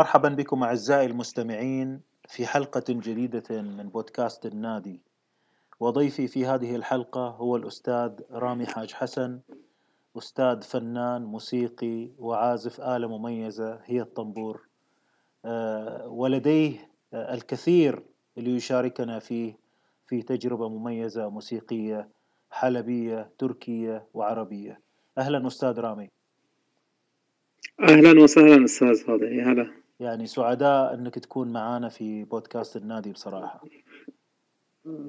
مرحبا بكم أعزائي المستمعين في حلقة جديدة من بودكاست النادي. وضيفي في هذه الحلقة هو الأستاذ رامي حاج حسن. أستاذ فنان موسيقي وعازف آلة مميزة هي الطنبور. آه، ولديه الكثير ليشاركنا فيه في تجربة مميزة موسيقية حلبية تركية وعربية. أهلا أستاذ رامي. أهلا وسهلا أستاذ فاضل. هلا. يعني سعداء إنك تكون معانا في بودكاست النادي بصراحة.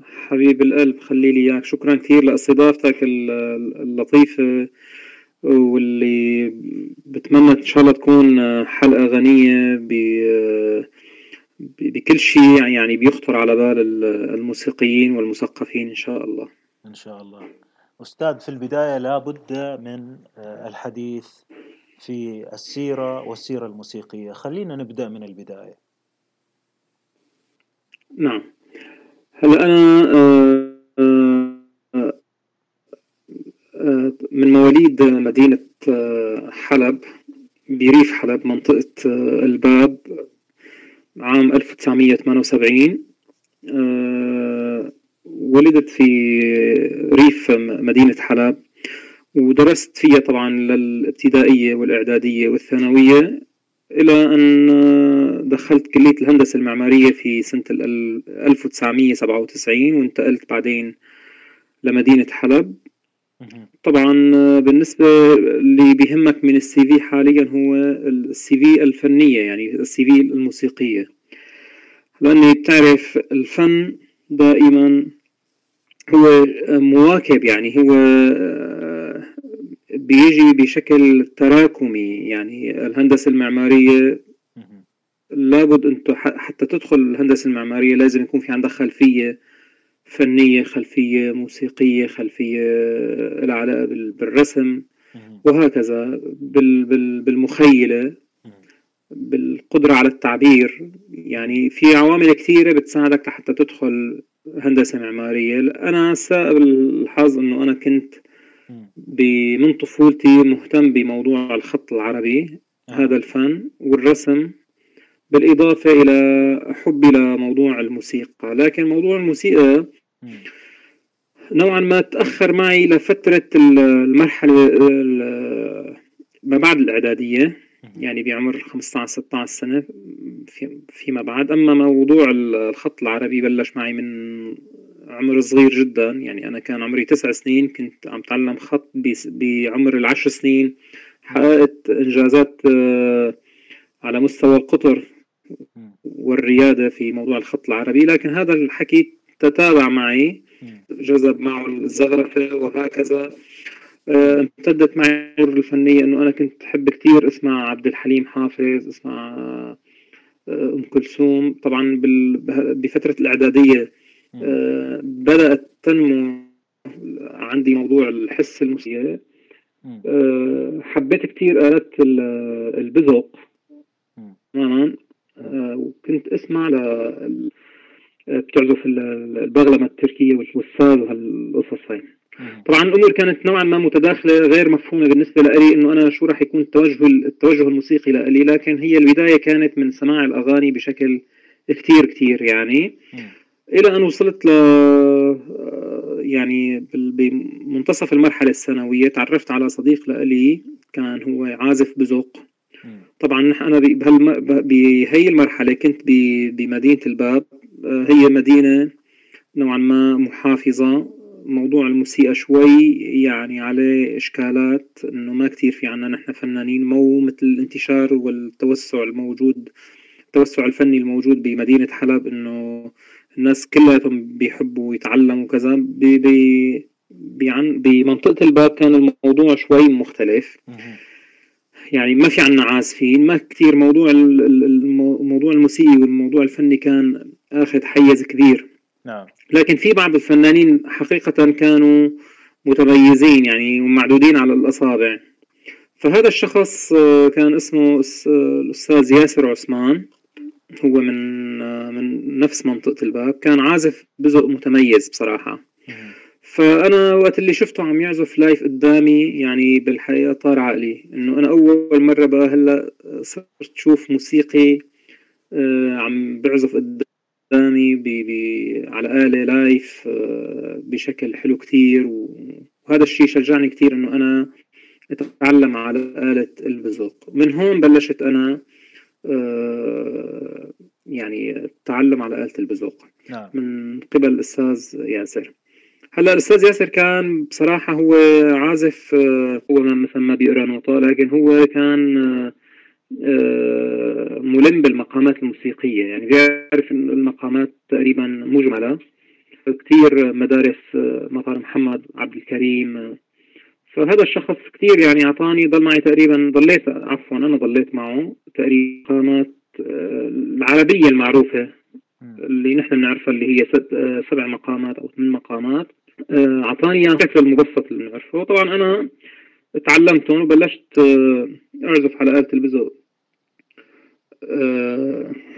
حبيب القلب خلي لي إياك. شكرا كثير لإستضافتك اللطيفة واللي بتمنى إن شاء الله تكون حلقة غنية بكل شيء يعني بيخطر على بال الموسيقيين والمثقفين إن شاء الله. إن شاء الله. أستاذ في البداية لابد من الحديث في السيرة والسيرة الموسيقية. خلينا نبدأ من البداية. نعم. هلا أنا آه، آه، آه، من مواليد مدينة حلب بريف حلب منطقة الباب عام 1978 ولدت في ريف مدينة حلب. ودرست فيها طبعا للابتدائية والإعدادية والثانوية إلى أن دخلت كلية الهندسة المعمارية في سنة 1997 وانتقلت بعدين لمدينة حلب. طبعا بالنسبة اللي بيهمك من السي في حاليا هو السي في الفنية يعني السي في الموسيقية. لأني بتعرف الفن دائما هو مواكب يعني هو بيجي بشكل تراكمي يعني الهندسة المعمارية لابد انت حتى تدخل الهندسة المعمارية لازم يكون في عندك خلفية فنية خلفية موسيقية خلفية لها علاقة بالرسم وهكذا بالمخيلة بالقدرة على التعبير. يعني في عوامل كثيرة بتساعدك حتى تدخل هندسة معمارية. أنا سائر الحظ أنه أنا كنت من طفولتي مهتم بموضوع الخط العربي آه. هذا الفن والرسم بالإضافة إلى حبي لموضوع الموسيقى. لكن موضوع الموسيقى نوعا ما تأخر معي لفترة المرحلة ما بعد الإعدادية يعني بعمر 15 16 سنة فيما بعد. أما موضوع الخط العربي بلش معي من عمر صغير جدا. يعني أنا كان عمري تسع سنين كنت عم تعلم خط بعمر العشر سنين. حققت إنجازات آه، على مستوى القطر والريادة في موضوع الخط العربي. لكن هذا الحكي تتابع معي. جذب معه الزغرفة وهكذا. آه، امتدت معي الفنية إنه أنا كنت أحب كثير أسمع عبد الحليم حافظ أسمع آه، أم كلثوم. طبعا بفترة الإعدادية آه، بدأت تنمو عندي موضوع الحس الموسيقي آه، حبيت كثير آلات البزق تماما. آه، وكنت أسمع ل بتعزف البغلمة التركية والساز وهالقصص هاي. طبعا الأمور كانت نوعا ما متداخلة غير مفهومة بالنسبة لي إنه أنا شو راح يكون التوجه التوجه الموسيقي لي لكن هي البداية كانت من سماع الأغاني بشكل كثير كثير يعني. إلى أن وصلت ل يعني بمنتصف المرحلة الثانوية تعرفت على صديق لي كان هو عازف بزوق طبعا أنا بهي المرحلة كنت بمدينة الباب. هي مدينة نوعا ما محافظة. موضوع الموسيقى شوي يعني عليه إشكالات إنه ما كثير في عنا نحن فنانين. مو مثل الانتشار والتوسع الموجود التوسع الفني الموجود بمدينة حلب إنه الناس كلياتهم بيحبوا يتعلموا كذا بي بي بيعن بمنطقة الباب كان الموضوع شوي مختلف. يعني ما في عنا عازفين ما كثير موضوع الموضوع الموسيقي والموضوع الفني كان آخذ حيز كبير. نعم. لكن في بعض الفنانين حقيقة كانوا متميزين يعني ومعدودين على الأصابع. فهذا الشخص كان اسمه الأستاذ ياسر عثمان. هو من نفس منطقة الباب كان عازف بزق متميز بصراحة. فأنا وقت اللي شفته عم يعزف لايف قدامي يعني بالحقيقة طار عقلي إنه أنا أول مرة بقى هلأ صرت شوف موسيقي آه، عم بعزف قدامي بي بي على آلة live آه، بشكل حلو كتير وهذا الشيء شجعني كتير إنه أنا أتعلم على آلة البزوق من هون بلشت أنا آه، يعني التعلم على آلة البزوق نعم. من قبل الأستاذ ياسر. هلأ الأستاذ ياسر كان بصراحة هو عازف آه، هو مثلا ما بيقرأ نوطة لكن هو كان آه، ملم بالمقامات الموسيقية. يعني بيعرف المقامات تقريبا مجملة. كثير مدارس مطار محمد عبد الكريم فهذا الشخص كثير يعني أعطاني ضل معي تقريبا ضليت عفوا أنا ضليت معه تقريبا مقامات آه، العربية المعروفة اللي نحن بنعرفها اللي هي آه، سبع مقامات أو ثمان مقامات. آه، أعطاني إياها بشكل المبسط اللي بنعرفه. طبعا أنا تعلمتهم وبلشت أعزف على آلة البزو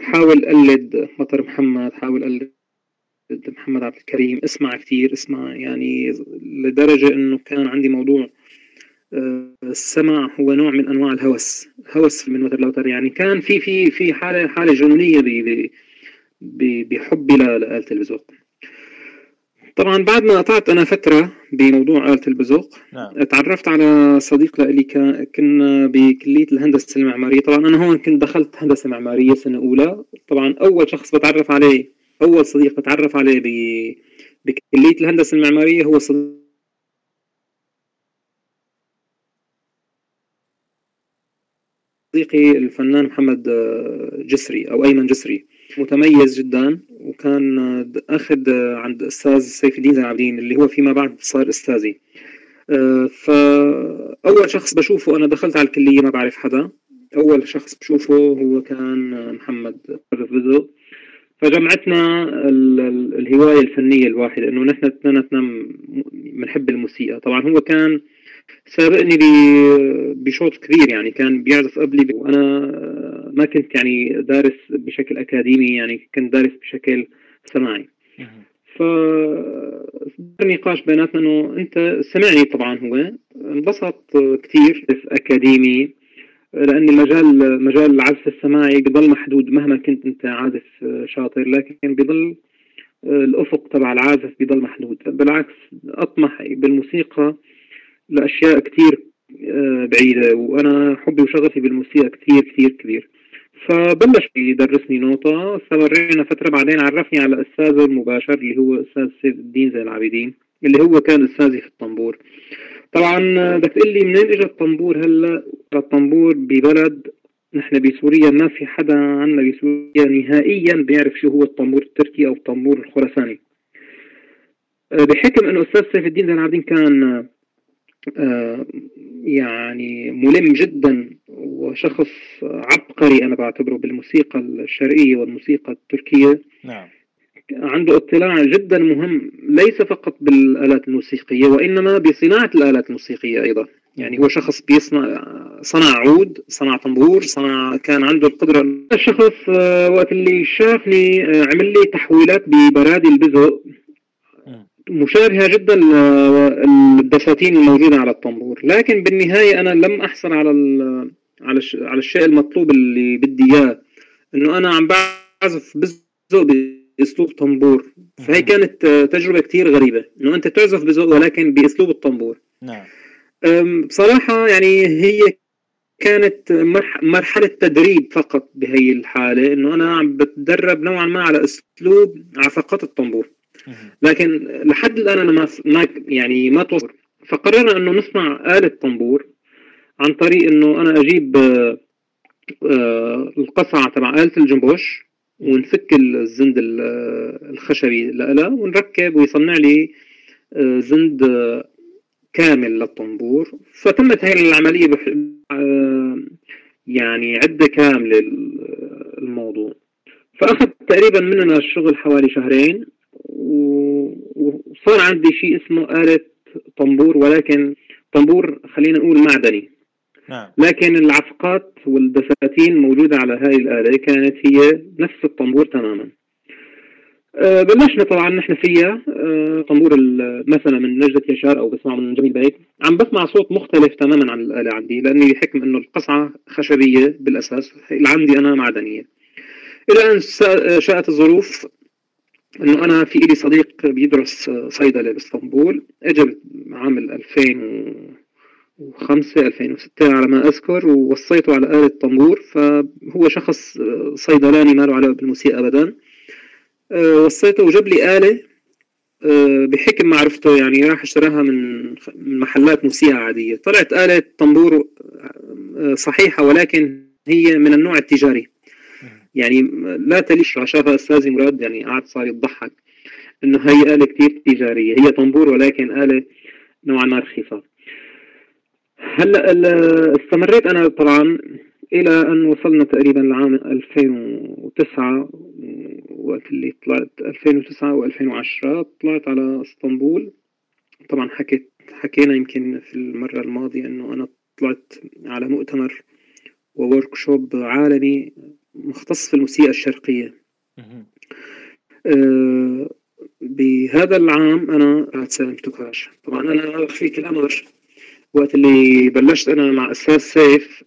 حاول اقلد مطر محمد حاول اقلد محمد عبد الكريم. اسمع كثير اسمع يعني لدرجة إنه كان عندي موضوع آه، السمع هو نوع من أنواع الهوس. هوس من وتر لوتر يعني كان في في في حالة حالة جنونية بحبي لآلة البزوق. طبعا بعد ما قطعت أنا فترة بموضوع آلة البزوق نعم. تعرفت على صديق لي كنا بكلية الهندسة المعمارية. طبعا أنا هون كنت دخلت هندسة معمارية سنة أولى. طبعا أول شخص بتعرف عليه أول صديق بتعرف عليه بكلية الهندسة المعمارية هو صديقي الفنان محمد جسري أو أيمن جسري. متميز جدا وكان أخذ عند أستاذ سيف الدين زين العابدين اللي هو فيما بعد صار أستاذي. فأول شخص بشوفه أنا دخلت على الكلية ما بعرف حدا. أول شخص بشوفه هو كان محمد بدو فجمعتنا الهواية الفنية الواحدة إنه نحن اثنيناتنا بنحب الموسيقى. طبعا هو كان سابقني بشوط كبير يعني كان بيعزف قبلي وأنا ما كنت يعني دارس بشكل أكاديمي يعني كنت دارس بشكل سماعي ف نقاش بيناتنا إنه أنت سمعني طبعا هو انبسط كثير أكاديمي لأن المجال مجال العزف السماعي بضل محدود مهما كنت أنت عازف شاطر لكن بضل الأفق تبع العازف بضل محدود. بالعكس أطمح بالموسيقى لاشياء كثير آه، بعيدة وأنا حبي وشغفي بالموسيقى كثير كثير كبير فبلش يدرسني نوطة استمرينا فترة بعدين عرفني على أستاذه المباشر اللي هو أستاذ سيف الدين زين العابدين اللي هو كان أستاذي في الطنبور. طبعا بدك تقول لي منين اجى الطنبور هلأ؟ الطنبور ببلد نحن بسوريا ما في حدا عنا بسوريا نهائيا بيعرف شو هو الطنبور التركي أو الطنبور الخرساني آه، بحكم إنه أستاذ سيف الدين زين العابدين كان آه، يعني ملم جدا وشخص عبقري أنا بعتبره بالموسيقى الشرقية والموسيقى التركية. نعم. عنده اطلاع جدا مهم ليس فقط بالآلات الموسيقية وإنما بصناعة الآلات الموسيقية أيضا. يعني هو شخص بيصنع صنع عود صنع طنبور صنع كان عنده القدرة. الشخص آه، وقت اللي شافني آه، عمل لي تحويلات ببرادي البزو مشابهة جدا للدساتين الموجودة على الطنبور لكن بالنهاية أنا لم أحصل على على على الشيء المطلوب اللي بدي إياه. إنه أنا عم بعزف بزو بأسلوب طنبور فهي كانت تجربة كثير غريبة. إنه أنت تعزف بذوق ولكن بأسلوب الطنبور نعم. بصراحة يعني هي كانت مرحلة تدريب فقط بهي الحالة. إنه أنا عم بتدرب نوعا ما على أسلوب على فقط الطنبور لكن لحد الآن أنا ما يعني ما توصل. فقررنا أنه نصنع آلة طنبور عن طريق أنه أنا أجيب آه، آه، القصعة تبع آلة الجنبوش ونفك الزند الخشبي لها ونركب ويصنع لي آه، زند كامل للطنبور فتمت هاي العملية بح... يعني عدة كاملة الموضوع. فأخذ تقريبا مننا الشغل حوالي شهرين. وصار عندي شيء اسمه آلة طنبور ولكن طنبور خلينا نقول معدني. نعم. لكن العفقات والدساتين موجودة على هاي الآلة كانت هي نفس الطنبور تماما. أه بلشنا طبعا نحن فيها أه طنبور مثلا من نجدة يشار أو بسمع من جميل بيك عم بسمع صوت مختلف تماما عن الآلة عندي لأني بحكم إنه القصعة خشبية بالأساس اللي عندي أنا معدنية. إلى أن شاءت الظروف إنه أنا في لي صديق بيدرس صيدلة بإسطنبول اجى عام 2005 2006 على ما أذكر ووصيته على آلة طنبور فهو شخص صيدلاني ما له علاقة بالموسيقى ابدا. أه، وصيته وجاب لي آلة أه، بحكم معرفته يعني راح اشتراها من محلات موسيقى عادية. طلعت آلة طنبور أه، صحيحة ولكن هي من النوع التجاري. يعني لا تليش شافها أستاذي مراد يعني قعد صار يضحك إنه هي آلة كثير تجارية هي طنبور ولكن آلة نوعا ما رخيصة. هلأ استمريت أنا طبعا إلى أن وصلنا تقريبا لعام 2009 وقت اللي طلعت 2009 و2010 طلعت على اسطنبول. طبعا حكيت حكينا يمكن في المرة الماضية إنه أنا طلعت على مؤتمر وورك شوب عالمي مختص في الموسيقى الشرقية. آه بهذا العام أنا رحت سالم توكاش طبعا أنا أخفيك الأمر وقت اللي بلشت أنا مع أستاذ سيف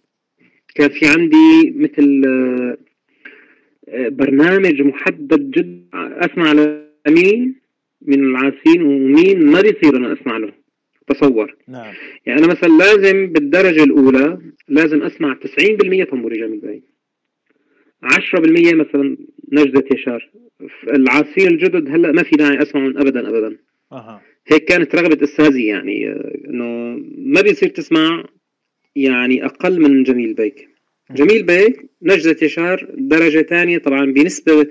كان في عندي مثل آه برنامج محدد جدا أسمع لمين من العازفين ومين؟ ما بيصير أنا أسمع له. تصور نعم. يعني أنا مثلا لازم بالدرجة الأولى لازم أسمع 90% طنبوري جميل باي 10% مثلا نجدة يشار. العاسير الجدد هلا ما في داعي اسمعهم ابدا ابدا. أه. هيك كانت رغبة أستاذي يعني إنه ما بيصير تسمع يعني أقل من جميل بيك. جميل بيك نجدة يشار درجة ثانية طبعا بنسبة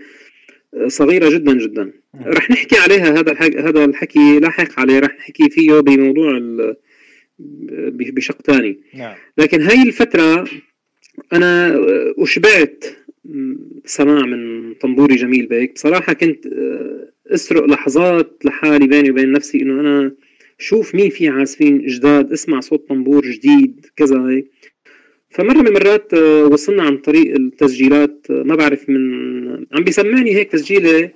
صغيرة جدا جدا. رح نحكي عليها هذا الحكي هذا الحكي لاحق عليه رح نحكي فيه بموضوع بشق ثاني نعم. لكن هاي الفترة أنا أشبعت سماع من طنبوري جميل بيك بصراحة كنت آه، أسرق لحظات لحالي بيني وبين نفسي إنه أنا شوف مين في عازفين جداد اسمع صوت طنبور جديد كذا هيك. فمرة من المرات آه، وصلنا عن طريق التسجيلات آه، ما بعرف من عم بيسمعني هيك تسجيلة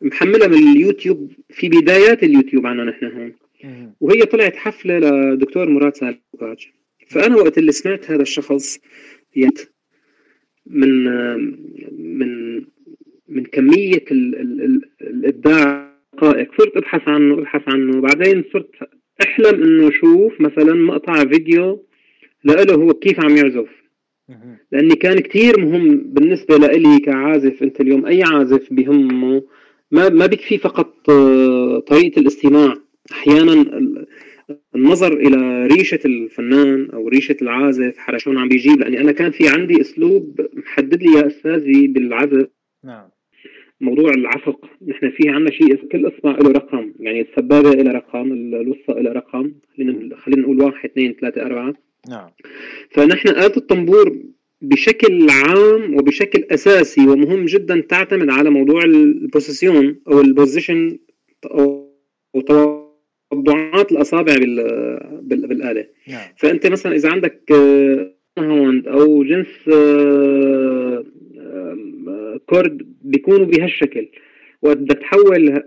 محملة من اليوتيوب في بدايات اليوتيوب عنا نحن هون. وهي طلعت حفلة لدكتور مراد سالم فأنا وقت اللي سمعت هذا الشخص يعني من من من كمية ال ال ال الإبداع الدقائق. صرت أبحث عنه أبحث عنه. بعدين صرت أحلم إنه أشوف مثلا مقطع فيديو لإله هو كيف عم يعزف. لأني كان كتير مهم بالنسبة لإلي كعازف. أنت اليوم أي عازف بهمه ما ما بيكفي فقط طريقة الاستماع. أحيانا النظر إلى ريشة الفنان أو ريشة العازف حرا شلون عم بيجيب لأني أنا كان في عندي أسلوب محدد لي يا أستاذي بالعزف. نعم. موضوع العفق. نحن في عندنا شيء كل إصبع له رقم يعني السبابة لها رقم الوسطى لها رقم. خلينا خلينا نقول واحد اثنين ثلاثة أربعة. نعم. فنحن آلة الطنبور بشكل عام وبشكل أساسي ومهم جدا تعتمد على موضوع ال position أو ال position أو توضعات الأصابع بال بال بالآلة نعم. فأنت مثلا إذا عندك نهاوند أو جنس آه، آه، كرد بيكونوا بهالشكل وقت بدك تحول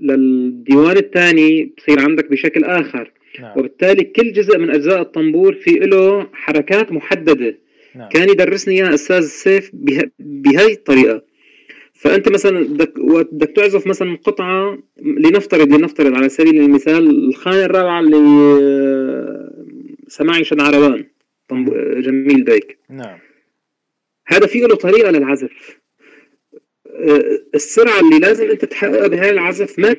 للديوان الثاني بصير عندك بشكل آخر نعم. وبالتالي كل جزء من أجزاء الطنبور في له حركات محددة نعم. كان يدرسني إياها أستاذ سيف بهاي الطريقة فأنت مثلا بدك بدك تعزف مثلا قطعة لنفترض لنفترض على سبيل المثال الخانه الرابعة اللي آه، عربان. جميل بيك نعم. هذا فيه له طريقة للعزف. آه، السرعة اللي لازم أنت تحققها بهاي العزف ما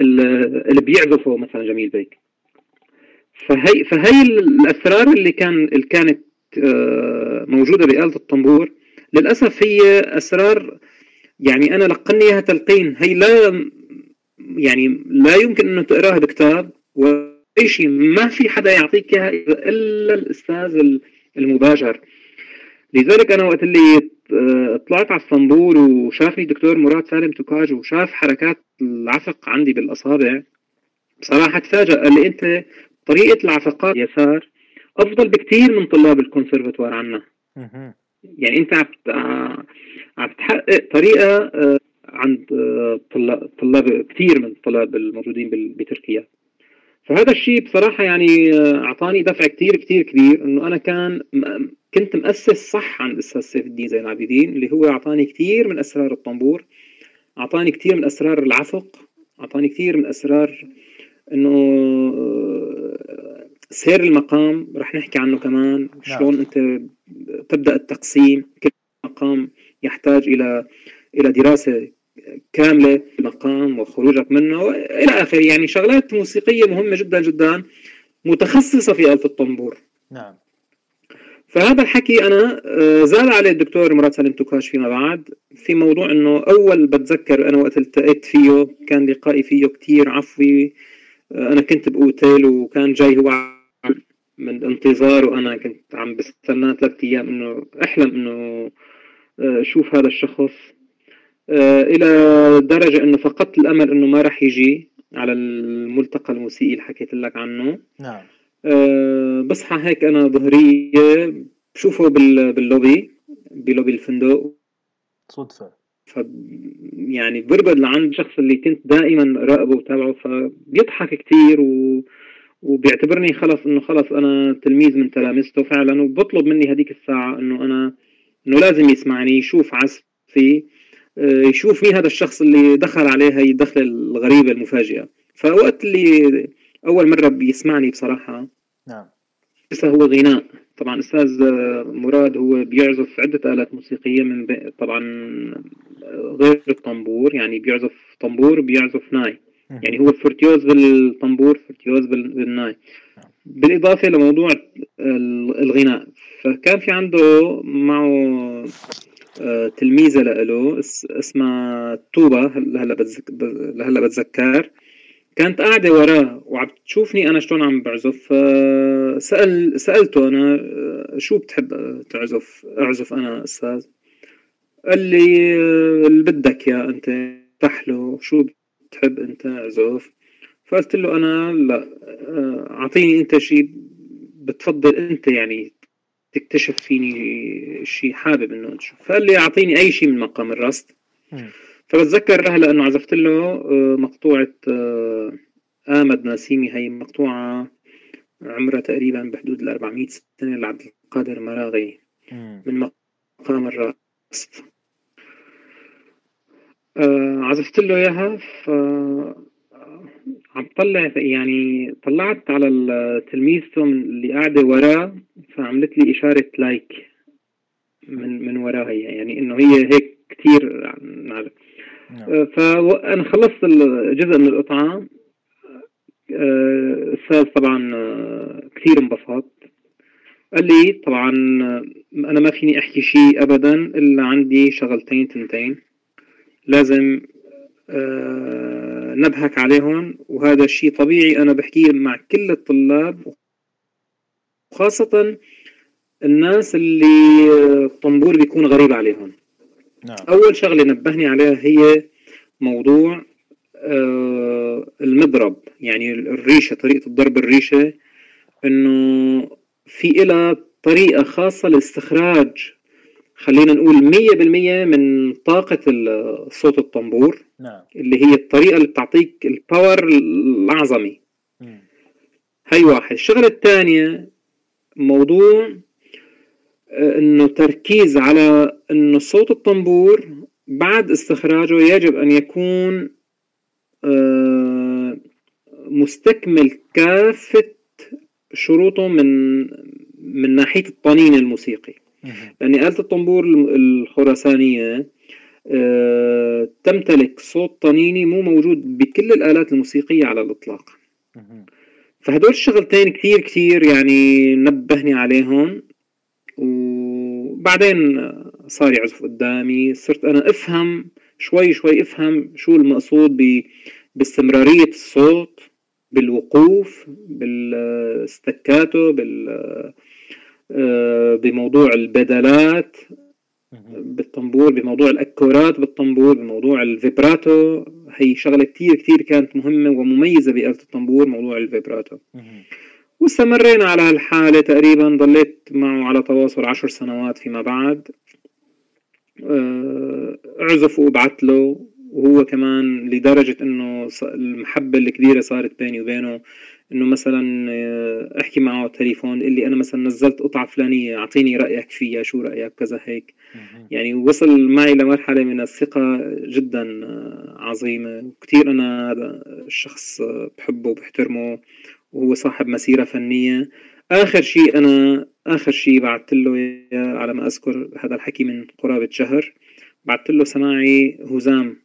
اللي بيعزفه مثلا جميل بيك فهي فهي الأسرار اللي كان اللي كانت آه، موجودة بآلة الطنبور للأسف هي أسرار يعني أنا لقني إياها تلقين. هي لا يعني لا يمكن انه تقراها بكتاب وأي شيء ما في حدا يعطيك إياها إلا الأستاذ المباشر. لذلك أنا وقت اللي طلعت على اسطنبول وشافني دكتور مراد سالم توكاج وشاف حركات العفق عندي بالأصابع بصراحة تفاجأ قال لي أنت طريقة العفقات يسار أفضل بكثير من طلاب الكونسرفتوار عنا. يعني أنت عم تحقق طريقة آه، عند طلاب طلاب كثير من الطلاب الموجودين بتركيا فهذا الشيء بصراحة يعني أعطاني دفع كثير كثير كبير إنه أنا كان كنت مؤسس صح عند الأستاذ سيف الدين زين العابدين اللي هو أعطاني كثير من أسرار الطنبور أعطاني كثير من أسرار العفق أعطاني كثير من أسرار إنه سير المقام رح نحكي عنه كمان نعم. شلون أنت تبدأ التقسيم كل مقام يحتاج إلى إلى دراسة كاملة المقام وخروجك منه إلى آخره. يعني شغلات موسيقية مهمة جدا جدا متخصصة في آلة الطنبور. نعم. فهذا الحكي أنا آه، زاد عليه الدكتور مراد سالم توكاش فيما بعد في موضوع إنه أول بتذكر أنا وقت التقيت فيه كان لقائي فيه كتير عفوي. آه، أنا كنت بأوتيل وكان جاي هو من انتظار وأنا كنت عم بستناه ثلاث أيام إنه أحلم إنه شوف هذا الشخص. إلى درجة إنه فقدت الأمل إنه ما راح يجي على الملتقى الموسيقي اللي حكيت لك عنه. نعم. أه بصحى هيك أنا ظهرية بشوفه باللوبي بلوبي الفندق. صدفة. ف يعني بربد لعند الشخص اللي كنت دائما راقبه وتابعه فبيضحك كثير و... وبيعتبرني خلص إنه خلص أنا تلميذ من تلامذته فعلا وبطلب مني هذيك الساعة إنه أنا إنه لازم يسمعني يشوف عزفي آه، يشوف مين هذا الشخص اللي دخل عليه هي الدخلة الغريبة المفاجئة. فوقت اللي أول مرة بيسمعني بصراحة نعم. هو غناء. طبعا أستاذ مراد هو بيعزف عدة آلات موسيقية من طبعا غير الطنبور يعني بيعزف طنبور بيعزف ناي. يعني هو virtuose بالطنبور virtuose بالناي. بالإضافة لموضوع الغناء. فكان في عنده معه آه، تلميذة له اسمها توبة هلا بتذكر هلا بتذكر. كانت قاعدة وراه وعم تشوفني أنا شلون عم بعزف. سأل سألته أنا شو بتحب تعزف؟ أعزف أنا أستاذ. قال لي اللي بدك يا أنت تحلو شو بتحب أنت أعزف. فقلت له أنا لا أعطيني أنت شيء بتفضل أنت يعني تكتشف فيني شيء حابب إنه تشوف فقال لي أعطيني أي شيء من مقام الرست فبتذكر هلا إنه عزفت له آه، مقطوعة آه، آمد ناسيمي. هي مقطوعة عمرها تقريبا بحدود ال 400 سنة لعبد القادر مراغي. من مقام الراست. آه، عزفت له إياها. ف عم طلع يعني طلعت على تلميذته اللي قاعدة وراه فعملت لي إشارة لايك من من وراها يعني إنه هي هيك كثير نعرف. نعم. آه، فانا خلصت جزء من القطعة. الاستاذ آه، طبعا آه، كثير انبسط قال لي طبعا أنا ما فيني أحكي شيء ابدا إلا عندي شغلتين تنتين. لازم نبهك عليهم وهذا الشيء طبيعي أنا بحكيه مع كل الطلاب وخاصة الناس اللي الطنبور بيكون غريب عليهم نعم. أول شغلة نبهني عليها هي موضوع آه المضرب يعني الريشة طريقة الضرب الريشة إنه في إلها طريقة خاصة لاستخراج خلينا نقول مية بالمية من طاقة صوت الطنبور نعم. اللي هي الطريقة اللي بتعطيك الباور الأعظمي هاي واحد. الشغلة الثانية موضوع إنه تركيز على إنه صوت الطنبور بعد استخراجه يجب أن يكون آه، مستكمل كافة شروطه من من ناحية الطنين الموسيقي. لأن آلة الطنبور الخراسانية آه، تمتلك صوت طنيني مو موجود بكل الآلات الموسيقية على الإطلاق. فهدول الشغلتين كثير كثير يعني نبهني عليهم. وبعدين صار يعزف قدامي. صرت أنا أفهم شوي شوي أفهم شو المقصود باستمرارية الصوت بالوقوف بالستكاتو بال بموضوع البدلات بالطنبور بموضوع الأكورات بالطنبور بموضوع الفيبراتو. هي شغلة كثير كثير كانت مهمة ومميزة بآلة الطنبور موضوع الفيبراتو. واستمرينا على هالحالة تقريبا ضليت معه على تواصل عشر سنوات فيما بعد. آه، اعزف وابعث له وهو كمان لدرجة إنه المحبة الكبيرة صارت بيني وبينه. إنه مثلا آه، أحكي معه تليفون اللي أنا مثلا نزلت قطعة فلانية أعطيني رأيك فيها شو رأيك؟ كذا هيك. يعني وصل معي لمرحلة من الثقة جدا آه، عظيمة. وكتير أنا هذا الشخص بحبه وبحترمه وهو صاحب مسيرة فنية. آخر شيء أنا آخر شيء بعثت له على ما أذكر هذا الحكي من قرابة شهر بعثت له سماعي هزام.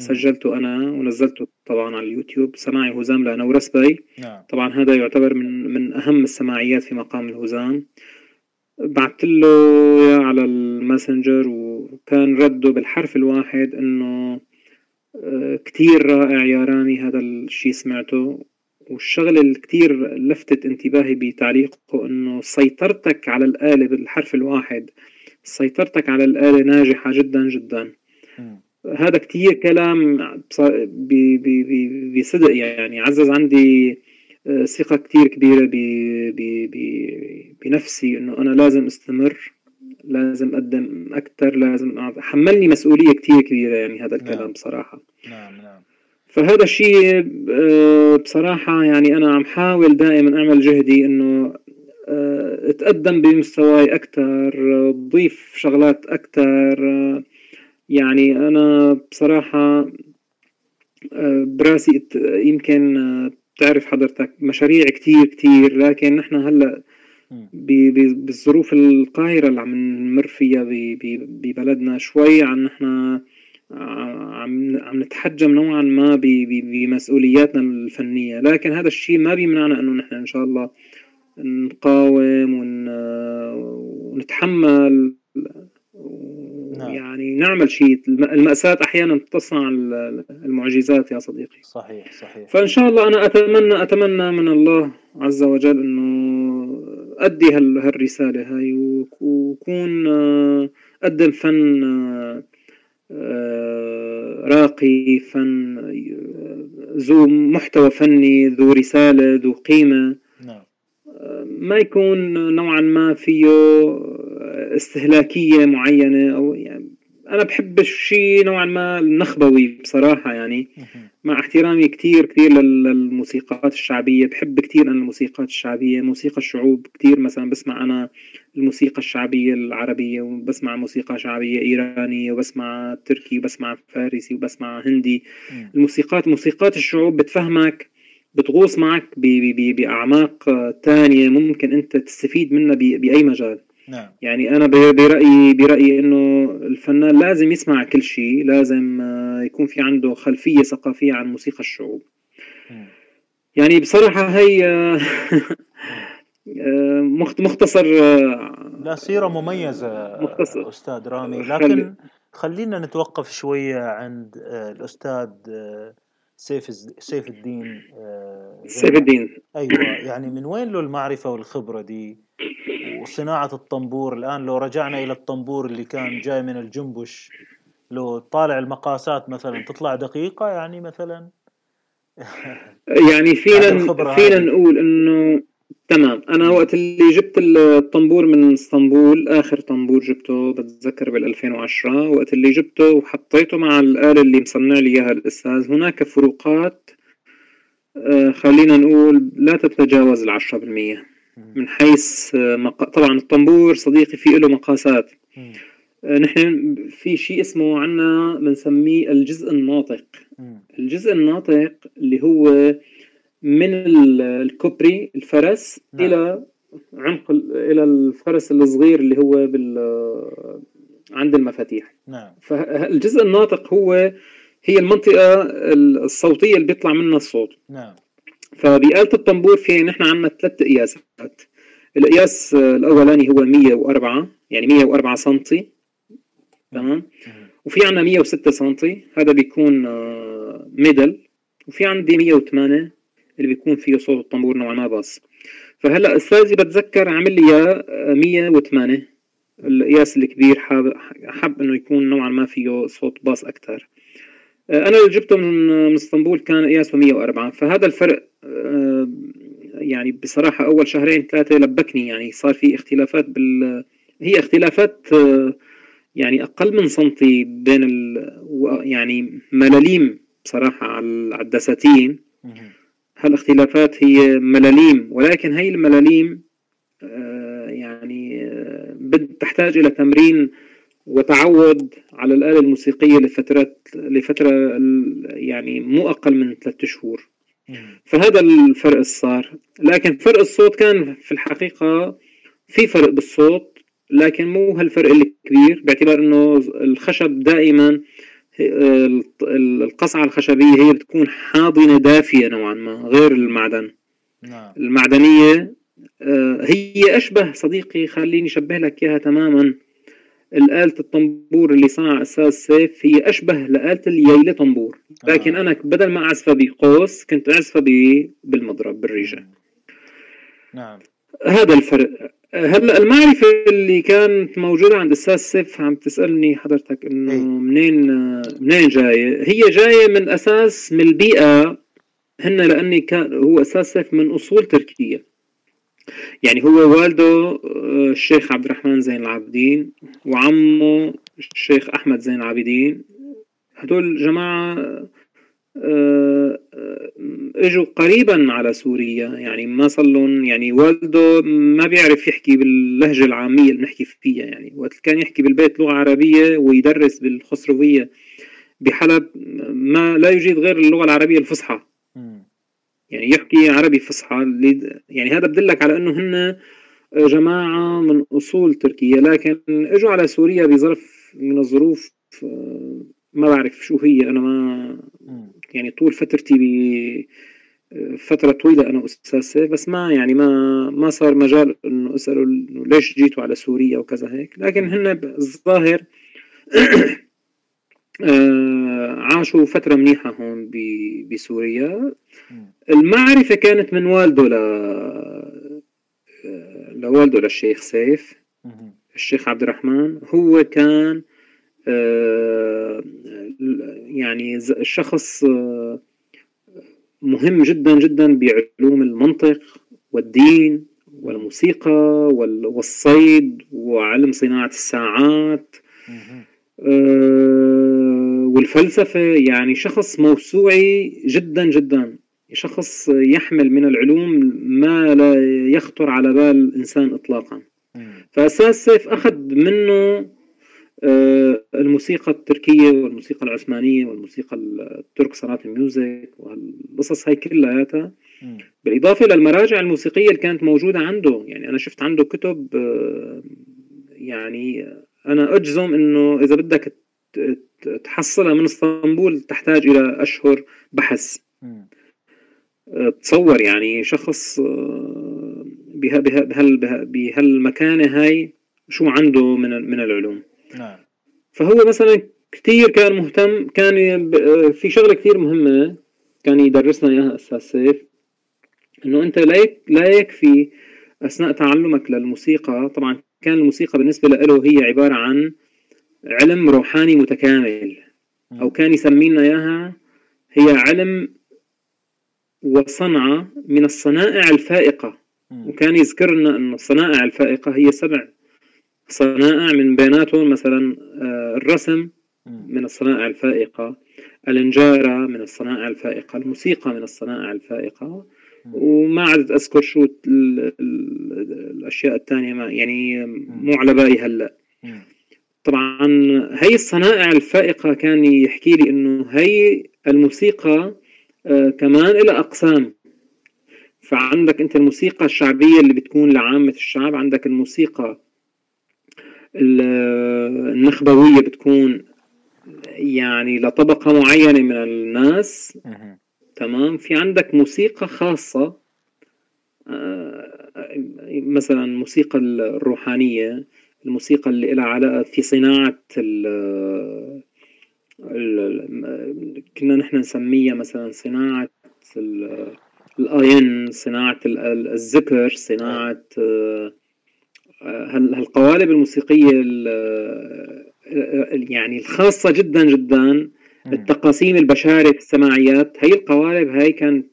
سجلته أنا ونزلته طبعا على اليوتيوب. سماعي هزام لنورس بي نعم. طبعا هذا يعتبر من من أهم السماعيات في مقام الهزام. بعثت له على الماسنجر وكان رده بالحرف الواحد إنه آه، كتير رائع يا رامي هذا الشيء سمعته. والشغلة اللي كتير لفتت انتباهي بتعليقه إنه سيطرتك على الآلة بالحرف الواحد سيطرتك على الآلة ناجحة جدا جدا. هذا كتير كلام بصدق يعني. عزز عندي آه، ثقة كتير كبيرة بنفسي إنه أنا لازم أستمر لازم أقدم أكثر لازم حملني مسؤولية كتير كبيرة يعني هذا الكلام نعم. بصراحة. نعم نعم. فهذا الشيء آه، بصراحة يعني أنا عم حاول دائما أعمل جهدي إنه آه، أتقدم بمستواي أكثر ضيف شغلات أكثر يعني أنا بصراحة آه، براسي يمكن بتعرف حضرتك مشاريع كتير كتير لكن نحن هلأ بالظروف القاهرة اللي عم نمر فيها ببلدنا شوي عن نحن عم عم نتحجم نوعا ما بمسؤولياتنا الفنية. لكن هذا الشيء ما بيمنعنا إنه نحن إن شاء الله نقاوم ون... ونتحمل نعم. يعني نعمل شيء المأساة أحيانا تصنع المعجزات يا صديقي صحيح صحيح فإن شاء الله أنا أتمنى أتمنى من الله عز وجل أنه أدي هالرسالة هاي وكون أقدم فن آه، راقي فن ذو محتوى فني ذو رسالة ذو قيمة نعم. آه، ما يكون نوعا ما فيه استهلاكية معينة أو يعني أنا بحب الشيء نوعا ما النخبوي بصراحة يعني. مع احترامي كتير كتير للموسيقات الشعبية بحب كتير أنا الموسيقات الشعبية موسيقى الشعوب كتير. مثلا بسمع أنا الموسيقى الشعبية العربية وبسمع موسيقى شعبية إيرانية وبسمع تركي وبسمع فارسي وبسمع هندي. الموسيقات موسيقات الشعوب بتفهمك بتغوص معك بأعماق تانية ممكن أنت تستفيد منها بأي مجال. نعم. يعني أنا برأيي برأيي إنه الفنان لازم يسمع كل شيء لازم آه، يكون في عنده خلفية ثقافية عن موسيقى الشعوب. يعني بصراحة هي آه، آه، مختصر لا سيرة مميزة مختصر. أستاذ رامي. لكن خلينا نتوقف شوية عند الأستاذ سيف سيف الدين سيف الدين. أيوه يعني من وين له المعرفة والخبرة دي؟ وصناعة الطنبور الآن لو رجعنا إلى الطنبور اللي كان جاي من الجنبش لو طالع المقاسات مثلا تطلع دقيقة يعني مثلا يعني فينا فينا نقول إنه تمام. أنا وقت اللي جبت الطنبور من اسطنبول آخر طنبور جبته بتذكر بال 2010 وقت اللي جبته وحطيته مع الآلة اللي مصنع لي إياها الأستاذ هناك فروقات آه، خلينا نقول لا تتجاوز العشرة بالمية. من حيث آه، مق... طبعا الطنبور صديقي في له مقاسات. آه، نحن في شيء اسمه عنا بنسميه الجزء الناطق. الجزء الناطق اللي هو من الكوبري الفرس نعم. إلى عمق إلى الفرس الصغير اللي هو بال عند المفاتيح. نعم. فالجزء الناطق هو هي المنطقة الصوتية اللي بيطلع منها الصوت. نعم. فبآلة الطنبور في نحن عندنا ثلاث قياسات. القياس الأولاني هو 104 يعني 104 سنتي تمام؟ وفي عندنا 106 سنتي هذا بيكون ميدل. آه، وفي عندي 108 اللي بيكون فيه صوت الطنبور نوعا ما باص فهلأ استاذي بتذكر عمل لي إياه 108 القياس الكبير حاب حب إنه يكون نوعا ما فيه صوت باص أكثر آه، أنا اللي جبته من إسطنبول كان قياسه 104 فهذا الفرق آه، يعني بصراحة أول شهرين ثلاثة لبكني يعني صار في اختلافات بال هي اختلافات آه، يعني أقل من سنتي بين ال يعني ملاليم بصراحة على الدساتين. هالاختلافات هي ملاليم ولكن هي الملاليم آه، يعني آه، تحتاج إلى تمرين وتعود على الآلة الموسيقية لفترات لفترة يعني مو أقل من ثلاثة شهور. فهذا الفرق اللي صار لكن فرق الصوت كان في الحقيقة في فرق بالصوت لكن مو هالفرق الكبير باعتبار إنه الخشب دائما القصعة الخشبية هي بتكون حاضنة دافية نوعا ما غير المعدن. نعم. المعدنية آه، هي أشبه صديقي خليني أشبه لك إياها تماما. الآلة الطنبور اللي صنع أساس سيف هي أشبه لآلة الييلة طنبور لكن آه. أنا بدل ما أعزفها بقوس كنت أعزفها بالمضرب بالريجة نعم هذا الفرق هلا المعرفة اللي كانت موجودة عند أستاذ سيف عم تسألني حضرتك إنه إيه. منين منين جاية؟ هي جاية من أساس من البيئة هن لأني كان هو أستاذ سيف من أصول تركية يعني هو والده آه، الشيخ عبد الرحمن زين العابدين وعمه الشيخ أحمد زين العابدين. هدول جماعة آه، آه، إجوا قريبا على سوريا يعني ما صار لهم يعني والده ما بيعرف يحكي باللهجة العامية اللي بنحكي فيها يعني وقت كان يحكي بالبيت لغة عربية ويدرس بالخسروية بحلب ما لا يجيد غير اللغة العربية الفصحى. يعني يحكي عربي فصحى يعني هذا بدلك على إنه هن جماعة من أصول تركية لكن إجوا على سوريا بظرف من الظروف آه، ما بعرف شو هي أنا ما يعني طول فترتي ب فترة طويلة أنا أستاذ بس ما يعني ما ما صار مجال إنه أسأله إنه ليش جيتوا على سوريا وكذا هيك لكن هن الظاهر آه، عاشوا فترة منيحة هون بسوريا. المعرفة كانت من والده ل لوالده للشيخ سيف. الشيخ عبد الرحمن. هو كان آه، يعني شخص آه، مهم جدا جدا بعلوم المنطق والدين والموسيقى والصيد وعلم صناعة الساعات. آه، والفلسفة يعني شخص موسوعي جدا جدا. شخص يحمل من العلوم ما لا يخطر على بال الإنسان إطلاقا. فأساس سيف أخذ منه آه، الموسيقى التركية والموسيقى العثمانية والموسيقى الترك صناعة الميوزك والقصص هاي كلها. بالإضافة للمراجع الموسيقية اللي كانت موجودة عنده. يعني أنا شفت عنده كتب آه، يعني أنا أجزم إنه إذا بدك تحصلها من إسطنبول تحتاج إلى أشهر بحث. آه، تصور يعني شخص بهالمكانة هاي شو عنده من من العلوم. نعم. فهو مثلا كثير كان مهتم كان في شغلة كثير مهمة كان يدرسنا إياها أستاذ سيف إنه أنت لا يكفي أثناء تعلمك للموسيقى طبعا كان الموسيقى بالنسبة له هي عبارة عن علم روحاني متكامل. أو كان يسمينا إياها هي علم وصنعه من الصنائع الفائقة. وكان يذكر لنا انه الصنائع الفائقة هي سبع صنائع من بيناتهم مثلا آه، الرسم من الصنائع الفائقة الإنجارة من الصنائع الفائقة الموسيقى من الصنائع الفائقة وما عدت أذكر شو الأشياء الثانية ما يعني مو على بالي هلأ. طبعا هي الصنائع الفائقة كان يحكي لي إنه هي الموسيقى آه، كمان إلى أقسام. فعندك أنت الموسيقى الشعبية اللي بتكون لعامة الشعب عندك الموسيقى النخبوية بتكون يعني لطبقة معينة من الناس. تمام؟ في عندك موسيقى خاصة آه، مثلا الموسيقى الروحانية الموسيقى اللي لها علاقة في صناعة ال كنا نحن نسميها مثلا صناعة الآين صناعة الذكر صناعة آه، هالقوالب الموسيقية يعني الخاصة جدا جدا التقاسيم البشارة في السماعيات هي القوالب هاي كانت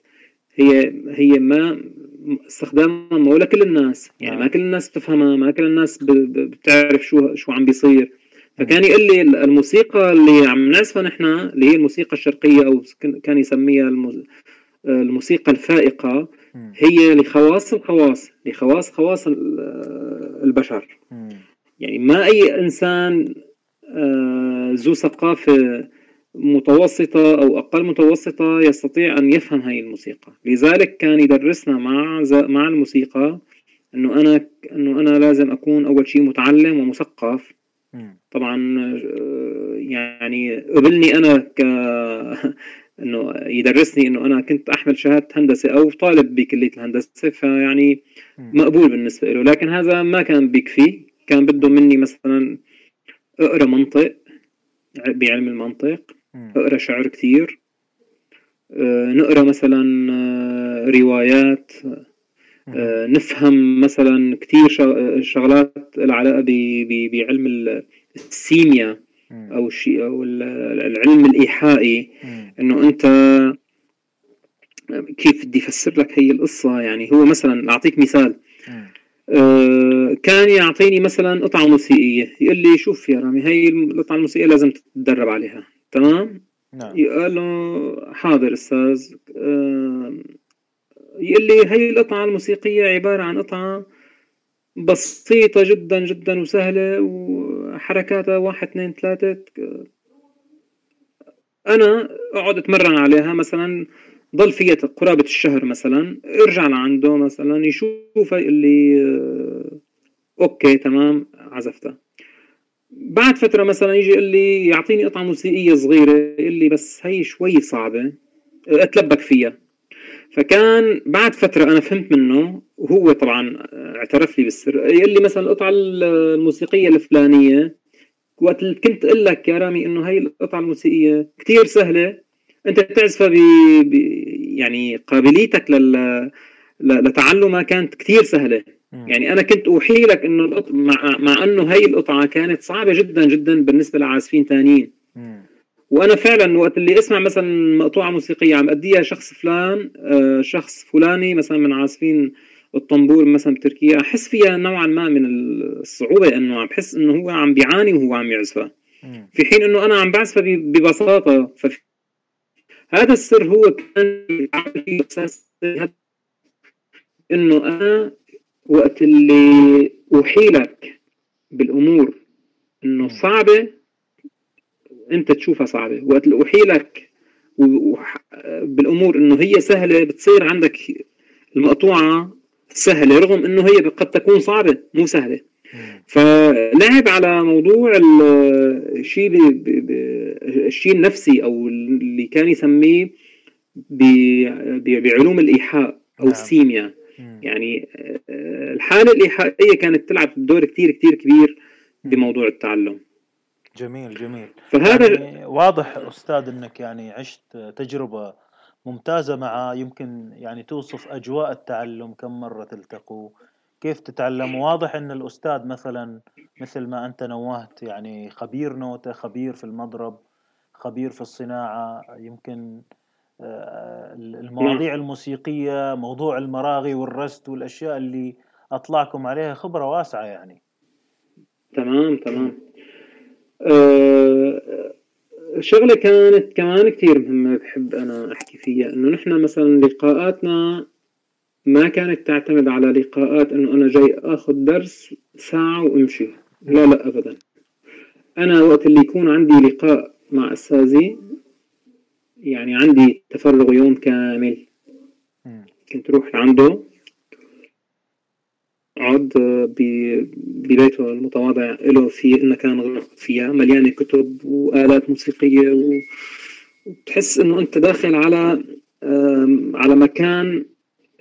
هي هي ما استخدامها مو لكل الناس يعني ما كل الناس بتفهمها ما كل الناس بتعرف شو شو عم بيصير. فكان يقول لي الموسيقى اللي عم نعزفها نحن اللي هي الموسيقى الشرقية أو كان يسميها الموسيقى الفائقة هي لخواص الخواص لخواص خواص البشر. يعني ما أي إنسان آه، ذو ثقافة متوسطة أو أقل متوسطة يستطيع أن يفهم هاي الموسيقى. لذلك كان يدرسنا مع مع الموسيقى أنه أنا أنه أنا لازم أكون أول شيء متعلم ومثقف. طبعا آه، يعني قبلني أنا ك إنه يدرسني إنه أنا كنت أحمل شهادة هندسة أو طالب بكلية الهندسة فيعني مقبول بالنسبة له. لكن هذا ما كان بيكفي. كان بده مني مثلا أقرأ منطق بعلم المنطق. أقرأ شعر كثير. آه، نقرأ مثلا آه، روايات. آه، نفهم مثلا كثير شغلات العلاقة بعلم السيمياء أو الشيء أو العلم الإيحائي. إنه أنت كيف بدي افسر لك هي القصة؟ يعني هو مثلا أعطيك مثال. كان يعطيني مثلا قطعة موسيقية. يقول لي شوف يا رامي هي القطعة الموسيقية لازم تتدرب عليها. تمام؟ نعم. يقول له حاضر أستاذ. آه يقول لي هي القطعة الموسيقية عبارة عن قطعة بسيطة جدا جدا وسهلة وحركاتها واحد اثنين ثلاثة. أنا أقعد أتمرن عليها مثلا ضل فيها قرابة الشهر مثلا ارجع لعنده مثلا يشوفها اللي أوكي تمام عزفتها. بعد فترة مثلا يجي يقول لي يعطيني قطعة موسيقية صغيرة يقول لي بس هي شوي صعبة أتلبك فيها. فكان بعد فترة أنا فهمت منه وهو طبعا اعترف لي بالسر يقول لي مثلا القطعة الموسيقية الفلانية وقت كنت أقول لك يا رامي إنه هي القطعة الموسيقية كتير سهلة أنت تعزفها ب... ب... يعني قابليتك لل... لتعلمها كانت كتير سهلة. يعني أنا كنت اوحي لك إنه القط... مع... مع أنه هي القطعة كانت صعبة جدا جدا بالنسبة لعازفين ثانيين وأنا فعلا وقت اللي أسمع مثلا مقطوعة موسيقية عم أديها شخص فلان آه، شخص فلاني مثلا من عازفين الطنبور مثلا بتركيا أحس فيها نوعا ما من الصعوبة إنه عم بحس إنه هو عم بيعاني وهو عم يعزفها. في حين إنه أنا عم بعزفها ببساطة ففي هذا السر هو كان إنه أنا وقت اللي اوحي لك بالأمور إنه صعبة أنت تشوفها صعبة. وقت اللي اوحي لك بالأمور إنه هي سهلة بتصير عندك المقطوعة سهلة رغم إنه هي قد تكون صعبة مو سهلة. فلعب على موضوع الشيء الشيء النفسي أو اللي كان يسميه بعلوم الإيحاء أو نعم. يعني آه، الحالة الإيحائية كانت تلعب دور كثير كثير كبير بموضوع التعلم. جميل جميل. فهذا يعني واضح أستاذ إنك يعني عشت تجربة ممتازة مع يمكن يعني توصف أجواء التعلم كم مرة تلتقوا كيف تتعلم؟ واضح إن الأستاذ مثلا مثل ما أنت نوهت يعني خبير نوتة خبير في المضرب خبير في الصناعة يمكن المواضيع نعم. الموسيقية موضوع المراغي والرست والأشياء اللي أطلعكم عليها خبرة واسعة يعني. تمام تمام. أه شغلة كانت كمان كثير مهمة بحب أنا أحكي فيها إنه نحن مثلا لقاءاتنا ما كانت تعتمد على لقاءات إنه أنا جاي آخذ درس ساعة وأمشي. لا لا ابدا. أنا وقت اللي يكون عندي لقاء مع أستاذي يعني عندي تفرغ يوم كامل. كنت أروح لعنده اقعد ببيته المتواضع له في مكان غرف فيها مليانة كتب وآلات موسيقية وتحس إنه أنت داخل على على مكان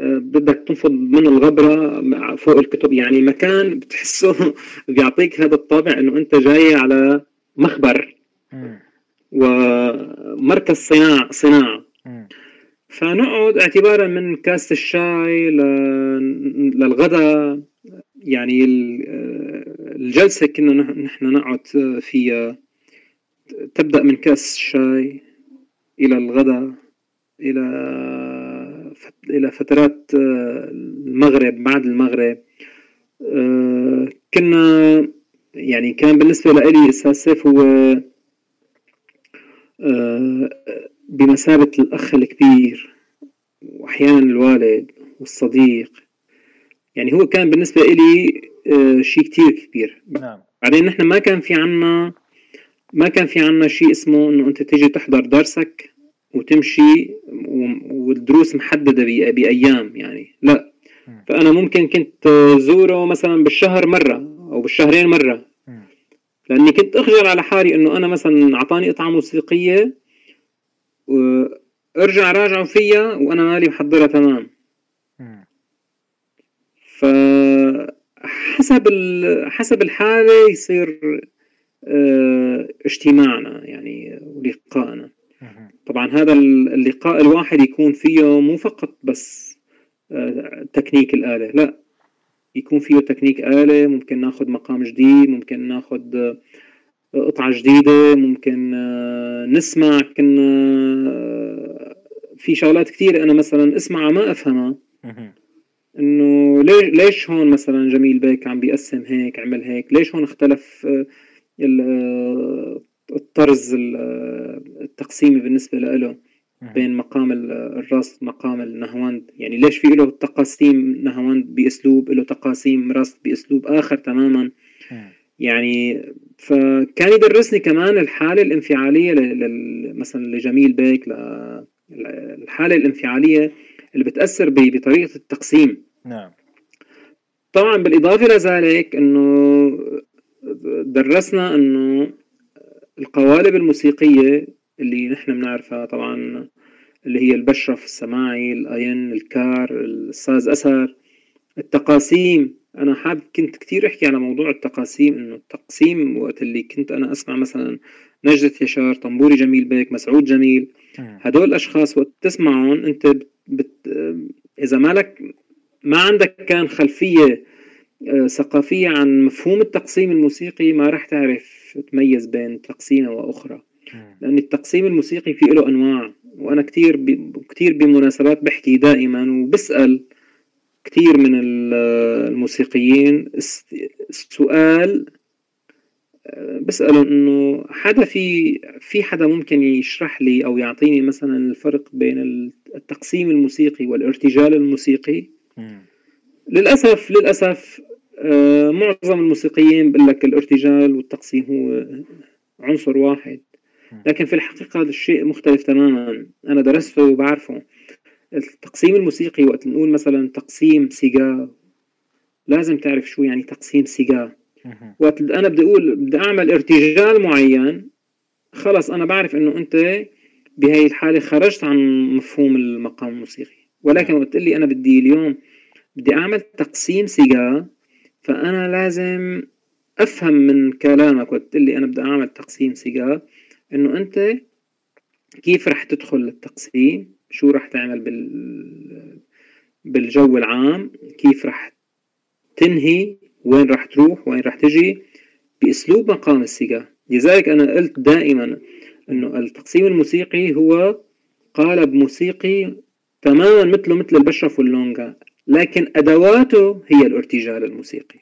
آه، بدك تنفض من الغبرة فوق الكتب. يعني مكان بتحسه بيعطيك هذا الطابع إنه أنت جاي على مخبر. ومركز صناعة صناعة. فنقعد اعتبارا من كاسة الشاي للغداء يعني الجلسة كنا نحن نقعد فيها. تبدأ من كاس الشاي إلى الغداء إلى إلى فترات المغرب بعد المغرب. كنا يعني كان بالنسبة لي أستاذ سيف هو آه، بمثابة الأخ الكبير وأحيانا الوالد والصديق. يعني هو كان بالنسبة لي آه، شيء كتير كبير. نعم. بعدين نحن ما كان في عنا ما كان في عنا شيء اسمه إنه أنت تيجي تحضر درسك وتمشي والدروس محددة بأيام يعني. لا. فأنا ممكن كنت زوره مثلا بالشهر مرة أو بالشهرين مرة. لأني كنت اخجل على حالي إنه أنا مثلا أعطاني قطعه موسيقيه وأرجع راجعه فيها وأنا مالي محضرها تمام. فحسب حسب الحالة يصير آه اجتماعنا يعني ولقائنا. طبعا هذا اللقاء الواحد يكون فيه مو فقط بس آه تكنيك الآلة لا. يكون فيه تكنيك آلة ممكن ناخذ مقام جديد ممكن ناخذ آه قطعة جديدة ممكن آه نسمع كنا في شغلات كثير أنا مثلا أسمعها ما أفهمها. إنه ليش ليش هون مثلا جميل بيك عم بيقسم هيك عمل هيك؟ ليش هون اختلف الطرز التقسيمي بالنسبة له بين مقام الرصد مقام النهواند. يعني ليش في له تقاسيم نهواند بأسلوب له تقاسيم رصد بأسلوب آخر تماما؟ يعني فكان يدرسني كمان الحالة الانفعالية مثلا لجميل بيك الحالة الانفعالية اللي بتأثر بطريقة التقسيم. نعم. طبعا بالإضافة لذلك أنه درسنا أنه القوالب الموسيقية اللي نحن بنعرفها طبعا اللي هي البشرف السماعي الأين الكار الساز أسر التقاسيم أنا حابب كنت كتير أحكي على موضوع التقاسيم إنه التقسيم وقت اللي كنت أنا أسمع مثلا نجدة يشار طنبوري جميل بيك مسعود جميل. هدول الأشخاص وقت تسمعهم أنت بت... إذا مالك ما عندك كان خلفية آه، ثقافية عن مفهوم التقسيم الموسيقي ما راح تعرف تميز بين تقسيمة وأخرى. لأن التقسيم الموسيقي فيه له أنواع وأنا كتير ب... كتير بمناسبات بحكي دائما وبسأل كتير من الموسيقيين السؤال بسأله إنه حدا في في حدا ممكن يشرح لي أو يعطيني مثلا الفرق بين التقسيم الموسيقي والارتجال الموسيقي؟ للأسف للأسف آه، معظم الموسيقيين بقول لك الارتجال والتقسيم هو عنصر واحد. لكن في الحقيقة هذا الشيء مختلف تماما. أنا درسته وبعرفه. التقسيم الموسيقي وقت نقول مثلا تقسيم سيجا لازم تعرف شو يعني تقسيم سيجا وقت أنا بدي أقول بدي أعمل ارتجال معين خلص أنا بعرف إنه أنت بهي الحالة خرجت عن مفهوم المقام الموسيقي. ولكن وقت لي أنا بدي اليوم بدي أعمل تقسيم سيجا فأنا لازم أفهم من كلامك. وقت لي أنا بدي أعمل تقسيم سيجا إنه أنت كيف رح تدخل للتقسيم؟ شو رح تعمل بال بالجو العام؟ كيف رح تنهي؟ وين رح تروح؟ وين رح تجي؟ بأسلوب مقام السيجا لذلك أنا قلت دائما إنه التقسيم الموسيقي هو قالب موسيقي تماما مثله مثل البشرف واللونجا لكن أدواته هي الارتجال الموسيقي.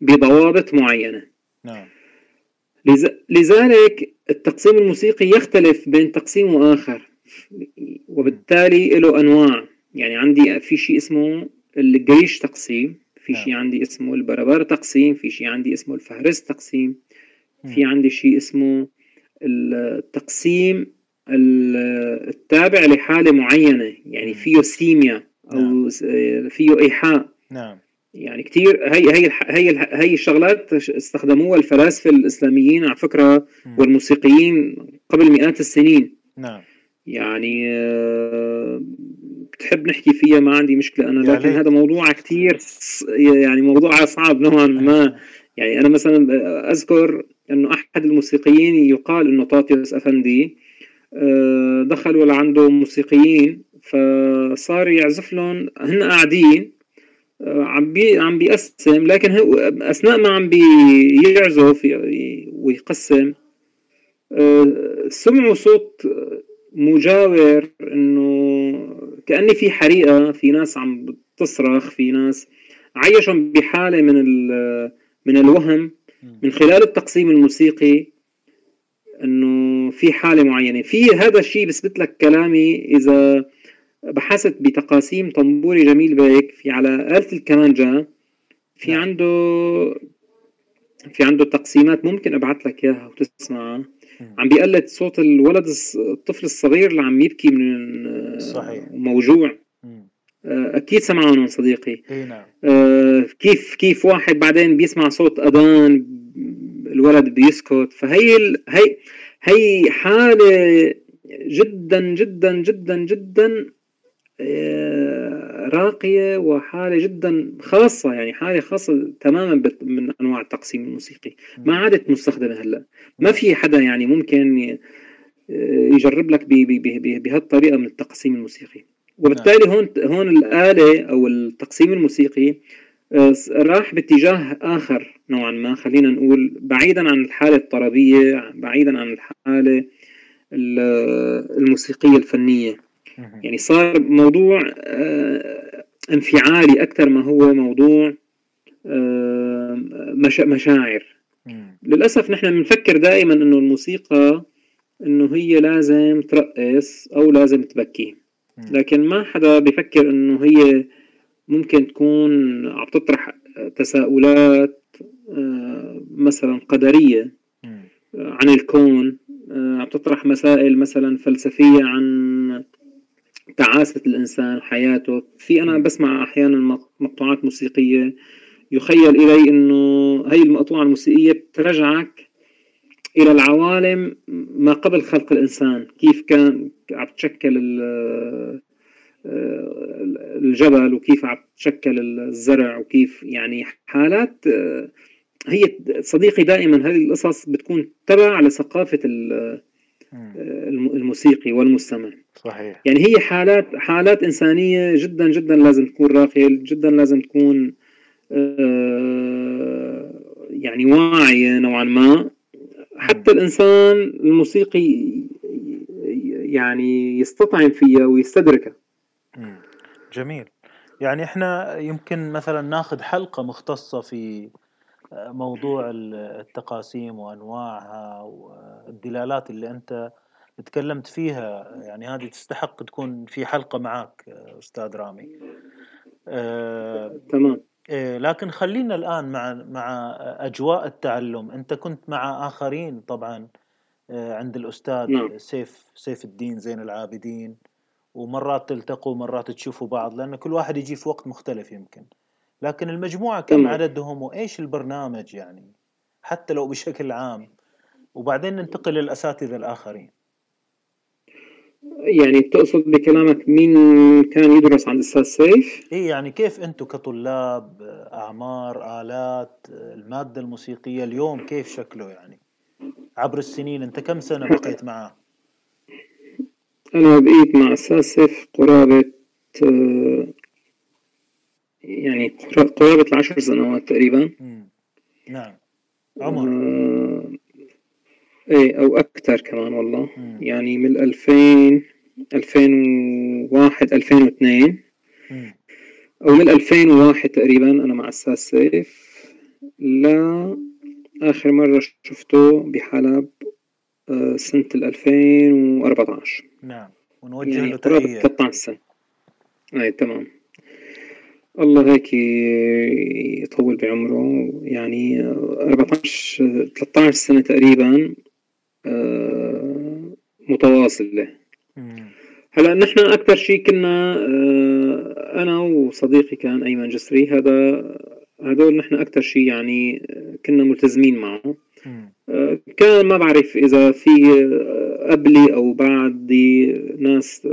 بضوابط معينة. نعم. لذلك التقسيم الموسيقي يختلف بين تقسيم وآخر. وبالتالي له أنواع. يعني عندي في شيء اسمه الجريش تقسيم في شيء نعم. عندي اسمه البربر تقسيم في شيء عندي اسمه الفهرس تقسيم في عندي شيء اسمه التقسيم التابع لحالة معينة. يعني فيه سيميا أو نعم. فيه إيحاء. نعم. يعني كثير هي هي هي هي الشغلات استخدموها الفلاسفة الإسلاميين على فكرة والموسيقيين قبل مئات السنين. نعم. يعني آه، بتحب نحكي فيها؟ ما عندي مشكلة. أنا لكن هذا موضوع كثير يعني موضوع صعب نوعا ما. يعني أنا مثلا أذكر إنه أحد الموسيقيين يقال إنه طاطيوس أفندي آه، دخلوا لعنده موسيقيين فصار يعزف لهم. هن قاعدين آه، عم بي عم بيقسم لكن هو أثناء ما عم بيعزف ويقسم سمعوا صوت مجاور إنه كأني في حريقة في ناس عم تصرخ في ناس عيشهم بحالة من من الوهم. من خلال التقسيم الموسيقي إنه في حالة معينة. في هذا الشيء بثبت لك كلامي إذا بحثت بتقاسيم طنبوري جميل بيك في على آلة الكمانجا في نعم. عنده في عنده تقسيمات ممكن أبعث لك إياها وتسمعها عم بيقلد صوت الولد الطفل الصغير اللي عم يبكي من صحيح. موجوع. آه، أكيد سمعهم صديقي. إي نعم. آه، كيف كيف واحد بعدين بيسمع صوت أذان الولد بيسكت. فهي ال... هي هي حالة جدا جدا جدا جدا راقية وحالة جدا خاصة يعني حالة خاصة تماما من أنواع التقسيم الموسيقي. ما عادت مستخدمة هلأ. ما في حدا يعني ممكن يجرب لك بهالطريقة من التقسيم الموسيقي. وبالتالي هون هون الآلة أو التقسيم الموسيقي آه، راح باتجاه آخر نوعا ما خلينا نقول بعيدا عن الحالة الطربية بعيدا عن الحالة الموسيقية الفنية. يعني صار موضوع آه، انفعالي أكثر ما هو موضوع آه، مشاعر. للأسف نحن بنفكر دائما أنه الموسيقى أنه هي لازم ترقص أو لازم تبكي. لكن ما حدا بيفكر إنه هي ممكن تكون عم تطرح تساؤلات آه، مثلا قدرية عن الكون عم تطرح مسائل مثلا فلسفية عن تعاسه الإنسان حياته. في أنا بسمع أحيانا مقطوعات موسيقية يخيل إلي إنه هي المقطوعة الموسيقية بترجعك إلى العوالم ما قبل خلق الإنسان. كيف كان عم تشكل الجبل وكيف عم تشكل الزرع وكيف يعني حالات هي صديقي دائما. هذه القصص بتكون تبع لثقافة آه، الموسيقي والمستمع. صحيح. يعني هي حالات حالات إنسانية جدا جدا لازم تكون راقية جدا لازم تكون يعني واعية نوعا ما. حتى الإنسان الموسيقي يعني يستطعم فيها ويستدركها. جميل. يعني إحنا يمكن مثلا ناخذ حلقة مختصة في آه، موضوع التقاسيم وأنواعها والدلالات اللي أنت تكلمت فيها يعني هذه تستحق تكون في حلقة معك أستاذ رامي. آه تمام. إيه لكن خلينا الآن مع مع أجواء التعلم. أنت كنت مع آخرين طبعا آه، عند الأستاذ نعم. سيف سيف الدين زين العابدين ومرات تلتقوا مرات تشوفوا بعض لأن كل واحد يجي في وقت مختلف يمكن. لكن المجموعة كم نعم. عددهم وإيش البرنامج يعني حتى لو بشكل عام وبعدين ننتقل للاساتذه الآخرين يعني تقصد بكلامك مين كان يدرس عند الأستاذ سيف؟ اي يعني كيف أنتم كطلاب أعمار آلات المادة الموسيقية اليوم كيف شكله يعني؟ عبر السنين أنت كم سنة بقيت معه؟ أنا بقيت مع الاستاذ سيف قرابة يعني قرابه العشر سنوات تقريبا. نعم. عمر. آه إيه أو أكثر كمان والله. مم. يعني من 2000 2001 2002 مم. أو من 2001 تقريبا أنا مع أستاذ سيف. لا آخر مرة شفته بحلب آه، سنة 2014 نعم. ونوجه يعني له تحيه 13 سنة. أي تمام. الله هيك يطول بعمره. يعني 14 13 سنة تقريبا آه، متواصلة هلأ نحن أكثر شيء كنا آه، أنا وصديقي كان أيمن جسري هذا هدول نحن أكثر شيء يعني كنا ملتزمين معه. آه، كان ما بعرف إذا في قبلي أو بعدي ناس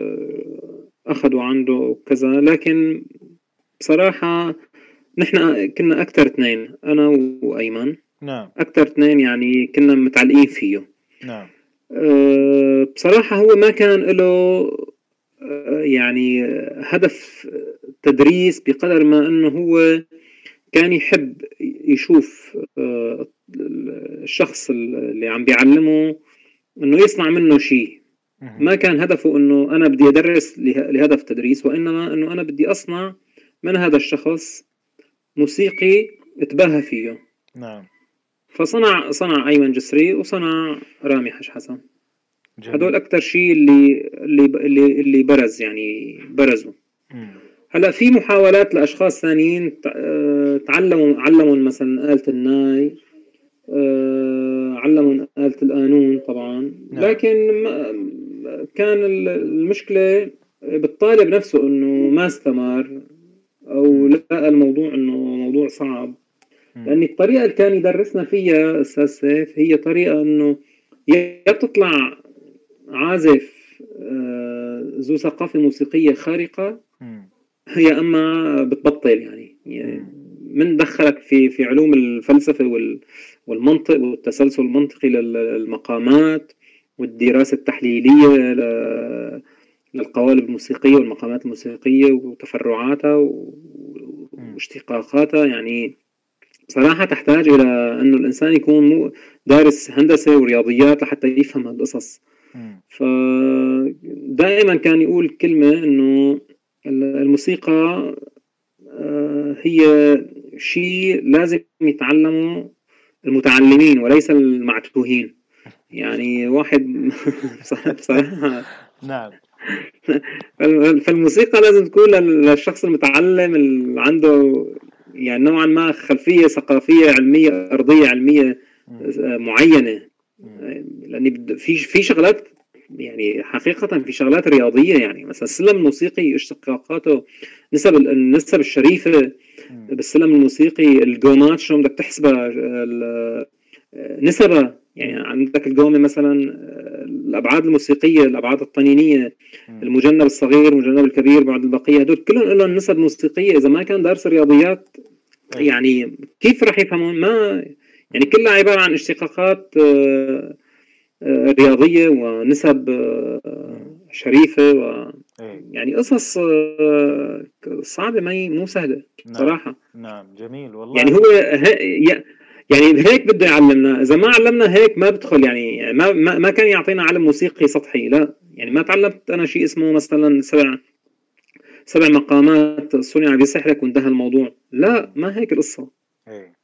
أخذوا عنده كذا لكن بصراحة نحن كنا أكثر اثنين أنا وأيمن. نعم. أكثر اثنين يعني كنا متعلقين فيه. نعم. أه بصراحة هو ما كان له أه يعني هدف تدريس بقدر ما إنه هو كان يحب يشوف أه الشخص اللي عم بيعلمه إنه يصنع منه شيء ما كان هدفه إنه أنا بدي أدرس لهدف تدريس وإنما إنه أنا بدي أصنع من هذا الشخص موسيقي اتباهى فيه. نعم. فصنع صنع أيمن جسري وصنع رامي حش حسن. هدول أكثر شيء اللي اللي اللي اللي برز يعني برزوا. هلأ في محاولات لأشخاص ثانيين آه، تعلموا علموا مثلا آلة الناي آه، علموا آلة القانون طبعا. نعم. لكن كان المشكلة بالطالب نفسه إنه ما استمر. أو لقى الموضوع إنه موضوع صعب. لأن الطريقة اللي كان يدرسنا فيها أستاذ سيف هي طريقة إنه يا بتطلع عازف آه، ذو ثقافة موسيقية خارقة هي أما بتبطل يعني, يعني من دخلك في في علوم الفلسفة والمنطق والتسلسل المنطقي للمقامات والدراسة التحليلية للقوالب الموسيقية والمقامات الموسيقية وتفرعاتها واشتقاقاتها يعني صراحة تحتاج إلى أنه الإنسان يكون دارس هندسة ورياضيات لحتى يفهم هالقصص. فدائما كان يقول كلمة أنه الموسيقى آه، هي شيء لازم يتعلمه المتعلمين وليس المعتوهين. يعني واحد بصراحة نعم. فالموسيقى لازم تكون للشخص المتعلم اللي عنده يعني نوعا ما خلفية ثقافية علمية أرضية علمية معينة. لأن في في شغلات يعني حقيقة في شغلات رياضية يعني. مثلا السلم الموسيقي اشتقاقاته نسب النسب الشريفة. بالسلم الموسيقي الجومات شلون بدك تحسبها نسبها يعني عندك القومة مثلا الأبعاد الموسيقية الأبعاد الطنينية المجنب الصغير المجنب الكبير بعد البقية هدول كلهم لهم نسب موسيقية. إذا ما كان دارس رياضيات يعني كيف راح يفهمون؟ ما يعني كلها عبارة عن اشتقاقات آه، آه، رياضية ونسب آه، شريفة و. يعني قصص صعبة ما مو سهلة نعم. صراحة. نعم جميل والله. يعني هو يعني هيك بده يعلمنا إذا ما علمنا هيك ما بدخل يعني ما ما, ما كان يعطينا علم موسيقي سطحي لا. يعني ما تعلمت أنا شيء اسمه مثلا سبع سبع مقامات صنع بسحرك وانتهى الموضوع. لا ما هيك القصة. إيه.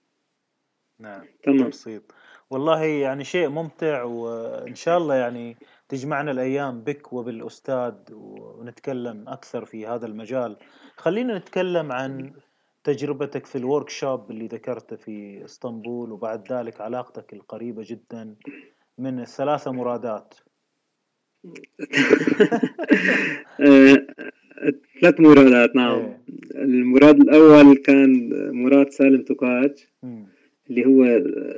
نعم. تمام. بسيط والله يعني شيء ممتع وإن شاء الله يعني تجمعنا الأيام بك وبالأستاذ ونتكلم أكثر في هذا المجال. خلينا نتكلم عن تجربتك في الورك شوب اللي ذكرته في إسطنبول وبعد ذلك علاقتك القريبة جدا من الثلاثة مرادات؟ ثلاث مرادات نعم. إيه. المراد الأول كان مراد سالم توكاج اللي هو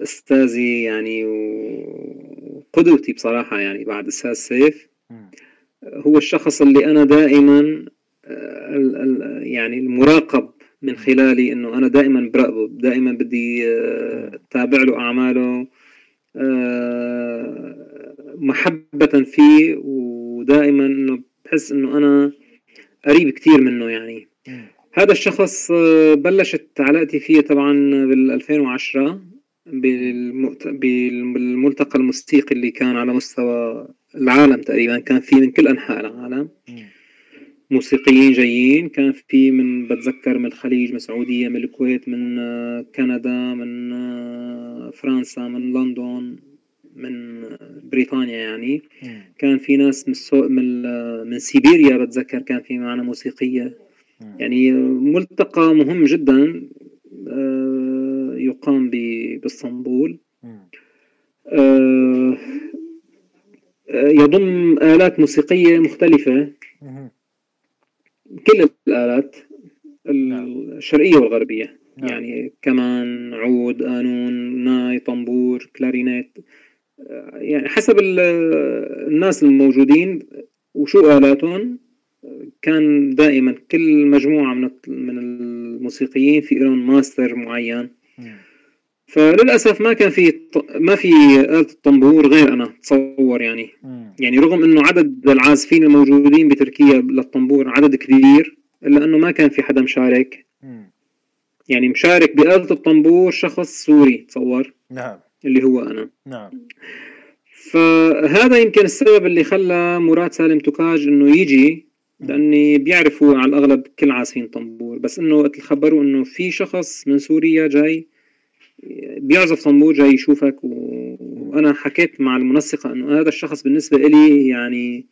أستاذي يعني وقدوتي بصراحة يعني بعد أستاذ سيف. هو الشخص اللي أنا دائما آه، يعني المراقب من خلالي إنه أنا دائما براقبه دائما بدي اتابع له أعماله آه، محبة فيه ودائما إنه بحس إنه أنا قريب كثير منه يعني. هذا الشخص آه، بلشت علاقتي فيه طبعا بال 2010 بالملتقى الموسيقي اللي كان على مستوى العالم تقريبا كان في من كل أنحاء العالم. موسيقيين جايين. كان في من بتذكر من الخليج من السعودية من الكويت من آه، كندا من آه، فرنسا من لندن من بريطانيا يعني. كان في ناس من سو... من آه، من سيبيريا بتذكر كان في معنا موسيقية. يعني ملتقى مهم جدا يقام بإسطنبول. يضم آلات موسيقية مختلفة. كل الآلات الشرقية والغربية. نعم. يعني كمان عود قانون ناي طنبور كلارينيت. يعني حسب الناس الموجودين وشو آلاتهم كان دائما كل مجموعة من من الموسيقيين في لهم ماستر معين. فللأسف ما كان في ما في آلة الطنبور غير أنا تصور يعني. يعني رغم إنه عدد العازفين الموجودين بتركيا للطنبور عدد كبير إلا إنه ما كان في حدا مشارك. يعني مشارك بآلة الطنبور شخص سوري تصور. نعم. اللي هو أنا. نعم. فهذا يمكن السبب اللي خلى مراد سالم توكاج إنه يجي لأني بيعرفوا على الأغلب كل عازفين طنبور بس إنه وقت خبروا إنه في شخص من سوريا جاي بيعزف طنبور جاي يشوفك وأنا حكيت مع المنسقة إنه هذا الشخص بالنسبة لي يعني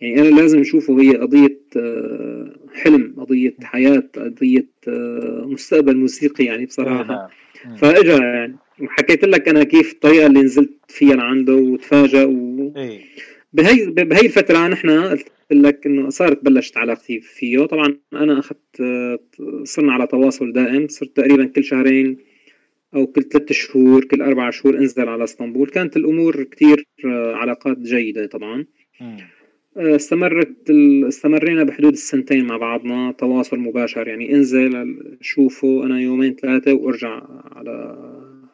يعني أنا لازم أشوفه هي قضية آه، حلم قضية حياة قضية آه، مستقبل موسيقي يعني بصراحة نعم. فإجا يعني وحكيت لك أنا كيف الطريقة اللي نزلت فيها لعنده وتفاجأ و إيه. بهي بهي الفترة نحن قلت لك إنه صارت بلشت علاقتي فيه طبعا أنا أخذت آه، صرنا على تواصل دائم صرت تقريبا كل شهرين أو كل ثلاثة شهور كل أربع شهور انزل على إسطنبول. كانت الأمور كثير علاقات جيدة طبعا. استمرت استمرينا بحدود السنتين مع بعضنا تواصل مباشر. يعني انزل شوفه أنا يومين ثلاثة وأرجع على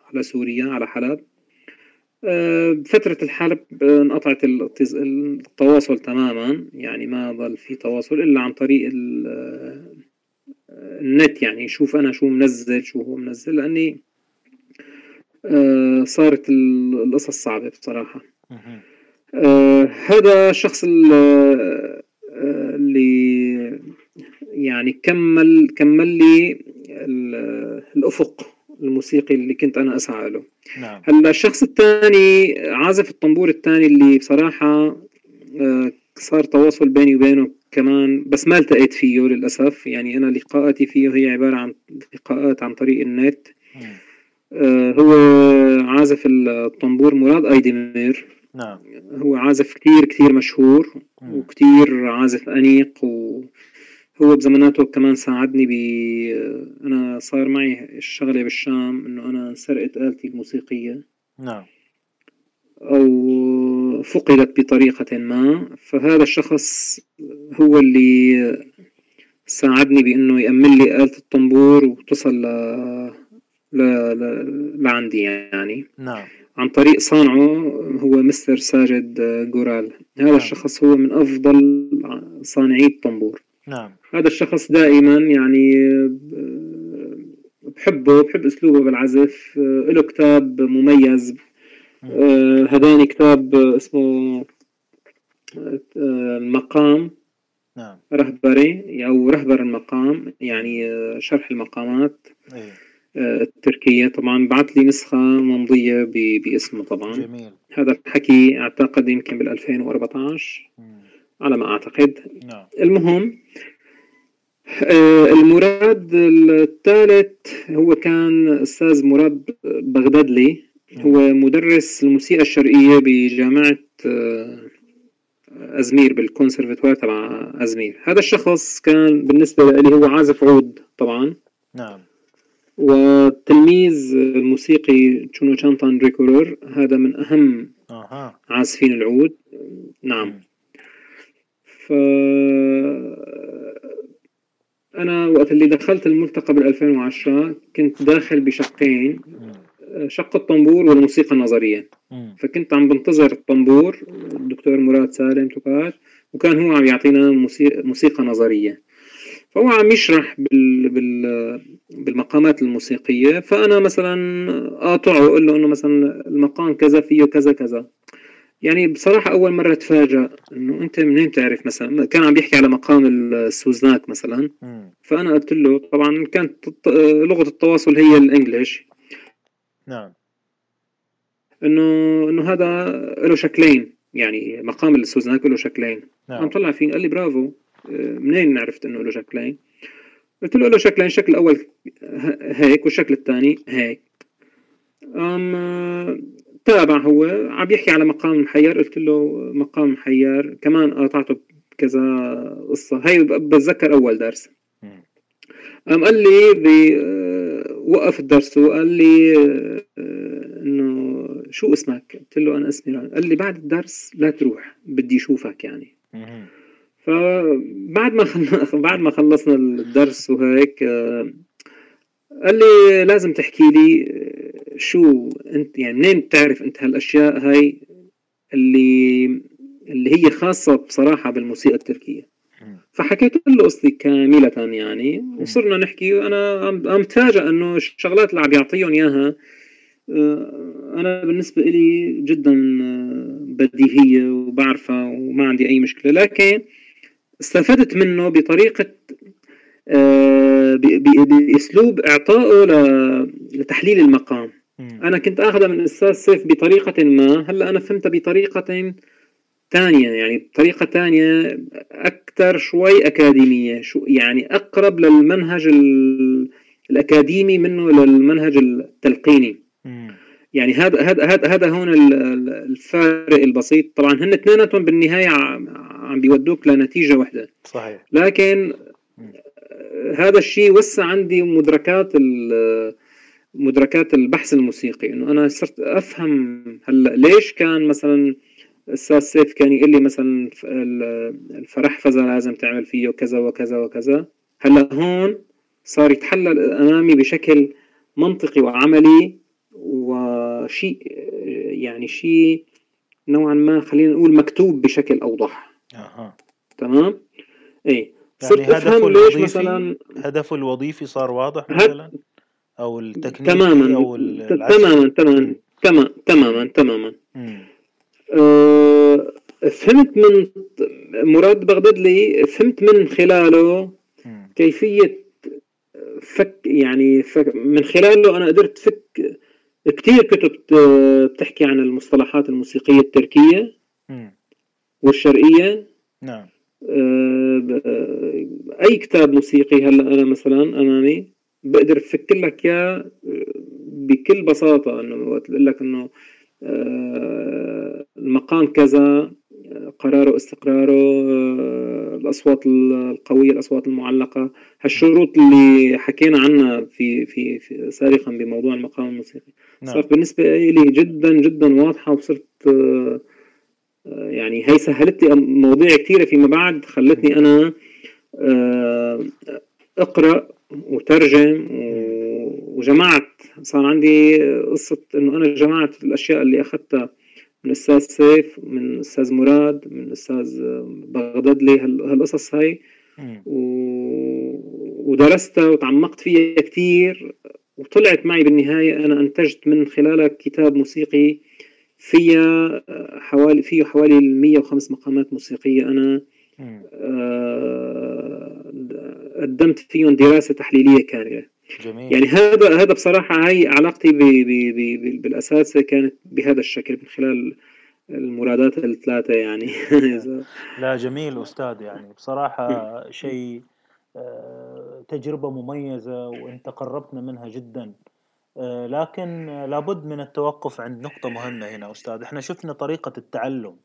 على سوريا على حلب. بفترة الحلب انقطعت التواصل تماما. يعني ما ظل في تواصل إلا عن طريق النت. يعني شوف أنا شو منزل شو هو منزل. لأني صارت القصص صعبة بصراحة. آه هذا الشخص آه، اللي يعني كمل كمل لي الأفق الموسيقي اللي كنت أنا أسعى له. نعم. هلا الشخص الثاني عازف الطنبور الثاني اللي بصراحة آه صار تواصل بيني وبينه كمان بس ما التقيت فيه للأسف. يعني أنا لقاءاتي فيه هي عبارة عن لقاءات عن طريق النت. آه هو عازف الطنبور مراد أيديمير نعم هو عازف كتير كتير مشهور مم. وكتير عازف أنيق وهو بزماناته كمان ساعدني ب أنا صار معي الشغلة بالشام إنه أنا انسرقت آلتي الموسيقية نعم أو فقدت بطريقة ما فهذا الشخص هو اللي ساعدني بإنه يأمن لي آلة الطنبور وتصل. لعندي يعني. نعم. عن طريق صانعه هو مستر ساجد جورال. هذا نعم. الشخص هو من أفضل صانعي الطنبور. نعم. هذا الشخص دائما يعني بحبه بحب أسلوبه بالعزف. له كتاب مميز. آه، هداني كتاب اسمه المقام. نعم. رهبري أو رهبر المقام يعني شرح المقامات. أيه. التركية طبعا. بعث لي نسخة ممضية باسمه طبعا. جميل. هذا الحكي أعتقد يمكن بال 2014 على ما أعتقد. نعم. المهم آه، المراد الثالث هو كان أستاذ مراد بغدادلي. هو مدرس الموسيقى الشرقية بجامعة آه، أزمير بالكونسرفتوار تبع أزمير. هذا الشخص كان بالنسبة لي هو عازف عود طبعا. نعم. والتلميذ الموسيقي تشونو شانتان ريكورور هذا من أهم أه. عازفين العود. نعم. ف أنا وقت اللي دخلت الملتقى بال 2010 كنت داخل بشقين شق الطنبور والموسيقى النظرية. فكنت عم بنتظر الطنبور الدكتور مراد سالم توكاش وكان هو عم يعطينا موسيقى, موسيقى نظرية. فهو عم يشرح بال... بال... بالمقامات الموسيقية. فأنا مثلا أقاطعه وأقول له إنه مثلا المقام كذا فيه كذا كذا. يعني بصراحة أول مرة تفاجأ إنه أنت منين تعرف مثلا؟ كان عم بيحكي على مقام السوزناك مثلا. فأنا قلت له طبعا كانت لغة التواصل هي الإنجليش. نعم. إنه إنه هذا له شكلين. يعني مقام السوزناك له شكلين. نعم. عم طلع فيه قال لي برافو. منين عرفت إنه له شكلين قلت له له شكلين الشكل الأول هيك والشكل الثاني هيك. أم تابع هو عم يحكي على مقام محير قلت له مقام محير كمان قاطعته كذا قصة. هي بتذكر أول درس. قام قال لي وقف الدرس وقال لي إنه شو اسمك؟ قلت له أنا اسمي قال لي بعد الدرس لا تروح بدي أشوفك يعني. فبعد ما بعد ما خلصنا الدرس وهيك آه، قال لي لازم تحكي لي آه، شو انت يعني منين بتعرف انت هالأشياء هاي اللي اللي هي خاصة بصراحة بالموسيقى التركية؟ فحكيت له قصتي كاملة يعني وصرنا نحكي وأنا عم تفاجئ إنه الشغلات اللي عم يعطيهم إياها آه، أنا بالنسبة لي جدا بديهية وبعرفها وما عندي أي مشكلة. لكن استفدت منه بطريقة آه، بأسلوب إعطائه لتحليل المقام. أنا كنت اخذها من الاستاذ سيف بطريقة ما هلأ أنا فهمتها بطريقة ثانية يعني بطريقه ثانية أكثر شوي أكاديمية شو يعني أقرب للمنهج الأكاديمي منه للمنهج التلقيني. يعني هذا هذا هذا هذا هون الفارق البسيط. طبعا هن اثنيناتهم بالنهاية عم بيودوك لنتيجة واحدة. صحيح. لكن هذا الشيء وسع عندي مدركات مدركات البحث الموسيقي. إنه أنا صرت أفهم هلأ ليش كان مثلا الاستاذ سيف كان يقول لي مثلا الفرح فزا لازم تعمل فيه كذا وكذا وكذا. هلأ هون صار يتحلل أمامي بشكل منطقي وعملي وشيء يعني شيء نوعا ما خلينا نقول مكتوب بشكل أوضح. أها. تمام؟ إيه. صرت يعني افهم ليش مثلا هدفه الوظيفي صار واضح مثلا؟ أو التكنيكي تماما. أو تماما تماما تماما تماما تماما. أه فهمت من مراد بغدادلي فهمت من خلاله كيفية فك يعني فك من خلاله أنا قدرت فك كثير كتب بتحكي عن المصطلحات الموسيقية التركية. والشرقية نعم آه، أي كتاب موسيقي هلا أنا مثلا أمامي بقدر أفك لك إياه بكل بساطة إنه وقت بقول لك إنه آه، المقام كذا قراره استقراره آه، الأصوات القوية الأصوات المعلقة هالشروط اللي حكينا عنها في في, في سابقا بموضوع المقام الموسيقي نعم. صارت بالنسبة لي جدا جدا واضحة وصرت يعني هي سهلت لي مواضيع كثيره فيما بعد خلتني أنا آه، أقرأ وترجم وجمعت. صار عندي قصة إنه أنا جمعت الأشياء اللي أخذتها من الاستاذ سيف من الاستاذ مراد من الاستاذ بغدادلي هالقصص هاي. ودرستها وتعمقت فيها كثير وطلعت معي بالنهاية أنا أنتجت من خلالها كتاب موسيقي فيها حوالي فيه حوالي 105 مقامات موسيقية. أنا آه، قدمت فيهم دراسة تحليلية كاملة. جميل. يعني هذا هذا بصراحة هي علاقتي بي بي بي بالأساس كانت بهذا الشكل من خلال المرادات الثلاثة يعني. لا جميل أستاذ. يعني بصراحة شيء آه، تجربة مميزة وأنت قربتنا منها جدا. آه، لكن لابد من التوقف عند نقطة مهمة هنا أستاذ. إحنا شفنا طريقة التعلم.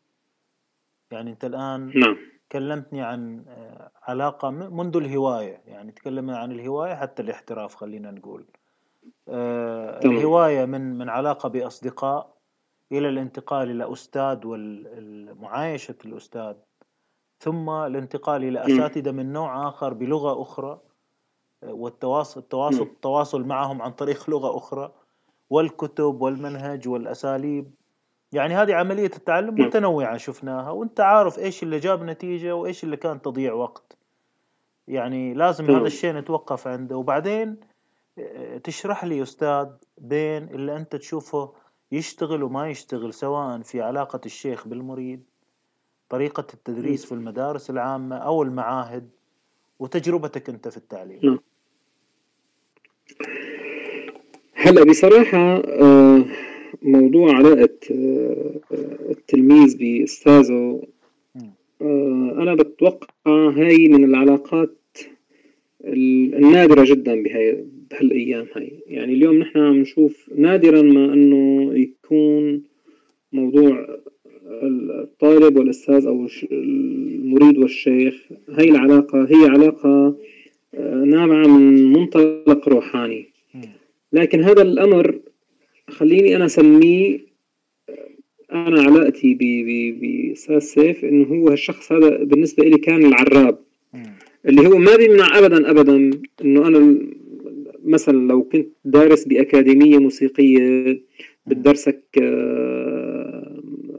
يعني أنت الآن نعم. كلمتني عن آه، علاقة منذ الهواية. يعني تكلمنا عن الهواية حتى الاحتراف خلينا نقول. آه، الهواية من من علاقة بأصدقاء إلى الانتقال إلى أستاذ ومعايشة الأستاذ ثم الانتقال إلى نعم. أساتذة من نوع آخر بلغة أخرى. والتواصل التواصل التواصل معهم عن طريق لغة أخرى والكتب والمنهج والأساليب. يعني هذه عملية التعلم متنوعة شفناها وأنت عارف إيش اللي جاب نتيجة وإيش اللي كان تضييع وقت. يعني لازم هذا الشيء نتوقف عنده. وبعدين آه، تشرح لي أستاذ بين اللي أنت تشوفه يشتغل وما يشتغل سواء في علاقة الشيخ بالمريد طريقة التدريس في المدارس العامة أو المعاهد. وتجربتك أنت في التعليم. نعم. هلا بصراحة آه، موضوع علاقة آه، التلميذ بأستاذه آه، أنا بتوقع هاي من العلاقات النادرة جدا بهاي بهالأيام هاي. يعني اليوم نحن عم نشوف نادرا ما أنه يكون موضوع الطالب والأستاذ أو المريد والشيخ هاي العلاقة هي علاقة آه، نابعة من منطلق روحاني. لكن هذا الأمر خليني أنا أسميه آه، أنا علاقتي بأستاذ سيف إنه هو هالشخص هذا بالنسبة لي كان العراب. اللي هو ما بيمنع أبدا أبدا إنه أنا مثلا لو كنت دارس بأكاديمية موسيقية بتدرسك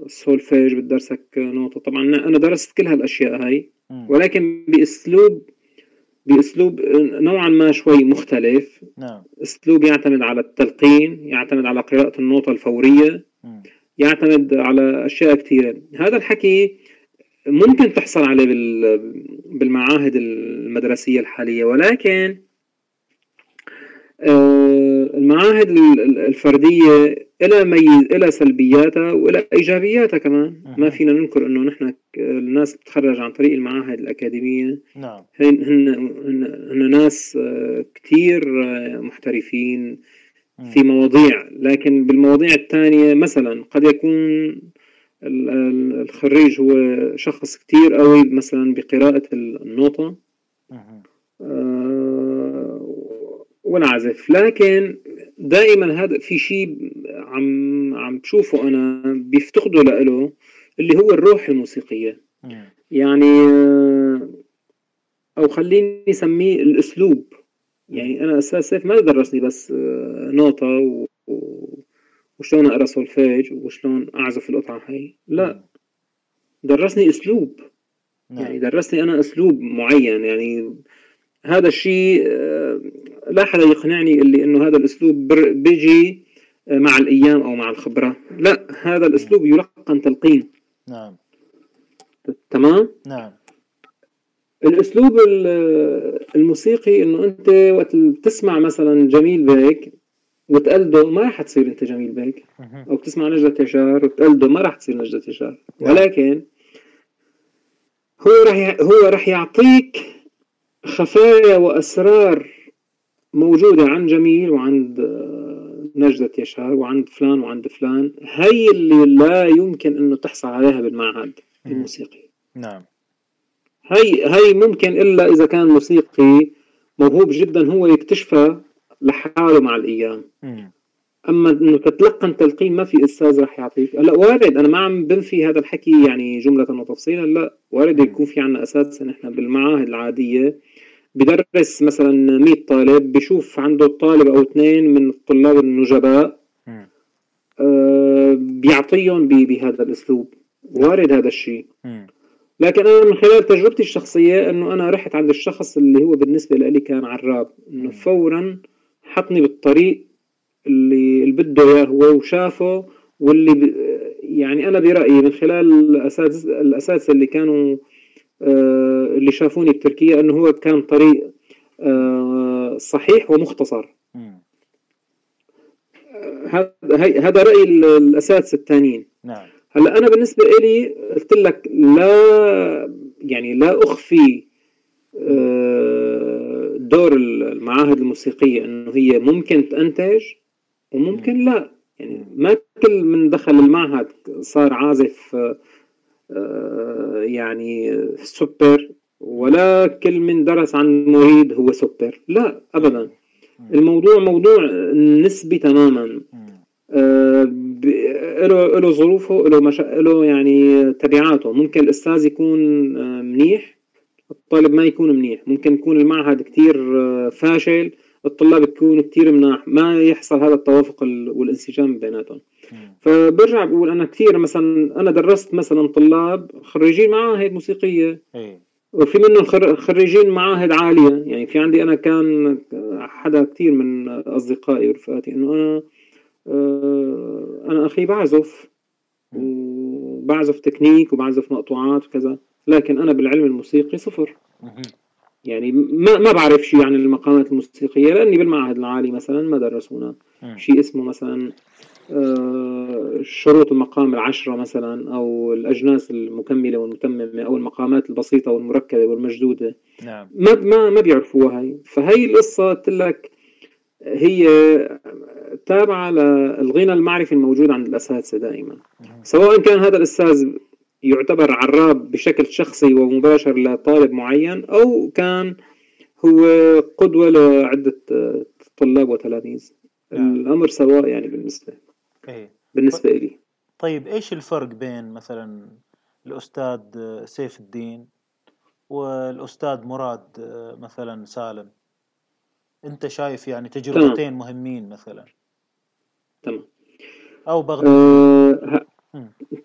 سولفيج بتدرسك نوتة طبعا أنا درست كل هالأشياء هاي ولكن بأسلوب بأسلوب نوعا ما شوي مختلف. نعم. أسلوب يعتمد على التلقين يعتمد على قراءة النوتة الفورية يعتمد على أشياء كثيرة هذا الحكي ممكن تحصل عليه بالمعاهد المدرسية الحالية ولكن المعاهد الفردية إلى ميز إلى سلبياتها وإلى إيجابياتها كمان. ما فينا ننكر إنه نحن الناس بتتخرج عن طريق المعاهد الأكاديمية. نعم. هن هن هن ناس آه، كتير آه، محترفين في مواضيع. لكن بالمواضيع الثانية مثلا قد يكون الخريج هو شخص كتير قوي مثلا بقراءة النوطة والعزف لكن دائما هذا في شيء عم عم بشوفه أنا بيفتقده له اللي هو الروح الموسيقية. يعني أو خليني أسميه الأسلوب. يعني أنا أستاذ سيف ما درسني بس نوتة وشلون أقرأ سولفيج وشلون أعزف القطعة هي لا درسني أسلوب. نعم. يعني درسني أنا أسلوب معين. يعني هذا الشيء آه، لا حدا يقنعني اللي إنه هذا الأسلوب بيجي آه، مع الأيام أو مع الخبرة. لا هذا الأسلوب يلقن تلقين. نعم. تمام؟ نعم. الأسلوب الموسيقي إنه أنت وقت تسمع مثلا جميل بيك وتقلده ما راح تصير أنت جميل بيك أو تسمع نجدة يشار وتقلده ما راح تصير نجدة يشار نعم. ولكن هو راح هو راح يعطيك خفايا وأسرار موجودة عند جميل وعند آه، نجدة يشار وعند فلان وعند فلان. هي اللي لا يمكن أنه تحصل عليها بالمعهد الموسيقي. نعم. هي هي ممكن إلا إذا كان موسيقي موهوب جدا هو يكتشفها لحاله مع الأيام. مم. أما أنه تتلقن تلقين ما في أستاذ راح يعطيك. لا وارد أنا ما عم بنفي هذا الحكي يعني جملة وتفصيلا لا. وارد يكون في عنا أساتذة نحن بالمعاهد العادية بدرس مثلا 100 طالب بشوف عنده طالب أو اثنين من الطلاب النجباء آه بيعطيهم بهذا الأسلوب وارد هذا الشيء. لكن أنا من خلال تجربتي الشخصية إنه أنا رحت عند الشخص اللي هو بالنسبة لي كان عراب إنه فورا حطني بالطريق اللي اللي بده إياه هو وشافه واللي ب... يعني أنا برأيي من خلال الاساتذه الأساتذة اللي كانوا آه اللي شافوني بتركيا إنه هو كان طريق آه صحيح ومختصر. هذا هذا رأي الأساتذة الثانيين. نعم. هلأ أنا بالنسبة لي قلت لك لا يعني لا أخفي آه، دور المعاهد الموسيقية إنه هي ممكن تنتج وممكن لا. يعني ما كل من دخل المعهد صار عازف آه، يعني سوبر ولا كل من درس عن مريد هو سوبر. لا ابدا. الموضوع موضوع نسبي تماما. آه، له له ظروفه له مشا... له يعني تبعاته. ممكن الأستاذ يكون آه، منيح الطالب ما يكون منيح. ممكن يكون المعهد كتير فاشل الطلاب تكون كتير مناح. ما يحصل هذا التوافق والانسجام بيناتهم. فبرجع بقول أنا كثير مثلا أنا درست مثلا طلاب خريجين معاهد موسيقية. وفي منهم خريجين معاهد عالية. يعني في عندي أنا كان حدا كثير من أصدقائي ورفقاتي إنه أنا آه، أنا أخي بعزف. وبعزف تكنيك وبعزف مقطوعات وكذا. لكن أنا بالعلم الموسيقي صفر. يعني ما ما بعرف شيء عن المقامات الموسيقية لأني بالمعهد العالي مثلا ما درسونا. شيء اسمه مثلا شروط المقام العشرة مثلا أو الأجناس المكملة والمتممة أو المقامات البسيطة والمركبة والمجدودة نعم. ما ما ما بيعرفوها هي فهي القصة قلت لك هي تابعة للغنى المعرفي الموجود عند الأساتذة دائما. سواء كان هذا الأستاذ يعتبر عراب بشكل شخصي ومباشر لطالب معين أو كان هو قدوة لعدة طلاب وتلاميذ. نعم. الأمر سواء يعني بالنسبة. إيه. بالنسبة لي طيب إيش الفرق بين مثلا الأستاذ سيف الدين والأستاذ مراد مثلا سالم؟ أنت شايف يعني تجربتين تمام. مهمين مثلا. تمام. أو بغداد أه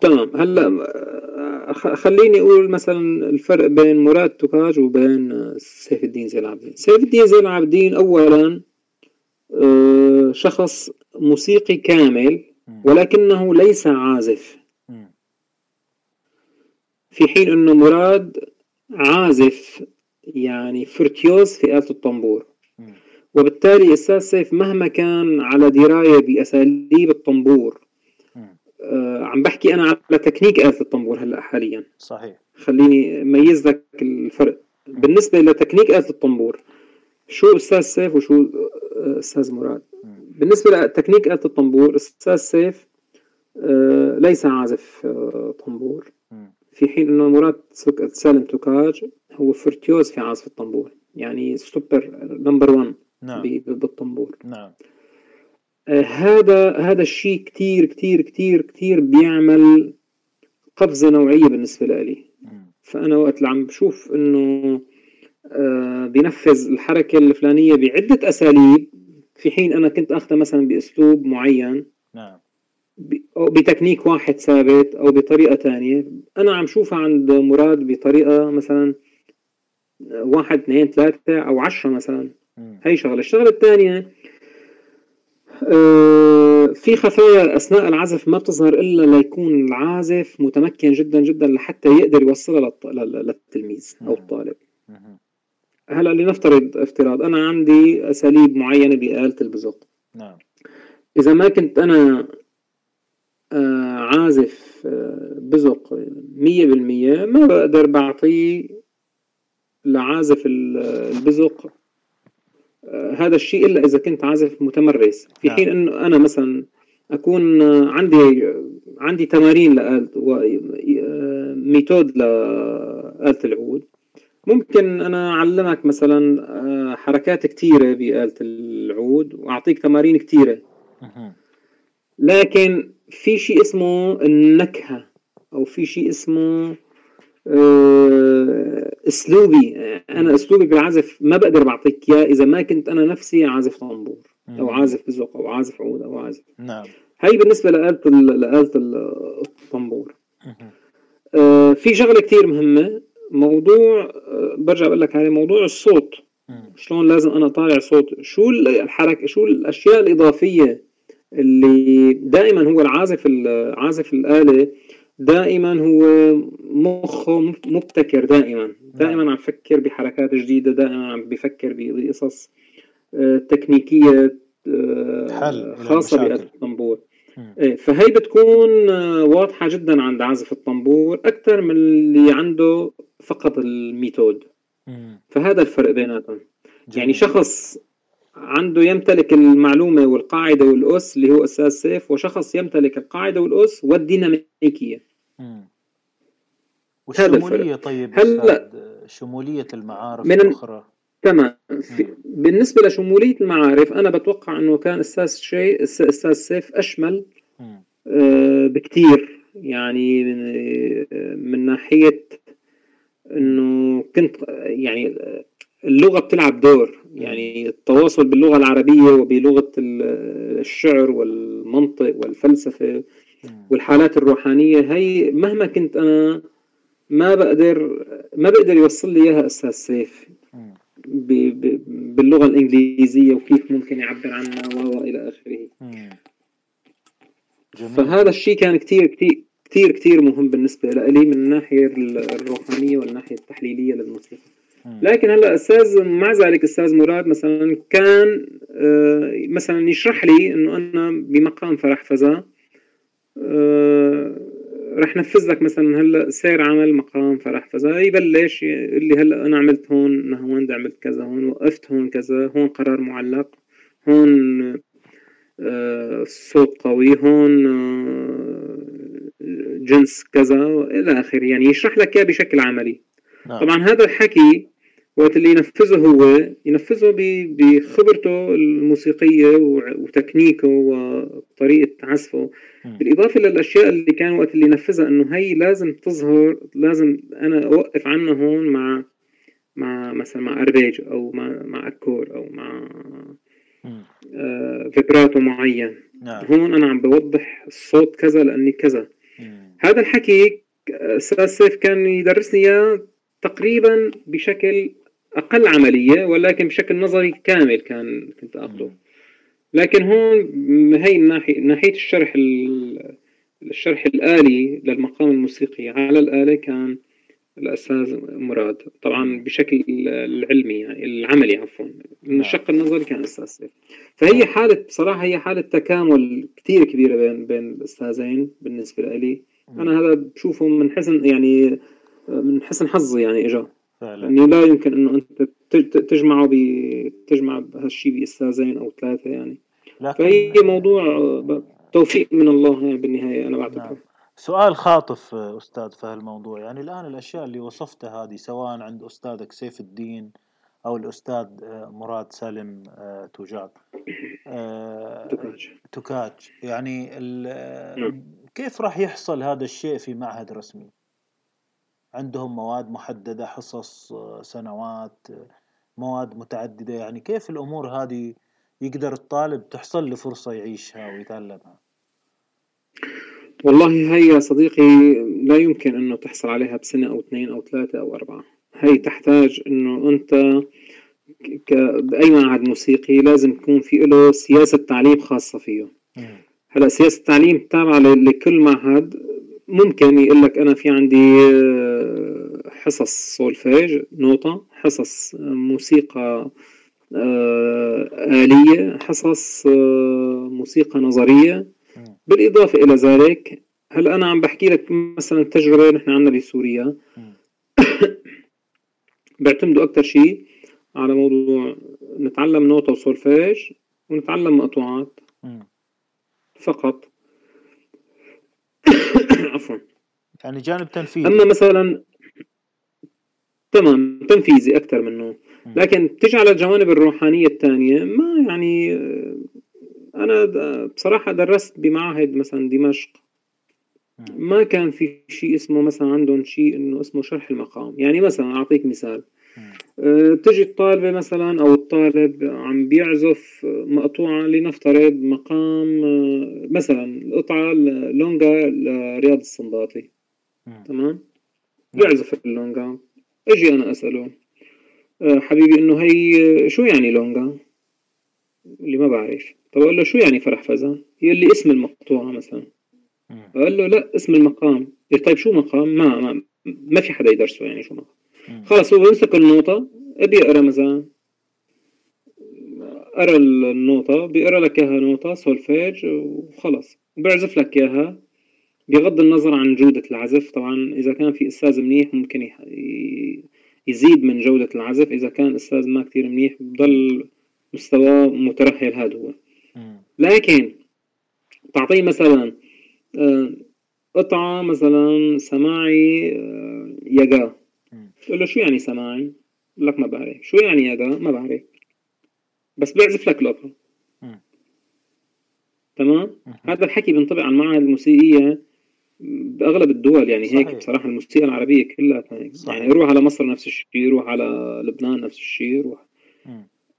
تمام. هلأ خليني أقول مثلا الفرق بين مراد توكاج وبين سيف الدين زين العابدين سيف الدين زين العابدين اولا آه، شخص موسيقي كامل ولكنه ليس عازف. في حين انه مراد عازف يعني virtuose في آلة الطنبور وبالتالي أستاذ سيف مهما كان على دراية بأساليب الطنبور. آه عم بحكي أنا على تكنيك آلة الطنبور هلأ حاليا. صحيح. خليني أميز لك الفرق. بالنسبة لتكنيك آلة الطنبور شو أستاذ سيف وشو آه، أستاذ مراد؟ بالنسبة لتكنيك آلة الطنبور أستاذ سيف آه ليس عازف آه طنبور في حين إنه مراد سالم توكاج هو virtuose في عازف الطنبور يعني super number 1 نعم. بالطنبور نعم. آه هذا هذا الشيء كتير كتير كتير كتير بيعمل قفزة نوعية بالنسبة لي. فأنا وقت اللي عم بشوف إنه آه بينفذ الحركة الفلانية بعدة أساليب في حين أنا كنت أخذها مثلا بأسلوب معين نعم. أو بتكنيك واحد ثابت أو بطريقة تانية أنا عم شوفها عند مراد بطريقة مثلا واحد اثنين ثلاثة أو عشرة مثلا. هي شغلة. الشغلة الثانية آه، في خفايا أثناء العزف ما بتظهر إلا ليكون العازف متمكن جدا جدا لحتى يقدر يوصلها للتلميذ أو الطالب. هلا لنفترض افتراض أنا عندي أساليب معينة بآلة البزق نعم. إذا ما كنت أنا آه، عازف آه، بزق مية بالمية ما بقدر بعطيه لعازف البزق آه، هذا الشيء إلا إذا كنت عازف متمرس. في حين نعم. أنه أنا مثلا أكون عندي عندي تمارين لآلة ميثود لآلة العود. ممكن أنا أعلمك مثلا حركات كثيرة بآلة العود وأعطيك تمارين كثيرة لكن في شيء اسمه النكهة أو في شيء اسمه آه، أسلوبي. أنا أسلوبي بالعزف ما بقدر بعطيك إياه إذا ما كنت أنا نفسي عازف طنبور أو عازف بزق أو عازف عود أو عازف. نعم. هي بالنسبة لآلة لآلة الطنبور. آه في شغلة كثير مهمة. موضوع آه برجع بقول لك عليه موضوع الصوت. شلون لازم أنا طالع صوت؟ شو الحركه شو الأشياء الإضافية اللي دائما هو العازف عازف الآلة دائما هو مخه مبتكر دائما. دائما عم بفكر بحركات جديدة دائما عم بفكر بقصص آه، تكنيكية آه، الطنبور إيه، فهي بتكون آه، واضحة جدا عند عازف الطنبور أكثر من اللي عنده فقط الميثود فهذا الفرق بيناتهم. يعني شخص عنده يمتلك المعلومة والقاعدة والأس اللي هو أستاذ سيف وشخص يمتلك القاعدة والأس والديناميكية. والشمولية طيب هلا شمولية المعارف من الأخرى؟ تمام. بالنسبة لشمولية المعارف أنا بتوقع أنه كان أستاذ شيء أستاذ سيف أشمل آه بكتير. يعني من, آه، من ناحية أنه كنت يعني اللغة بتلعب دور. يعني التواصل باللغة العربية وبلغة الشعر والمنطق والفلسفة والحالات الروحانية هي مهما كنت أنا ما بقدر ما بقدر يوصل لي إياها أستاذ سيف. باللغة الإنجليزية وكيف ممكن يعبر عنها وإلى آخره. فهذا الشيء كان كتير كتير كتير كتير مهم بالنسبة لي من الناحية الروحانية والناحية التحليلية للموسيقى. لكن هلا أستاذ مع ذلك أستاذ مراد مثلا كان آه، مثلا يشرح لي إنه أنا بمقام فرح فزا آه، رح نفذ لك مثلا هلا سير عمل مقام فرح فزا يبلش يقول لي هلا أنا عملت هون نهوند عملت كذا هون وقفت هون كذا هون قرار معلق هون آه، صوت قوي هون جنس كذا إلى آخره يعني يشرح لك إياه بشكل عملي نعم. طبعا هذا الحكي وقت اللي ينفذه هو ينفذه بخبرته الموسيقية وتكنيكه وطريقة عزفه. بالإضافة للأشياء اللي كان وقت اللي ينفذها إنه هي لازم تظهر لازم أنا أوقف عنها هون مع مع مثلا مع أربيج أو مع مع أكور أو مع آه فيبراتو معين. نعم. هون أنا عم بوضح الصوت كذا لأني كذا. مم. هذا الحكي أستاذ سيف كان يدرسني إياه؟ تقريبا بشكل أقل عملية ولكن بشكل نظري كامل كان كنت اخذه لكن هون هي الناحيه ناحية الشرح الشرح الآلي للمقام الموسيقي. على الاله كان الأستاذ مراد طبعا بشكل العلمي يعني العملي عفوا. من نعم. الشق النظري كان أستاذ سيف. فهي حالة بصراحة هي حالة تكامل كثير كبيرة بين بين الأستاذين بالنسبة لي. أنا هذا بشوفه من حسن يعني من حسن حظي يعني إجا يعني لا يمكن إنه أنت تجمعه ب تجمع بهالشيء بأستاذين أو ثلاثة يعني. فهي موضوع توفيق من الله يعني بالنهاية أنا بعتقد. نعم. سؤال خاطف أستاذ في هالموضوع. يعني الآن الأشياء اللي وصفتها هذه سواء عند أستاذك سيف الدين أو الأستاذ آه، مراد سالم آه، توجاك. آه، تكاج يعني نعم. كيف راح يحصل هذا الشيء في معهد رسمي؟ عندهم مواد محددة حصص سنوات مواد متعددة. يعني كيف الأمور هذه يقدر الطالب تحصل له فرصة يعيشها ويتعلمها؟ والله هي يا صديقي لا يمكن أنه تحصل عليها بسنة أو اثنين أو ثلاثة أو أربعة. هي تحتاج أنه أنت ك... بأي معهد موسيقي لازم يكون في له سياسة تعليم خاصة فيه. هلا سياسة التعليم تابعة لكل معهد ممكن يقول لك أنا في عندي آه، حصص سولفيج نوطة حصص موسيقى آه، آلية حصص آه، موسيقى نظرية. بالإضافة إلى ذلك هلا أنا عم بحكي لك مثلا تجربة نحن عندنا بسوريا؟ بيعتمدوا أكثر شيء على موضوع نتعلم نوتة وسولفيج ونتعلم مقطوعات. فقط. عفوا. يعني جانب تنفيذي. أما مثلا تمام تنفيذي أكثر منه. لكن تجي على الجوانب الروحانية الثانية ما يعني أنا بصراحة درست بمعهد مثلا دمشق. ما كان في شيء اسمه مثلا عندهم شيء إنه اسمه شرح المقام. يعني مثلا أعطيك مثال. أه تجي الطالبة مثلا أو الطالب عم بيعزف مقطوعة لنفترض مقام أه مثلا القطعة لونجا لرياض السنباطي تمام؟ بيعزف اللونجا. أجي أنا اسأله أه حبيبي إنه هي شو يعني لونجا؟ اللي ما بعرف. طب أقول له شو يعني فرح فزان يقول لي اسم المقطوعة مثلا. قال له لا اسم المقام. طيب شو مقام؟ ما ما, ما في حدا يدرسه يعني شو مقام. خلص هو بيمسك النوطة بيقرا مثلا قرا النوطة بيقرا لك إياها نوطة سولفيج وخلص بيعزف لك إياها بغض النظر عن جودة العزف. طبعا إذا كان في أستاذ منيح ممكن يزيد من جودة العزف. إذا كان أستاذ ما كتير منيح بضل مستواه مترهل هذا هو. لكن تعطيه مثلا آه، قطعة مثلا سماعي آه، يقا. تقول له شو يعني سماعي؟ بقول لك ما بعرف. شو يعني يقا؟ ما بعرف. بس بيعزف لك القطعة تمام؟ هذا الحكي بينطبق على المعاهد الموسيقية بأغلب الدول يعني صحيح. هيك بصراحة الموسيقى العربية كلها هيك يعني يروح على مصر نفس الشيء يروح على لبنان نفس الشيء يروح.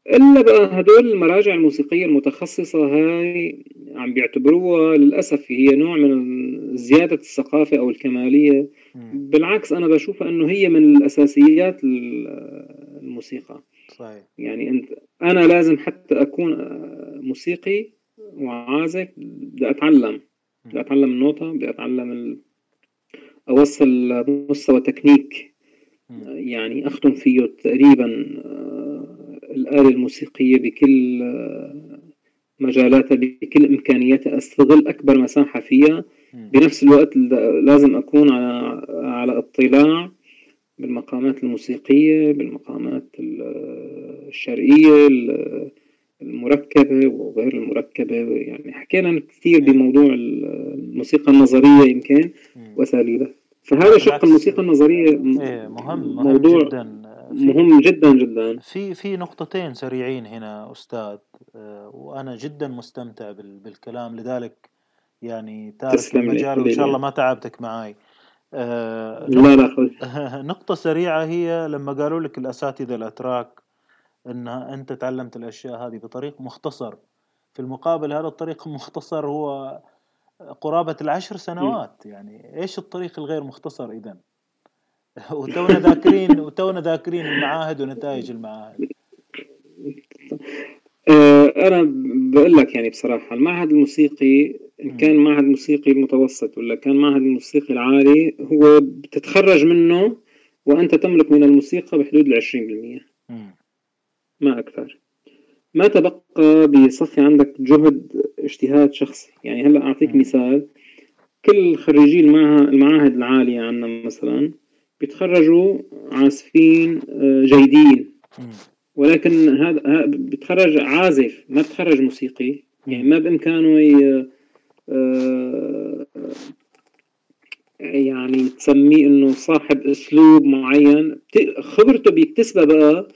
إلا بقى هدول المراجع الموسيقية المتخصصة هاي عم بيعتبروها للأسف هي نوع من زيادة الثقافة أو الكمالية. بالعكس أنا بشوفها أنه هي من الأساسيات الموسيقى. صحيح. يعني أنت أنا لازم حتى أكون موسيقي وعازف بدي أتعلم. بدي أتعلم النوتة بدي أتعلم ال... أوصل مستوى تكنيك. يعني أختم فيه تقريبا الآلة الموسيقية بكل مجالاتها بكل إمكانياتها. أستغل أكبر مساحة فيها. بنفس الوقت لازم أكون على على اطلاع بالمقامات الموسيقية بالمقامات الشرقية المركبة وغير المركبة. يعني حكينا كثير بموضوع الموسيقى النظرية يمكن وأساليبها. فهذا شق الموسيقى النظرية إيه مهم, مهم موضوع جدا. مهم جدا جدا. في في نقطتين سريعين هنا أستاذ. آه، وأنا جدا مستمتع بالكلام. لذلك يعني تارك المجال وإن شاء الله ما تعبتك معاي. آه لا لا نقطة سريعة هي لما قالوا لك الأساتذة الأتراك أن أنت تعلمت الأشياء هذه بطريق مختصر. في المقابل هذا الطريق المختصر هو قرابة العشر سنوات. يعني إيش الطريق الغير مختصر إذا وتونا ذاكرين وتونا ذاكرين المعاهد ونتائج المعاهد. آه، أنا بقول لك يعني بصراحة المعهد الموسيقي إن كان معهد موسيقي متوسط ولا كان معهد الموسيقي العالي هو بتتخرج منه وأنت تملك من الموسيقى بحدود العشرين بالمية. ما أكثر. ما تبقى بصفي عندك جهد اجتهاد شخصي. يعني هلأ أعطيك مثال كل خريجي المعاهد العالية عندنا مثلا بيتخرجوا عازفين آه، جيدين. ولكن هذا بيتخرج عازف ما بتخرج موسيقي. يعني ما بإمكانه آه، يعني تسميه إنه صاحب أسلوب معين. خبرته بيكتسبها بقى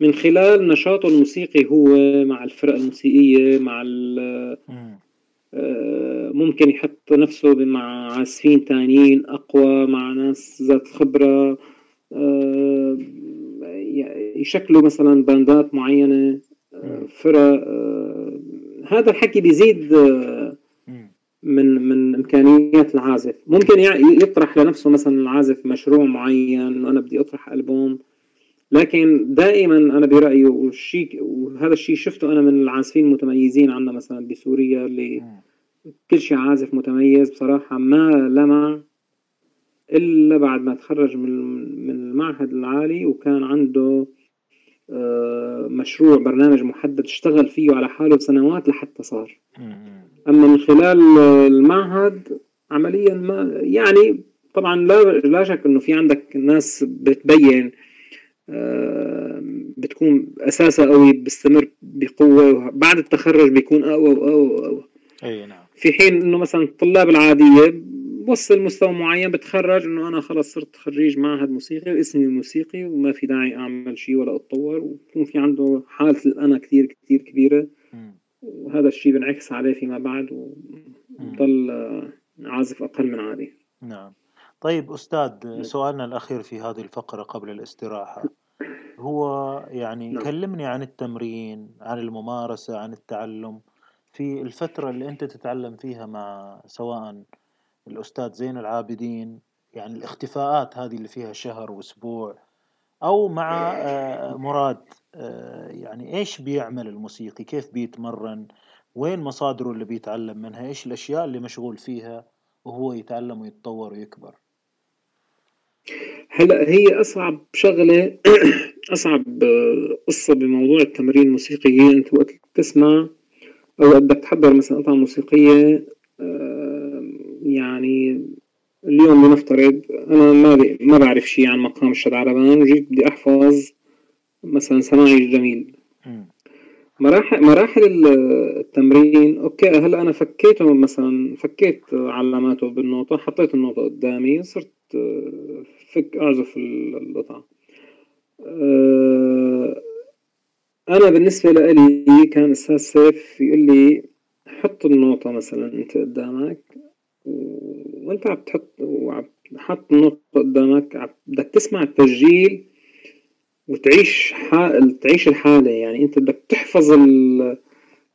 من خلال نشاطه الموسيقي هو مع الفرق الموسيقية مع آه، ممكن يحط نفسه مع عازفين تانيين أقوى مع ناس ذات خبرة آه، يشكلوا مثلا باندات معينة فرق هذا الحكي بيزيد من من إمكانيات العازف. ممكن يطرح لنفسه مثلا العازف مشروع معين انه أنا بدي أطرح ألبوم لكن دائما أنا برأيي والشيء وهذا الشيء شفته أنا من العازفين المتميزين عندنا مثلا بسوريا اللي كل شيء عازف متميز بصراحة ما لمع إلا بعد ما تخرج من من المعهد العالي وكان عنده آه، مشروع برنامج محدد اشتغل فيه على حاله سنوات لحتى صار. أما من خلال المعهد عمليا ما يعني طبعا لا لا شك إنه في عندك ناس بتبين بتكون أساسها قوي بيستمر بقوة بعد التخرج بيكون أقوى وأقوى وأقوى. إي نعم. في حين إنه مثلا الطلاب العادية بوصل مستوى معين بتخرج إنه أنا خلص صرت خريج معهد موسيقي واسمي موسيقي وما في داعي أعمل شيء ولا أتطور ويكون في عنده حالة الأنا كثير كثير كبيرة. وهذا الشيء بنعكس عليه فيما بعد وضل عازف أقل من عادي. نعم. طيب أستاذ سؤالنا الأخير في هذه الفقرة قبل الاستراحة. هو يعني نعم. كلمني عن التمرين عن الممارسة عن التعلم. في الفترة اللي أنت تتعلم فيها مع سواء الأستاذ زين العابدين يعني الاختفاءات هذه اللي فيها شهر وأسبوع أو مع آه، مراد آه، يعني إيش بيعمل الموسيقي؟ كيف بيتمرن؟ وين مصادره اللي بيتعلم منها؟ إيش الأشياء اللي مشغول فيها وهو يتعلم ويتطور ويكبر؟ هلا هي أصعب شغلة أصعب قصة بموضوع التمرين الموسيقي هي أنت وقت تسمع أو بدك تحضر مثلا قطعه موسيقية آه، يعني اليوم لنفترض أنا ما ما بعرف شيء عن مقام الشد عربان وجيت بدي أحفظ مثلا سماعي جميل مراحل مراحل التمرين أوكي هلأ أنا فكيته مثلا فكيت علاماته بالنوطة حطيت النوطة قدامي صرت فك اعزف القطعة أه، أنا بالنسبة لإلي كان أستاذ سيف يقول لي حط النوطة مثلا أنت قدامك وأنت عم تحط وعم حط النوطة قدامك بدك تسمع التسجيل وتعيش حال تعيش الحالة. يعني أنت بدك تحفظ ال...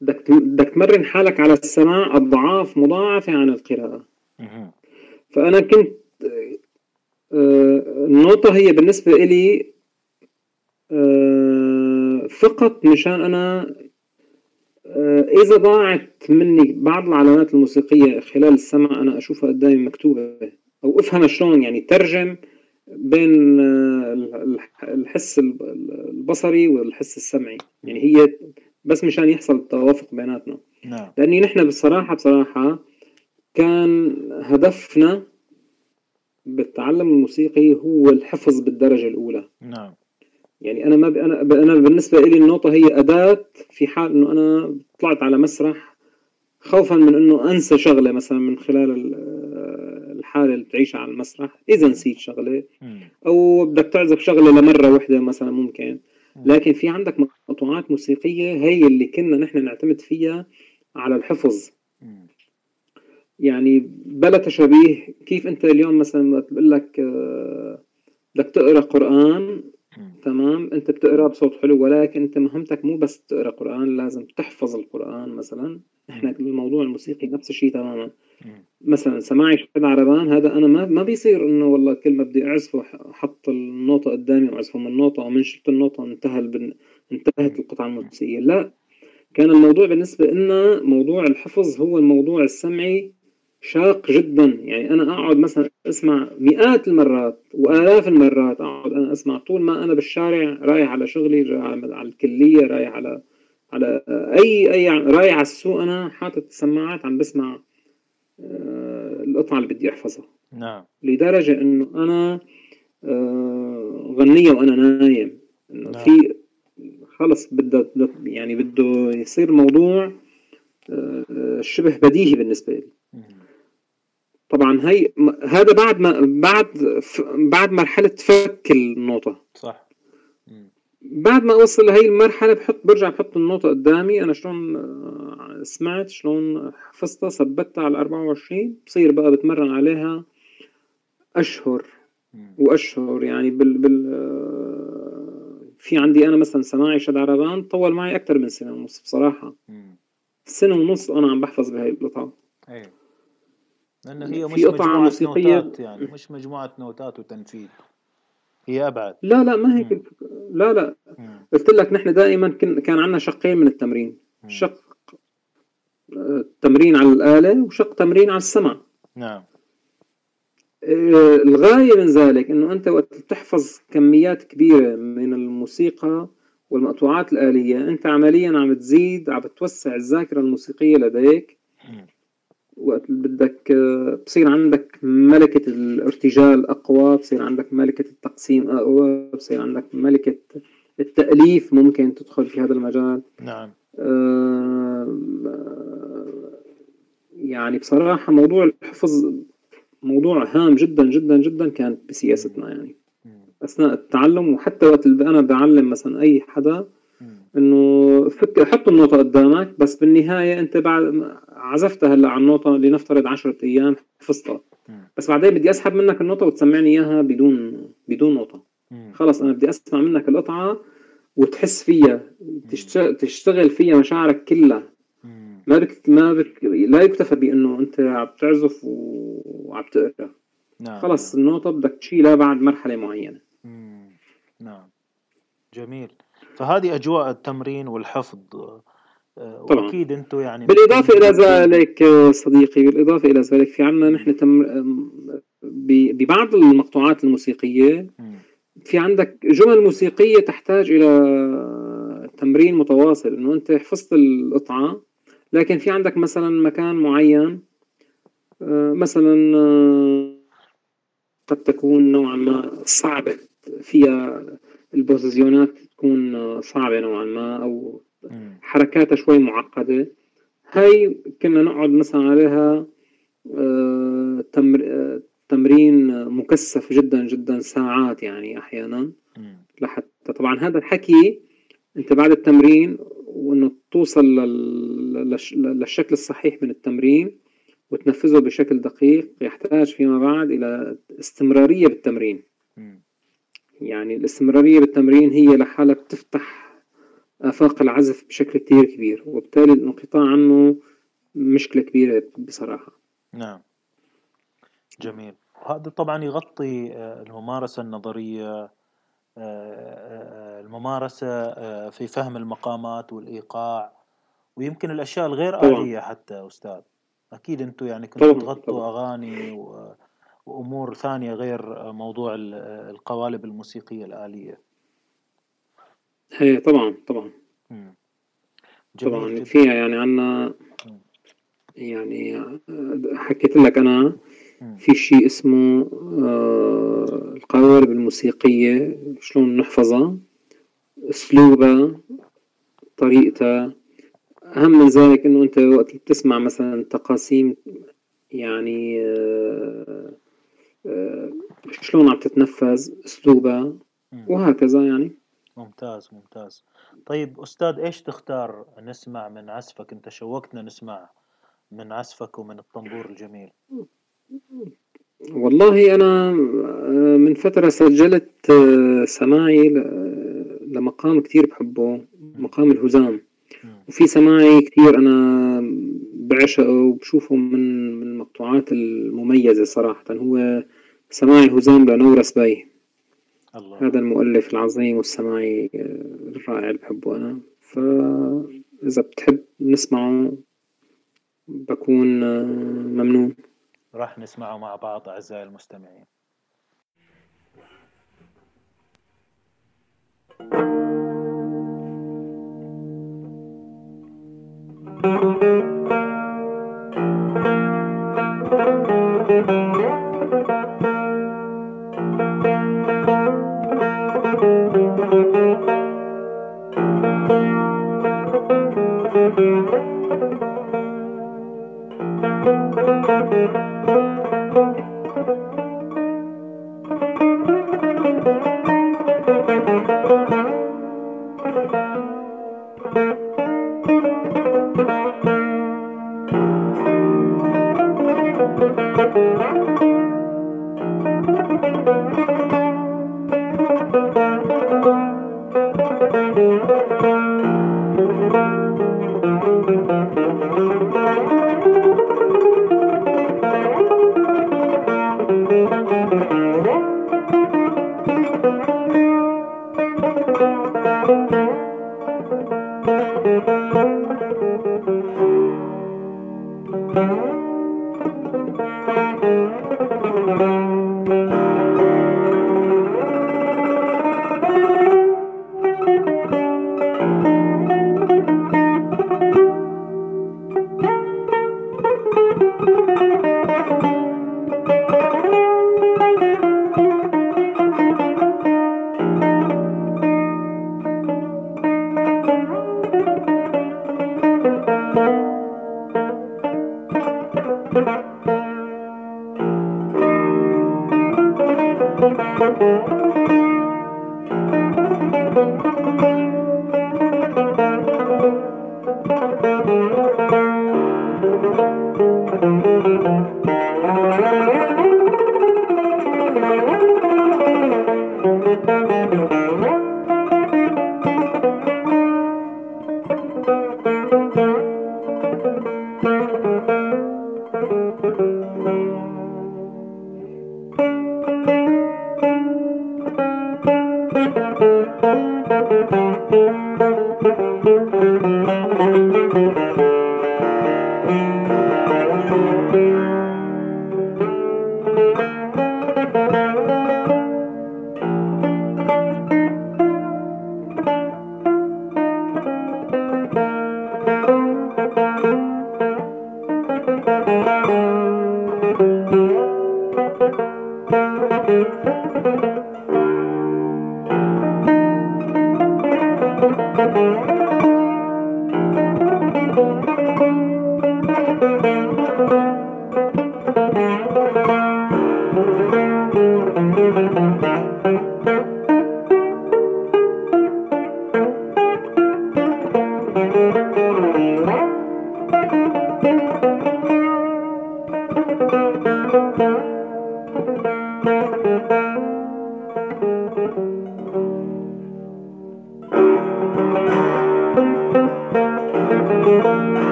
بدك بدك تمرن حالك على السماع أضعاف مضاعفة عن القراءة. فأنا كنت النوتة هي بالنسبة إلي آه، فقط مشان أنا آه، إذا ضاعت مني بعض العلامات الموسيقية خلال السمع أنا أشوفها قدامي مكتوبة أو أفهم شلون يعني ترجم بين آه، الحس البصري والحس السمعي. يعني هي بس مشان يحصل التوافق بيناتنا. نعم. لأني نحن بصراحة بصراحة كان هدفنا بالتعلم الموسيقي هو الحفظ بالدرجة الأولى. نعم. يعني أنا ما أنا أنا بالنسبة لي النوطه هي أداة في حال إنه أنا طلعت على مسرح خوفا من إنه أنسى شغلة مثلا من خلال الحالة اللي بتعيشها على المسرح إذا نسيت شغلة أو بدك تعزف شغلة لمرة واحدة مثلا ممكن. لكن في عندك مقطوعات موسيقية هي اللي كنا نحن نعتمد فيها على الحفظ. يعني بلا تشابيه كيف أنت اليوم مثلا بقول لك آه، بدك تقرأ قرآن تمام؟ أنت بتقرأ بصوت حلو ولكن أنت مهمتك مو بس تقرأ قرآن لازم تحفظ القرآن مثلا. إحنا الموضوع الموسيقي نفس الشيء تماما. مثلا سماعي شد عربان هذا أنا ما ما بيصير إنه والله كل ما بدي أعزفه أحط النوطه قدامي وأعزفه من النوطه ومن شلت النوطه انتهى البن... انتهت القطعة الموسيقية. لا كان الموضوع بالنسبة لنا موضوع الحفظ هو الموضوع السمعي شاق جدا. يعني أنا أقعد مثلا أسمع مئات المرات وآلاف المرات أقعد أنا أسمع طول ما أنا بالشارع رايح على شغلي رايح على الكلية رايح على على اي أي رايح على السوق. أنا حاطط السماعات عم بسمع آه، القطعة اللي بدي أحفظها. نعم. لدرجة إنه أنا آه، غنية وأنا نايم. إنه نعم. في خلص بده يعني بده يصير موضوع آه، شبه بديهي بالنسبة لي. طبعا هي هذا بعد ما بعد بعد مرحلة فك النوطه صح. بعد ما أوصل لهي المرحلة بحط برجع بحط النوطه قدامي. أنا شلون آه، سمعت شلون حفظتها ثبتها على 24 بصير بقى بتمرن عليها أشهر. وأشهر يعني بال بال آه، في عندي أنا مثلا سماعي شد عربان طول معي أكثر من سنة ونص بصراحة. سنة ونص وأنا عم بحفظ بهي القطعة. إيه لأنه هي مش مجموعة موسيقية. نوتات يعني مش مجموعة نوتات وتنفيذ. هي أبعد. لا لا ما هيك لا لا. قلت لك نحن دائما كان عندنا شقين من التمرين. مم. شق آه، تمرين على الآلة وشق تمرين على السمع نعم. آه، الغاية من ذلك إنه أنت وقت تحفظ كميات كبيرة من الموسيقى والمقطوعات الآلية أنت عمليا عم تزيد عم توسع الذاكرة الموسيقية لديك. وقت بدك بصير عندك ملكة الارتجال أقوى بصير عندك ملكة التقسيم أقوى بصير عندك ملكة التأليف ممكن تدخل في هذا المجال. نعم. آه، يعني بصراحة موضوع الحفظ موضوع هام جدا جدا جدا كان بسياستنا يعني. أثناء التعلم وحتى وقت أنا بعلم مثلا أي حدا إنه فك حط النوتة قدامك بس بالنهاية أنت بعد عزفتها هلأ على النوتة لنفترض 10 أيام حفظتها بس بعدين بدي أسحب منك النوتة وتسمعني إياها بدون بدون نوتة خلص أنا بدي أسمع منك القطعة وتحس فيها تشتغل فيها مشاعرك كلها. ما بك ما بك لا يكتفى بإنه أنت عم تعزف وعم تقرأ. نعم خلص نعم. النوتة بدك تشيلها بعد مرحلة معينة. نعم. جميل. فهذه أجواء التمرين والحفظ طبعا. وأكيد أنتم يعني بالإضافة إلى ذلك صديقي بالإضافة إلى ذلك في عندنا نحن تم ببعض المقطوعات الموسيقية في عندك جمل موسيقية تحتاج إلى تمرين متواصل إنه أنت حفظت القطعة لكن في عندك مثلا مكان معين آه، مثلا آه، قد تكون نوعا ما صعبة فيها البوزيشنات تكون صعبة نوعا ما أو حركاتها شوي معقدة. هاي كنا نقعد مثلا عليها آه، آه، تمرين مكثف جدا جدا ساعات يعني أحيانا. لحتى طبعا هذا الحكي أنت بعد التمرين وإنه توصل للشكل الصحيح من التمرين وتنفذه بشكل دقيق يحتاج فيما بعد إلى استمرارية بالتمرين. يعني الاستمرارية بالتمرين هي لحالها بتفتح آفاق العزف بشكل كتير كبير وبالتالي الانقطاع عنه مشكلة كبيرة بصراحة. نعم. جميل. هذا طبعا يغطي آه، الممارسة النظرية آه، آه، الممارسة في فهم المقامات والإيقاع ويمكن الأشياء الغير آلية حتى أستاذ. أكيد أنتم يعني كنتوا تغطوا أغاني و... وأمور ثانية غير موضوع القوالب الموسيقية الآلية. هي طبعا طبعا. طبعا فيها يعني عنا يعني حكيت لك أنا في شيء اسمه آه، القوالب الموسيقية شلون نحفظها أسلوبها طريقتها. أهم من ذلك إنه أنت وقت بتسمع مثلا تقاسيم يعني آه، آه، شلون عم تتنفذ أسلوبها وهكذا يعني. ممتاز ممتاز. طيب أستاذ إيش تختار نسمع من عزفك؟ أنت شوقتنا نسمع من عزفك ومن الطنبور الجميل. والله أنا آه، من فترة سجلت آه، سماعي لمقام كتير بحبه مقام الهزام. وفي سماعي كتير أنا بعشقه وبشوفه من من المقطوعات المميزة صراحة. هو سماعي هزام لنورس باي. الله. هذا المؤلف العظيم والسماعي آه، الرائع اللي بحبه أنا. فإذا بتحب نسمعه بكون آه، ممنون. راح نسمعه مع بعض أعزائي المستمعين. thank you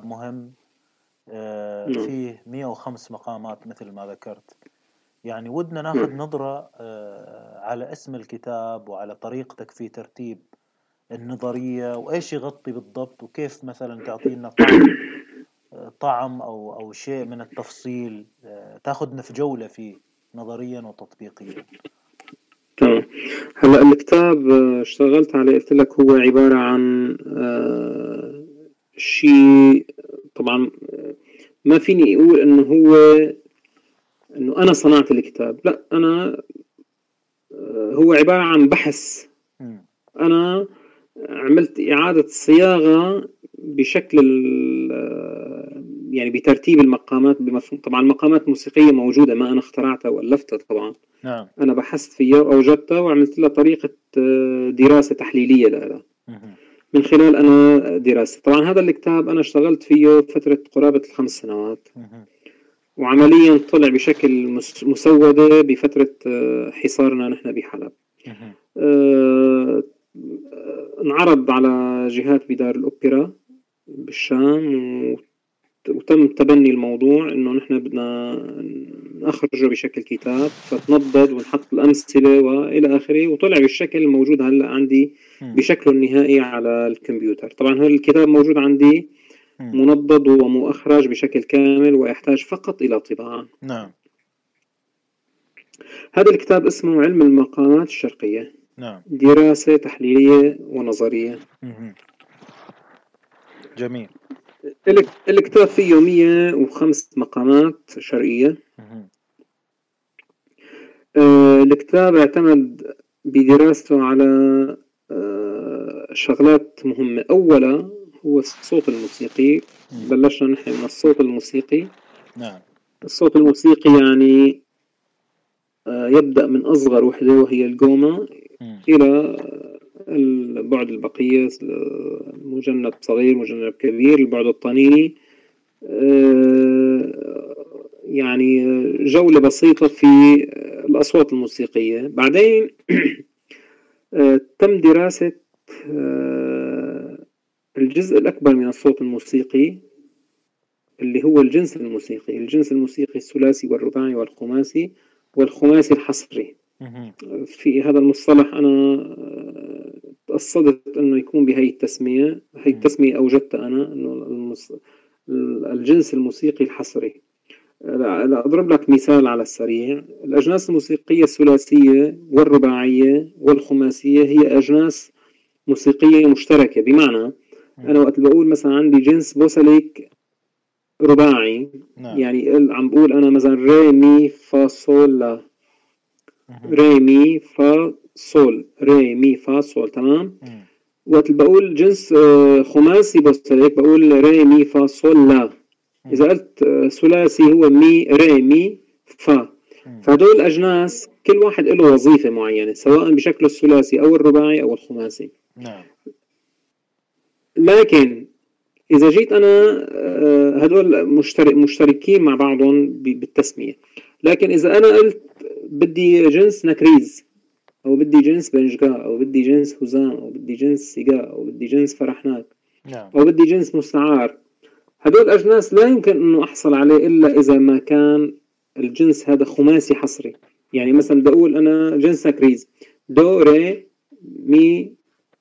كتاب مهم آه، نعم. فيه 105 مقامات مثل ما ذكرت يعني ودنا ناخذ نعم. نظرة على اسم الكتاب وعلى طريقتك في ترتيب النظرية وإيش يغطي بالضبط وكيف مثلا تعطينا طعم طعم أو أو شيء من التفصيل تاخذنا في جولة فيه نظريا وتطبيقيا تمام هلأ الكتاب آه، اشتغلت عليه قلت لك هو عبارة عن آه، شيء طبعا ما فيني أقول إنه هو إنه أنا صنعت الكتاب لا أنا هو عبارة عن بحث. أنا عملت إعادة صياغة بشكل يعني بترتيب المقامات بمفهوم طبعا المقامات الموسيقية موجودة ما أنا اخترعتها وألفتها طبعا. نعم. أنا بحثت فيها وأوجدتها وعملت لها طريقة آه، دراسة تحليلية لها. من خلال أنا دراسة طبعا هذا الكتاب أنا اشتغلت فيه فترة قرابة الخمس سنوات. وعمليا طلع بشكل مسودة بفترة آه، حصارنا نحن بحلب. أه انعرض على جهات بدار الأوبرا بالشام وتم تبني الموضوع إنه نحن بدنا نخرجه بشكل كتاب فتنضد ونحط الأمثلة وإلى آخره وطلع بالشكل الموجود هلأ عندي بشكله النهائي على الكمبيوتر. طبعا هذا الكتاب موجود عندي منضد ومؤخرج بشكل كامل ويحتاج فقط إلى طباعة. نعم. هذا الكتاب اسمه علم المقامات الشرقية. نعم. دراسة تحليلية ونظرية. جميل. الكتاب فيه 105 مقامات شرقية. آه الكتاب اعتمد بدراسته على آه شغلات مهمة. أولا هو الصوت الموسيقي. بلشنا نحن من الصوت الموسيقي. نعم. الصوت الموسيقي يعني آه يبدأ من أصغر وحدة وهي الجوما إلى البعد البقية مجنب صغير مجنب كبير البعد الطنيني آه، يعني جولة بسيطة في الأصوات الموسيقية. بعدين آه، تم دراسة آه، الجزء الأكبر من الصوت الموسيقي اللي هو الجنس الموسيقي. الجنس الموسيقي الثلاثي والرباعي والخماسي والخماسي الحصري. في هذا المصطلح أنا تقصدت إنه يكون بهي التسمية هي التسمية أوجدتها أنا إنه المص... الجنس الموسيقي الحصري. أضرب لك مثال على السريع. الأجناس الموسيقية الثلاثية والرباعية والخماسية هي أجناس موسيقية مشتركة. بمعنى أنا وقت بقول مثلا عندي جنس بوسليك رباعي نعم. يعني عم بقول أنا مثلا ري مي فا صول لا. ري مي فا سول ري مي فا سول تمام؟ وقت بقول جنس آه، خماسي بس هيك بقول ري مي فا سول لا. إذا قلت آه، ثلاثي هو مي ري مي فا. فهدول الاجناس كل واحد له وظيفة معينة سواء بشكله الثلاثي أو الرباعي أو الخماسي. نعم. لكن إذا جيت أنا آه، هدول مشترك مشتركين مع بعضهم بالتسمية. لكن إذا أنا قلت بدي جنس نكريز أو بدي جنس بنجكاه أو بدي جنس هزام أو بدي جنس سيكاه أو بدي جنس فرحناك نعم. أو بدي جنس مستعار. هدول الاجناس لا يمكن إنه أحصل عليه إلا إذا ما كان الجنس هذا خماسي حصري. يعني مثلا بدي أقول أنا جنس نكريز دو ري مي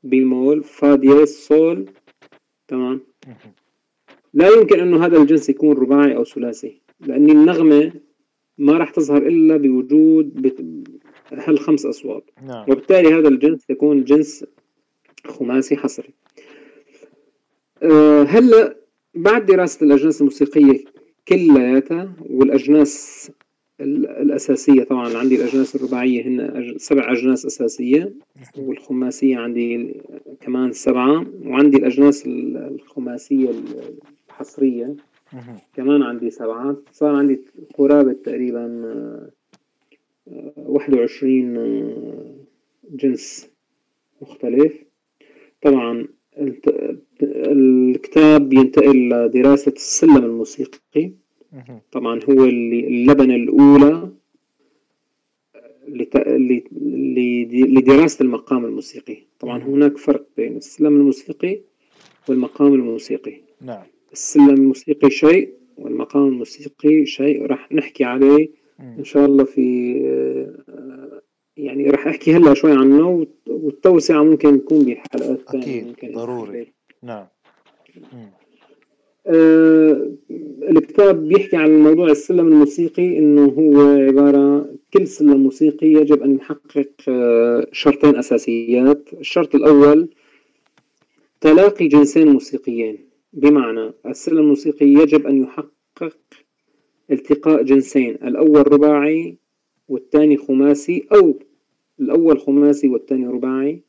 بيمول فا دياز سول. تمام؟ لا يمكن إنه هذا الجنس يكون رباعي أو ثلاثي لأن النغمة ما راح تظهر إلا بوجود هالخمس أصوات؟ نعم. وبالتالي هذا الجنس يكون جنس خماسي حصري. أه هلا بعد دراسة الأجناس الموسيقية كلياتها والأجناس الأساسية طبعا عندي الأجناس الرباعية هن سبع أجناس أساسية والخماسية عندي كمان سبعة وعندي الأجناس الخماسية الحصرية كمان عندي سبعة صار عندي قرابة تقريبا 21 آه، جنس مختلف. طبعا الكتاب ينتقل لدراسة السلم الموسيقي. طبعا هو اللي اللبنة الأولى لدراسة المقام الموسيقي. طبعا هناك فرق بين السلم الموسيقي والمقام الموسيقي. نعم. السلم الموسيقي شيء والمقام الموسيقي شيء. راح نحكي عليه إن شاء الله في يعني راح أحكي هلا شوي عنه والتوسعة ممكن تكون بحلقات ثانية أكيد ضروري. نعم. آه الكتاب بيحكي عن موضوع السلم الموسيقي إنه هو عبارة كل سلم موسيقي يجب أن يحقق آه شرطين أساسيات. الشرط الأول تلاقي جنسين موسيقيين. بمعنى السلم الموسيقي يجب أن يحقق التقاء جنسين الأول رباعي والثاني خماسي أو الأول خماسي والثاني رباعي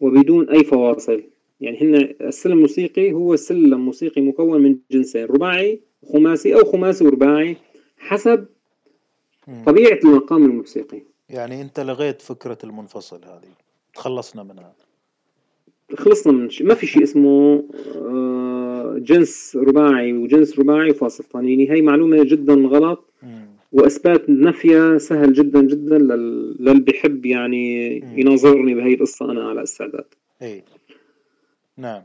وبدون أي فواصل. يعني هن السلم الموسيقي هو سلم موسيقي مكون من جنسين رباعي وخماسي أو خماسي ورباعي حسب طبيعة المقام الموسيقي. يعني أنت لغيت فكرة المنفصل هذه تخلصنا منها. خلصنا من شيء ما في شيء اسمه آه، جنس رباعي وجنس رباعي فاصل طنيني هي معلومة جدا غلط وإثبات نفيها سهل جدا جدا للي بيحب يعني يناظرني بهي القصة أنا على استعداد. اي نعم.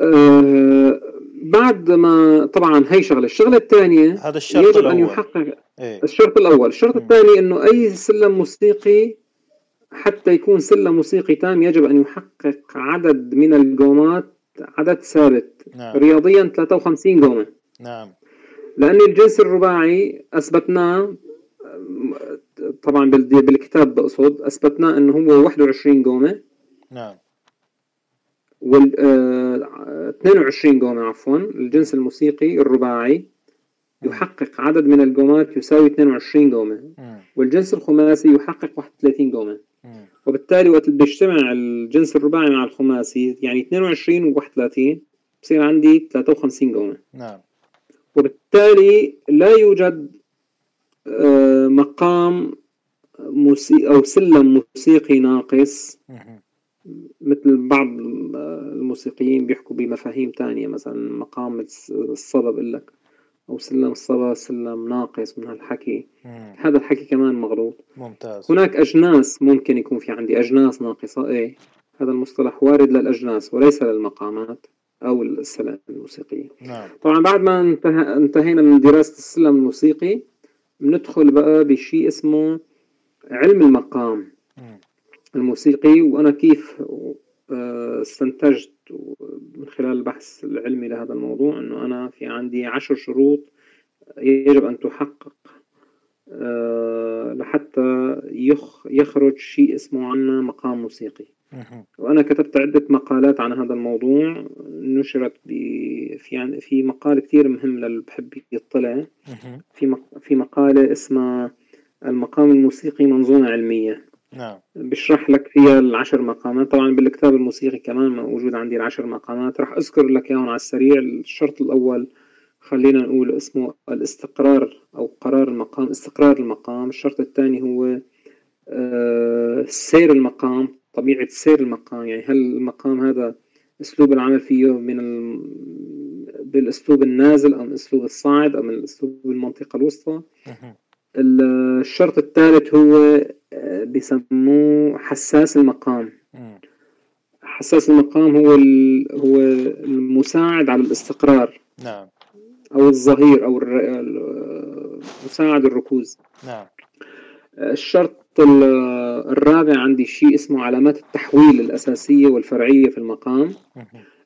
آه بعد ما طبعا هي شغلة الشغلة الثانية هذا الشرط يجب الأول. ان يحقق إيه؟ الشرط الأول. الشرط الثاني إنه أي سلم موسيقي حتى يكون سلم موسيقي تام يجب أن يحقق عدد من الجومات عدد ثابت. نعم. رياضيا 53 جومة. نعم. لأن الجنس الرباعي اثبتناه طبعا بالكتاب بقصد اثبتناه انه هو 21 جومة. نعم. وال 22 آه، قومة عفوا الجنس الموسيقي الرباعي يحقق عدد من القومات يساوي 22 قومة والجنس الخماسي يحقق 31 قومة وبالتالي وقت بيجتمع الجنس الرباعي مع الخماسي يعني 22 و 31 بصير عندي 53 قومة نعم. وبالتالي لا يوجد آه، مقام موسيقى أو سلم موسيقي ناقص. مثل بعض الموسيقيين بيحكوا بمفاهيم تانية مثلا مقام الصبا بقول لك. أو سلم الصبا سلم ناقص من هالحكي مم. هذا الحكي كمان مغلوط ممتاز هناك أجناس ممكن يكون في عندي أجناس ناقصة إيه هذا المصطلح وارد للأجناس وليس للمقامات أو السلم الموسيقية نعم. طبعا بعد ما انتهى انتهينا من دراسة السلم الموسيقي بندخل بقى بشيء اسمه علم المقام مم. الموسيقي وأنا كيف استنتجت من خلال البحث العلمي لهذا الموضوع أنه أنا في عندي عشر شروط يجب أن تحقق آه، لحتى يخرج شيء اسمه عنا مقام موسيقي. وأنا كتبت عدة مقالات عن هذا الموضوع نشرت في في مقال كثير مهم للي بحب يطلع في في مقالة اسمها المقام الموسيقي منظومة علمية. نعم. بشرح لك فيها العشر مقامات. طبعا بالكتاب الموسيقي كمان موجود عندي العشر مقامات. راح أذكر لك إياهم على السريع. الشرط الأول خلينا نقول اسمه الاستقرار أو قرار المقام استقرار المقام. الشرط الثاني هو آه، سير المقام طبيعة سير المقام. يعني هل المقام هذا أسلوب العمل فيه من ال... بالأسلوب النازل أو من الأسلوب الصاعد أو من الأسلوب المنطقة الوسطى؟ الشرط الثالث هو آه، بيسموه حساس المقام. حساس المقام هو هو المساعد على الاستقرار. نعم. أو الظهير أو مساعد الركوز. نعم. الشرط الرابع عندي شيء اسمه علامات التحويل الأساسية والفرعية في المقام.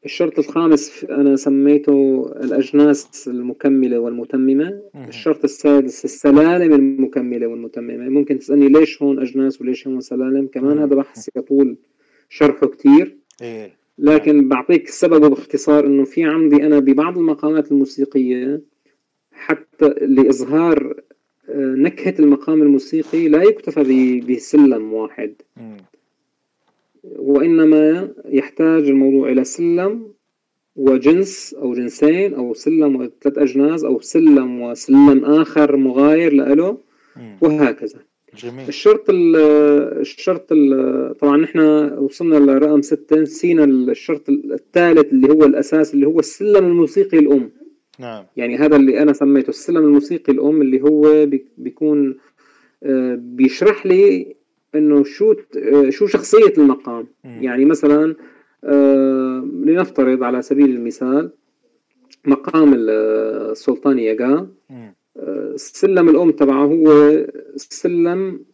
الشرط الخامس أنا سميته الأجناس المكملة والمتممة. الشرط السادس السلالم المكملة والمتممة. ممكن تسألني ليش هون أجناس وليش هون سلالم؟ كمان هذا بحث يطول شرحه كتير. إيه. لكن بعطيك السبب باختصار إنه في عندي أنا ببعض المقامات الموسيقية حتى لإظهار آه، نكهة المقام الموسيقي لا يكتفى بسلم واحد. وإنما يحتاج الموضوع إلى سلم وجنس أو جنسين أو سلم وثلاث أجناس أو سلم وسلم آخر مغاير له وهكذا. جميل. الشرط ال الشرط ال طبعا نحن وصلنا لرقم ستة نسينا الشرط الثالث اللي هو الأساس اللي هو السلم الموسيقي الأم. نعم. يعني هذا اللي أنا سميته السلم الموسيقي الأم اللي هو بيكون آه، بيشرح لي إنه شو شو شخصية المقام. يعني مثلا لنفترض على سبيل المثال مقام السلطان ياغا السلم الأم تبعه هو سلم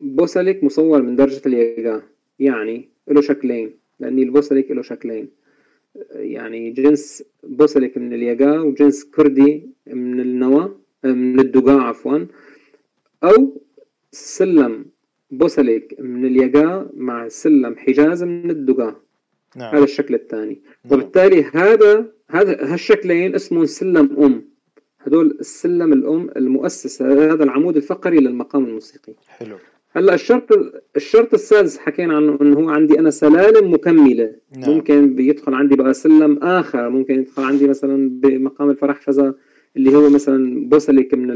بوسلك مصور من درجة الياغا يعني له شكلين لأن البوسلك له شكلين. يعني جنس بوسلك من الياغا وجنس كردي من النوى من الدقاء عفوا. أو سلم بوسلك من الياغا مع سلم حجاز من الدقاء نعم. هذا الشكل الثاني. نعم. وبالتالي هذا هذا هالشكلين اسمهم سلم أم. هدول السلم الأم المؤسسة هذا العمود الفقري للمقام الموسيقي. حلو. هلا الشرط الشرط السادس حكينا عنه إنه هو عندي أنا سلالم مكملة. نعم. ممكن بيدخل عندي بقى سلم آخر ممكن يدخل عندي مثلا بمقام الفرح فزا. اللي هو مثلا بوسلك من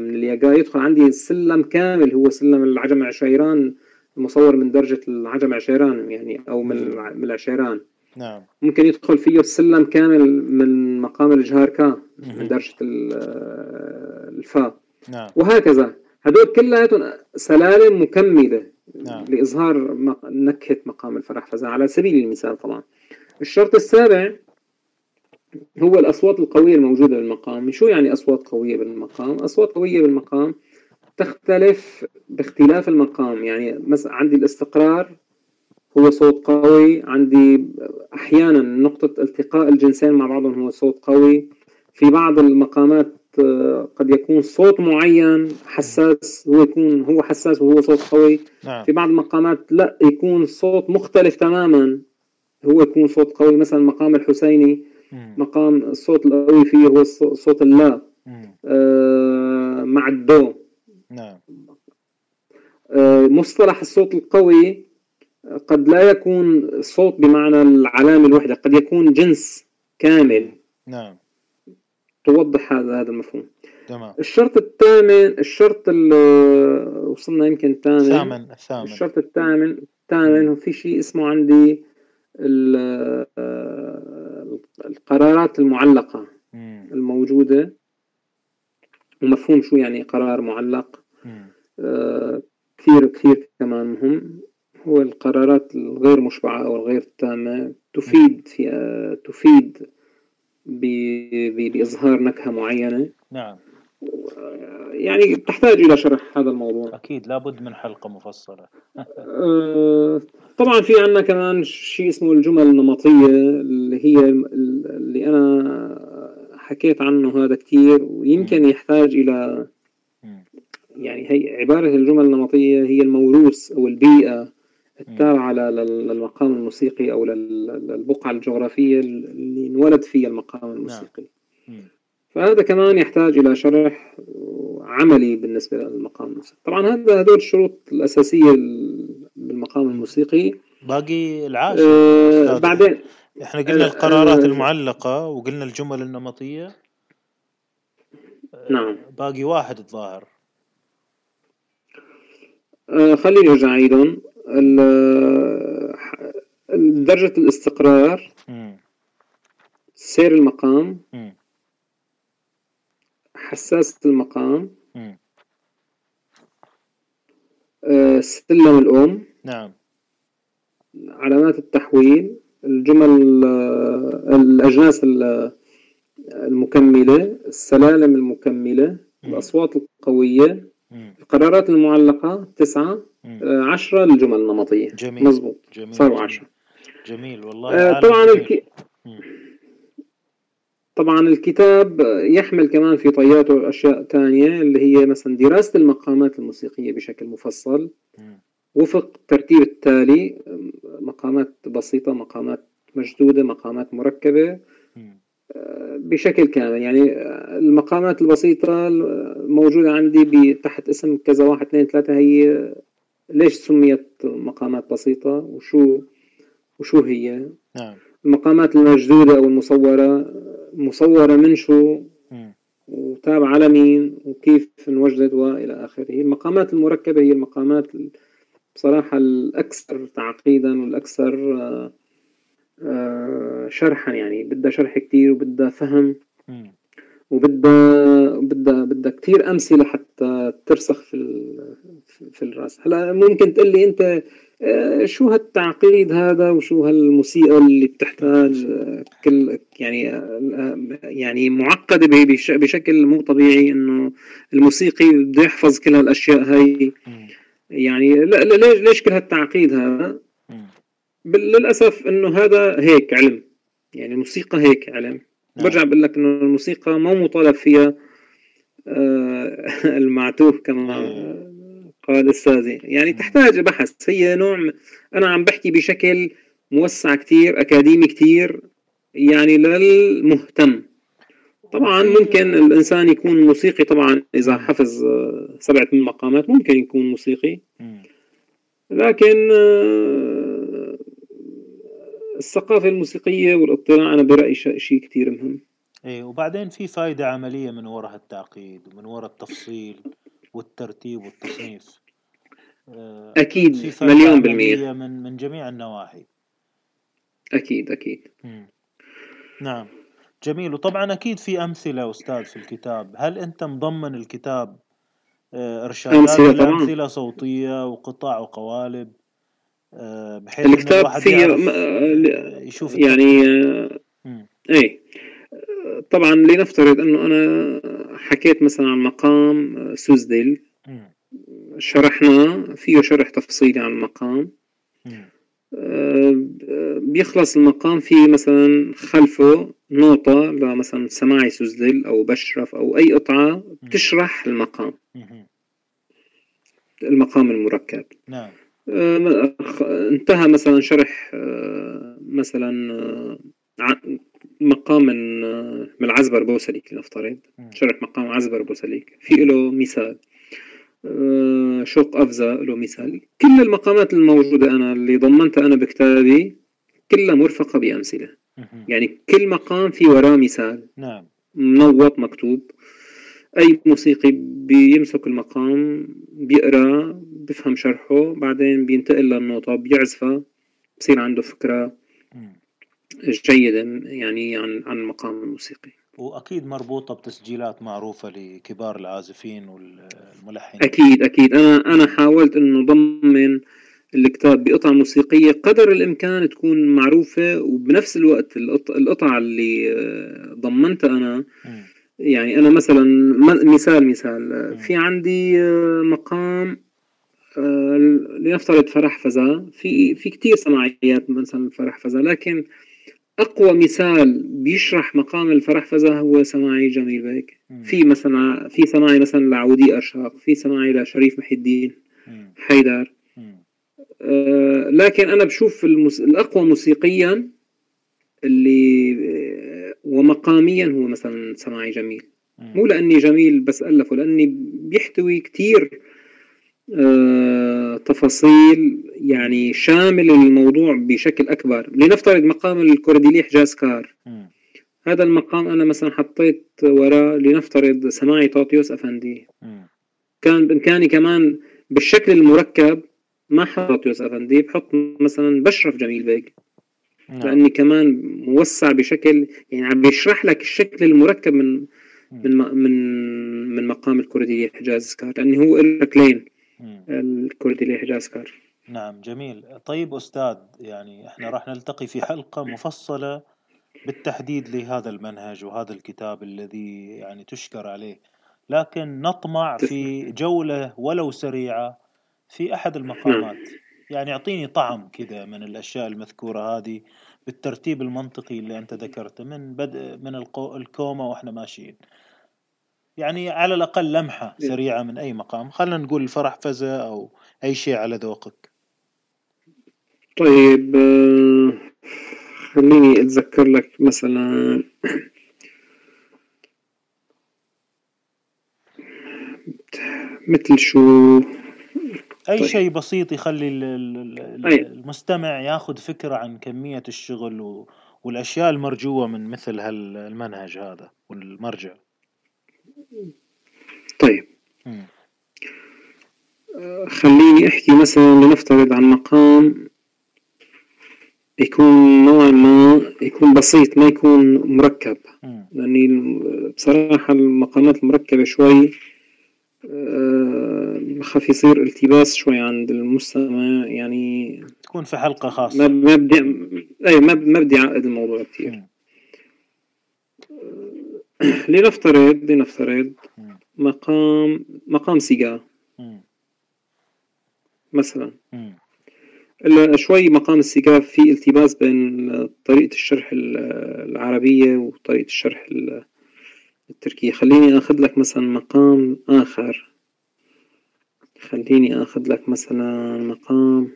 من الياقا يدخل عندي سلم كامل هو سلم العجم عشيران مصور من درجة العجم عشيران يعني أو من. من العشيران. نعم. ممكن يدخل فيه السلم كامل من مقام الجهار كا من درجة الفا. نعم. وهكذا. هدول كلياتهم سلالم مكملة نعم. لإظهار نكهة مقام الفرح فزع على سبيل المثال طبعا. الشرط السابع هو الأصوات القوية الموجودة بالمقام. شو يعني أصوات قوية بالمقام؟ أصوات قوية بالمقام تختلف باختلاف المقام. يعني مثلا عندي الاستقرار هو صوت قوي عندي أحيانا نقطة التقاء الجنسين مع بعضهم هو صوت قوي. في بعض المقامات قد يكون صوت معين حساس هو يكون هو حساس وهو صوت قوي. نعم. في بعض المقامات لا يكون صوت مختلف تماما هو يكون صوت قوي. مثلا مقام الحسيني. مقام الصوت القوي فيه هو صوت اللا آه مع الدو نعم. آه مصطلح الصوت القوي قد لا يكون صوت بمعنى العلامة الوحدة قد يكون جنس كامل. نعم. توضح هذا هذا المفهوم. تمام. الشرط الثامن الشرط اللي وصلنا يمكن الثامن الثامن الثامن الشرط الثامن الثامن في شيء اسمه عندي القرارات المعلقة مم. الموجودة ومفهوم شو يعني قرار معلق. آه كثير كثير كمان مهم. هو القرارات الغير مشبعة أو الغير تامة تفيد في تفيد بإظهار نكهة معينة. نعم. يعني تحتاج إلى شرح هذا الموضوع. أكيد لابد من حلقة مفصلة. أه، طبعا في عندنا كمان شيء اسمه الجمل النمطية اللي هي اللي أنا حكيت عنه هذا كثير ويمكن يحتاج إلى يعني هي عبارة الجمل النمطية هي الموروث أو البيئة التابعة للمقام الموسيقي أو للبقعة الجغرافية اللي انولد فيها المقام الموسيقي. نعم. فهذا كمان يحتاج إلى شرح عملي بالنسبة للمقام الموسيقي طبعا هذا هذول الشروط الأساسية بالمقام الموسيقي. باقي العاشر آه بعدين إحنا قلنا القرارات آه المعلقة وقلنا الجمل النمطية. نعم. باقي واحد الظاهر. آه خليني أرجع اعيدهم درجة الاستقرار سير المقام حساسة المقام. آه، سلم الأم. نعم. علامات التحويل الجمل الأجناس المكملة السلالم المكملة الأصوات القوية القرارات المعلقة تسعة آه، عشرة للجمل النمطية. جميل. مزبوط جميل. صاروا عشرة. جميل. والله آه طبعا الك... طبعا الكتاب يحمل كمان في طياته أشياء تانية اللي هي مثلا دراسة المقامات الموسيقية بشكل مفصل وفق الترتيب التالي مقامات بسيطة مقامات مشدودة مقامات مركبة بشكل كامل. يعني المقامات البسيطة الموجودة عندي تحت اسم كذا واحد اثنين ثلاثة هي ليش سميت مقامات بسيطة؟ وشو وشو هي؟ نعم. المقامات المجدودة أو المصورة مصورة من شو؟ وتابعة على مين؟ وكيف انوجدت؟ وإلى آخره. المقامات المركبة هي المقامات بصراحة الأكثر تعقيدا والأكثر آه، شرحا يعني. بدها شرح كتير وبدها فهم. وبدها بدها بدها كثير أمثلة حتى ترسخ في في الرأس. هلأ ممكن تقول لي أنت شو هالتعقيد هذا وشو هالموسيقى اللي بتحتاج آه، كل يعني آه، يعني معقدة بشكل مو طبيعي إنه الموسيقي بده يحفظ كل هالأشياء هاي. يعني لا ليش ليش كل هالتعقيد هذا؟ للأسف إنه هذا هيك علم. يعني الموسيقى هيك علم. نعم. برجع بقول لك إنه الموسيقى مو مطالب فيها المعتوه كما قال استاذي يعني تحتاج بحث. هي نوع أنا عم بحكي بشكل موسع كتير أكاديمي كتير يعني للمهتم. طبعا ممكن الإنسان يكون موسيقي طبعا إذا حفظ آه، سبعة من مقامات ممكن يكون موسيقي. لكن آه، الثقافة الموسيقية والاطلاع أنا برأيي شيء كتير مهم. إيه وبعدين في فائده عملية من وراء التعقيد ومن وراء التفصيل. والترتيب والتصنيف. آه، أكيد مليون بالمية. من من جميع النواحي. أكيد أكيد. مم. نعم. جميل. وطبعا أكيد في أمثلة أستاذ في الكتاب. هل أنت مضمن الكتاب؟ آه، إرشادات أمثلة, أمثلة صوتية وقطع وقوالب آه، بحيث الكتاب فيه يشوف يعني إيه. طبعا لنفترض أنه أنا حكيت مثلا عن مقام سوزديل. شرحنا فيه شرح تفصيلي عن المقام. آه، بيخلص المقام في مثلا خلفه نوطة لمثلا سماعي سوزدل أو بشرف أو أي قطعة بتشرح المقام. المقام المركب. نعم. آه، انتهى مثلا شرح آه، مثلا مقام من من العزبر بوسليك لنفترض. شرح مقام عزبر بوسليك في له مثال. آه، شوق أفزا له مثال. كل المقامات الموجودة أنا اللي ضمنتها أنا بكتابي كلها مرفقة بأمثلة. يعني كل مقام في وراه مثال. نعم. منوط مكتوب. أي موسيقي بيمسك المقام بيقرأ بفهم شرحه بعدين بينتقل للنوطة بيعزفها بصير عنده فكرة. جيدة يعني عن عن المقام الموسيقي. وأكيد مربوطة بتسجيلات معروفة لكبار العازفين والملحنين. أكيد أكيد. أنا أنا حاولت إنه ضمن الكتاب بقطع موسيقية قدر الإمكان تكون معروفة وبنفس الوقت القطع اللي آه، ضمنتها أنا يعني أنا مثلا مثال مثال. في عندي آه، مقام آه، لنفترض فرح فزا. في في كثير سماعيات مثلا فرح فزا لكن أقوى مثال بيشرح مقام الفرح فزا هو سماعي جميل بيك. في مثلا في سماعي مثلا لعودي أرشاق في سماعي لشريف محي الدين حيدر. آه لكن أنا بشوف المس... الأقوى موسيقيا اللي آه، ومقاميا هو مثلا سماعي جميل. مو لأني جميل بس ألفه لأني بيحتوي كتير آه، تفاصيل يعني شامل الموضوع بشكل أكبر. لنفترض مقام الكورديلي حجاز كار. هذا المقام أنا مثلا حطيت وراه لنفترض سماعي طاطيوس أفندي. كان بإمكاني كمان بالشكل المركب ما حط طاطيوس أفندي بحط مثلا بشرف جميل بيك نعم. لأني كمان موسع بشكل يعني عم بيشرح لك الشكل المركب من من من من مقام الكورديلي حجاز كار. لأني هو شكلين الكردي لحجازكار نعم جميل. طيب أستاذ يعني إحنا راح نلتقي في حلقة مفصلة بالتحديد لهذا المنهج وهذا الكتاب الذي يعني تشكر عليه. لكن نطمع في جولة ولو سريعة في أحد المقامات. نعم. يعني أعطيني طعم كذا من الأشياء المذكورة هذه بالترتيب المنطقي اللي أنت ذكرته من بدء من الكوما وإحنا ماشيين. يعني على الأقل لمحة إيه. سريعة من أي مقام. خلينا نقول الفرح فزة أو أي شيء على ذوقك. طيب آه، خليني أتذكر لك مثلا. مثل شو؟ أي طيب. شيء بسيط يخلي المستمع ياخذ فكرة عن كمية الشغل والأشياء المرجوة من مثل هالمنهج هذا والمرجع. طيب. خليني أحكي مثلا لنفترض عن مقام يكون نوعا ما يكون بسيط ما يكون مركب. لأني بصراحة المقامات المركبة شوي آه، بخاف يصير التباس شوي عند المستمع يعني تكون في حلقة خاصة. ما بدي أي ما ما بدي اعقد الموضوع كثير لنفترض لنفترض مقام مقام سيجار مثلا. شوي مقام السيجار في التباس بين طريقة الشرح العربية وطريقة الشرح التركية. خليني أخذ لك مثلا مقام آخر. خليني أخذ لك مثلا مقام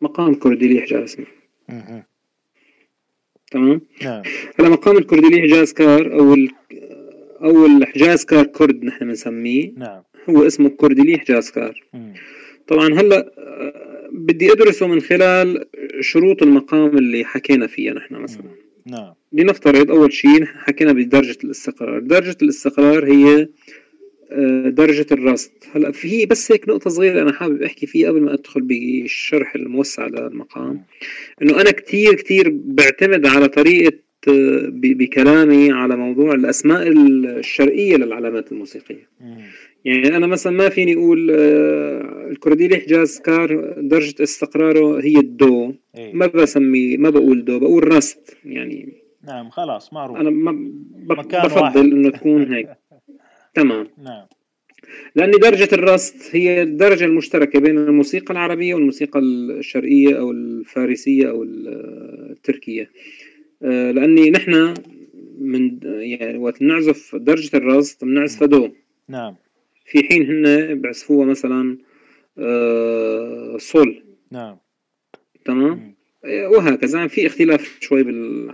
مقام كرديلي حجاز تمام؟ نعم. هلا مقام الكرديلي حجاز كار أو أو الحجاز كار كرد نحن بنسميه. نعم. هو اسمه كرديلي حجاز كار. طبعا هلأ بدي أدرسه من خلال شروط المقام اللي حكينا فيها نحن مثلا. نعم. لنفترض أول شيء نحن حكينا بدرجة الاستقرار. درجة الاستقرار هي آه، درجة الرست. هلا في بس هيك نقطة صغيرة أنا حابب أحكي فيها قبل ما أدخل بالشرح الموسع للمقام. إنه أنا كتير كتير بعتمد على طريقة آه، بكلامي على موضوع الأسماء الشرقية للعلامات الموسيقية. يعني أنا مثلا ما فيني أقول آه، الكرديلي حجاز كار درجة استقراره هي الدو. إيه؟ ما بسمي ما بقول دو بقول رست يعني نعم خلاص معروف. أنا ما بفضل إنه تكون هيك. تمام. نعم. لأن درجة الرست هي الدرجة المشتركة بين الموسيقى العربية والموسيقى الشرقية أو الفارسية أو التركية. آه، لأني نحن من يعني وقت نعزف درجة الرست بنعزف دو نعم. في حين هن بيعزفوها مثلا آه، صول. نعم. تمام؟ وهكذا في اختلاف شوي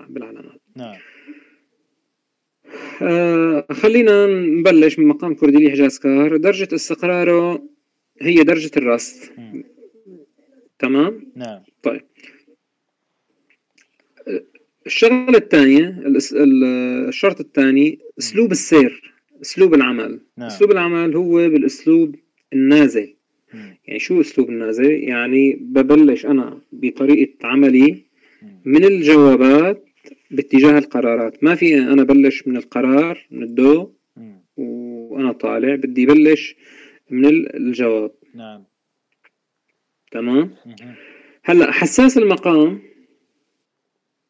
بالعلامات. نعم. آه خلينا نبلش من مقام كرديلي حجازكار درجة استقراره هي درجة الرست تمام؟ نعم. طيب. الشغلة الثانية الشرط الثاني أسلوب السير أسلوب العمل. نعم. أسلوب العمل هو بالأسلوب النازل. يعني شو أسلوب النازل؟ يعني ببلش أنا بطريقة عملي من الجوابات باتجاه القرارات. ما في أنا بلش من القرار من الدو وأنا طالع. بدي بلش من الجواب. نعم. تمام؟ هلأ حساس المقام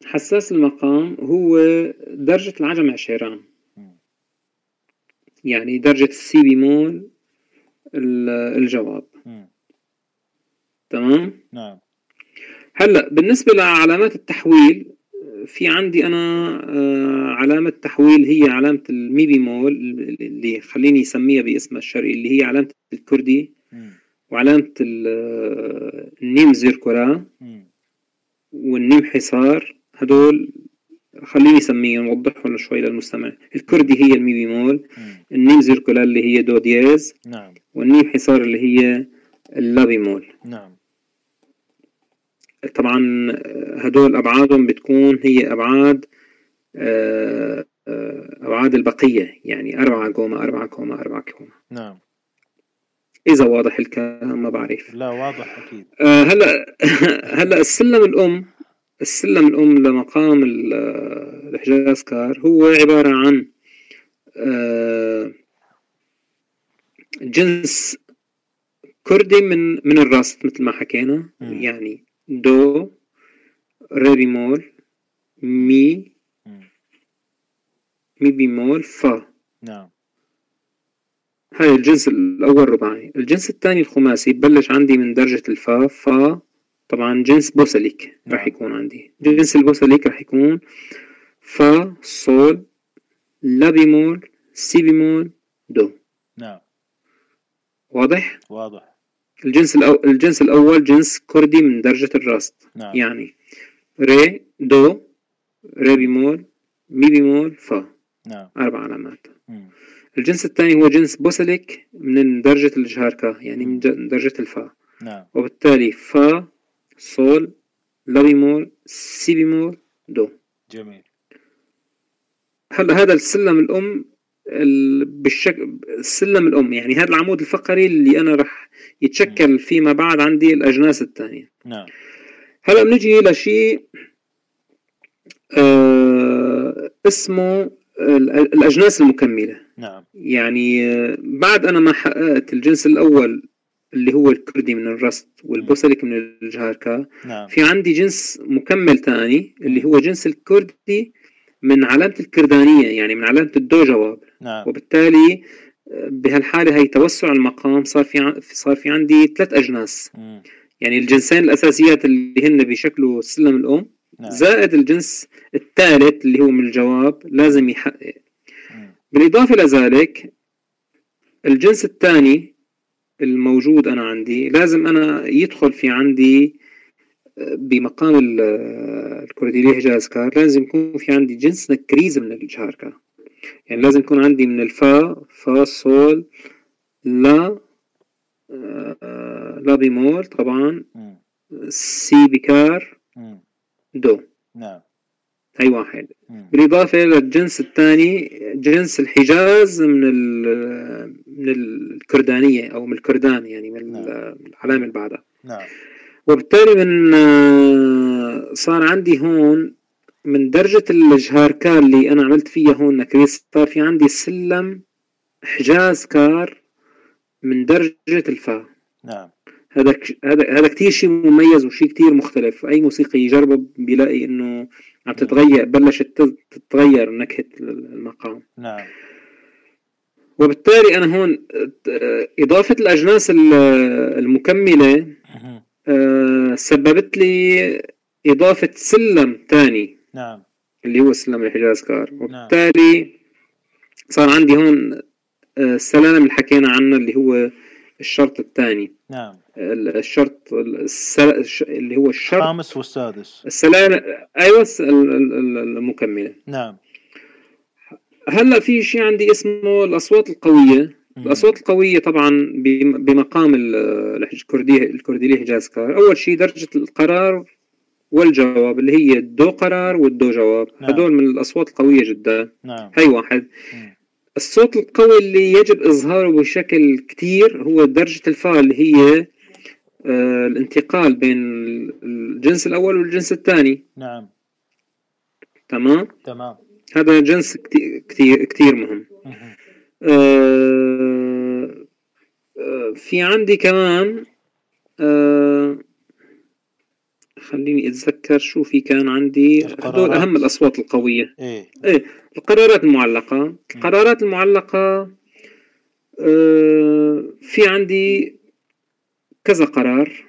حساس المقام هو درجة العجم عشيران. يعني درجة السي بيمول الجواب. تمام؟ نعم. هلأ بالنسبة لعلامات التحويل في عندي أنا آه، علامة تحويل هي علامة المي بيمول اللي خليني أسميها باسمها الشرقي اللي هي علامة الكردي وعلامة آه، النيم زيركولا والنيم حصار هدول خليني أسميهم أوضحهم شوي للمستمع. الكردي هي المي بيمول النيم زيركولا اللي هي دو دياز نعم. والنيم حصار اللي هي اللا بيمول نعم. طبعا هدول أبعادهم بتكون هي أبعاد آه، آه، أبعاد البقية يعني أربعة كوما أربعة كوما أربعة كوما. نعم. إذا واضح الكلام ما بعرف. لا واضح أكيد. آه، هلأ هلأ السلم الأم السلم الأم لمقام الحجاز كار هو عبارة عن جنس كردي من من الراست مثل ما حكينا. م. يعني دو ري بيمول مي مي بيمول فا نعم هاي الجنس الأول رباعي. الجنس الثاني الخماسي ببلش عندي من درجة الفا فا. طبعا جنس بوسليك نعم. راح يكون عندي. جنس البوسليك راح يكون فا صول لا بيمول سي بيمول دو. نعم. واضح؟ واضح. الجنس الأو... الجنس الأول جنس كردي من درجة الراست نعم. يعني ري دو ري بيمول مي بيمول فا نعم. أربع علامات مم. الجنس الثاني هو جنس بوسليك من درجة الجهاركاه يعني من درجة الفا نعم. وبالتالي فا صول لا بيمول سي بيمول دو جميل هلا هذا السلم الأم بالشكل السلم الأم. يعني هذا العمود الفقري اللي أنا رح يتشكل فيما بعد عندي الأجناس الثانية. نعم. هلأ بنجي لشيء آه اسمه الأجناس المكملة. نعم. يعني آه، بعد أنا ما حققت الجنس الأول اللي هو الكردي من الرست والبوسلك من الجهاركا نعم. في عندي جنس مكمل ثاني اللي هو جنس الكردي من علامة الكردانية يعني من علامة الدو جواب نعم وبالتالي آه، بهالحالة هي توسع المقام صار في صار في عندي ثلاث أجناس مم. يعني الجنسين الأساسيات اللي هن بشكله سلم الأم نعم زائد الجنس الثالث اللي هو من الجواب لازم يحقق. بالإضافة لذلك الجنس الثاني الموجود أنا عندي لازم أنا يدخل في عندي آه، بمقام ال- الكرديلي حجاز كار لازم يكون في عندي جنس نكريز من الجهاركاه يعني لازم يكون عندي من الفا فا صول لا آه، لا بيمول طبعا. سي بيكار. دو نعم هي واحد. بالإضافة للجنس الثاني جنس الحجاز من ال- من الكردانية أو من الكردان يعني من نعم. العلامة اللي بعدها نعم وبالتالي من آه، صار عندي هون من درجة الجهاركاه اللي أنا عملت فيها هون نكريز صار في عندي سلم حجاز كار من درجة الفا. نعم. هذا هذا هذا كثير شيء مميز وشيء كثير مختلف. أي موسيقي يجربه بيلاقي إنه عم تتغير بلشت تت- تتغير نكهة المقام. نعم. وبالتالي أنا هون آه، إضافة الأجناس ال- المكملة. آه، سببت لي إضافة سلم ثاني نعم. اللي هو سلم الحجاز كار. وبالتالي صار عندي هون آه، السلالم اللي حكينا عنها اللي هو الشرط الثاني. نعم. الشرط السل... اللي هو الشرط الخامس والسادس. السلالم أيوه المكملة. نعم. هلأ في شيء عندي اسمه الأصوات القوية. الأصوات القوية طبعا بم- بمقام ال- الكرديه حجاز كار أول شيء درجة القرار والجواب اللي هي الدو قرار والدو جواب. نعم. هدول من الأصوات القوية جدا. نعم. هي واحد. مم. الصوت القوي اللي يجب إظهاره بشكل كتير هو درجة الفا اللي هي آه، الانتقال بين الجنس الأول والجنس الثاني. نعم. تمام؟ تمام. هذا جنس كتير, كتير مهم. في عندي كمان آه، خليني أتذكر شو في كان عندي. هدول القرارات. أهم الأصوات القوية. إيه. القرارات المعلقة. القرارات المعلقة آه، في عندي كذا قرار.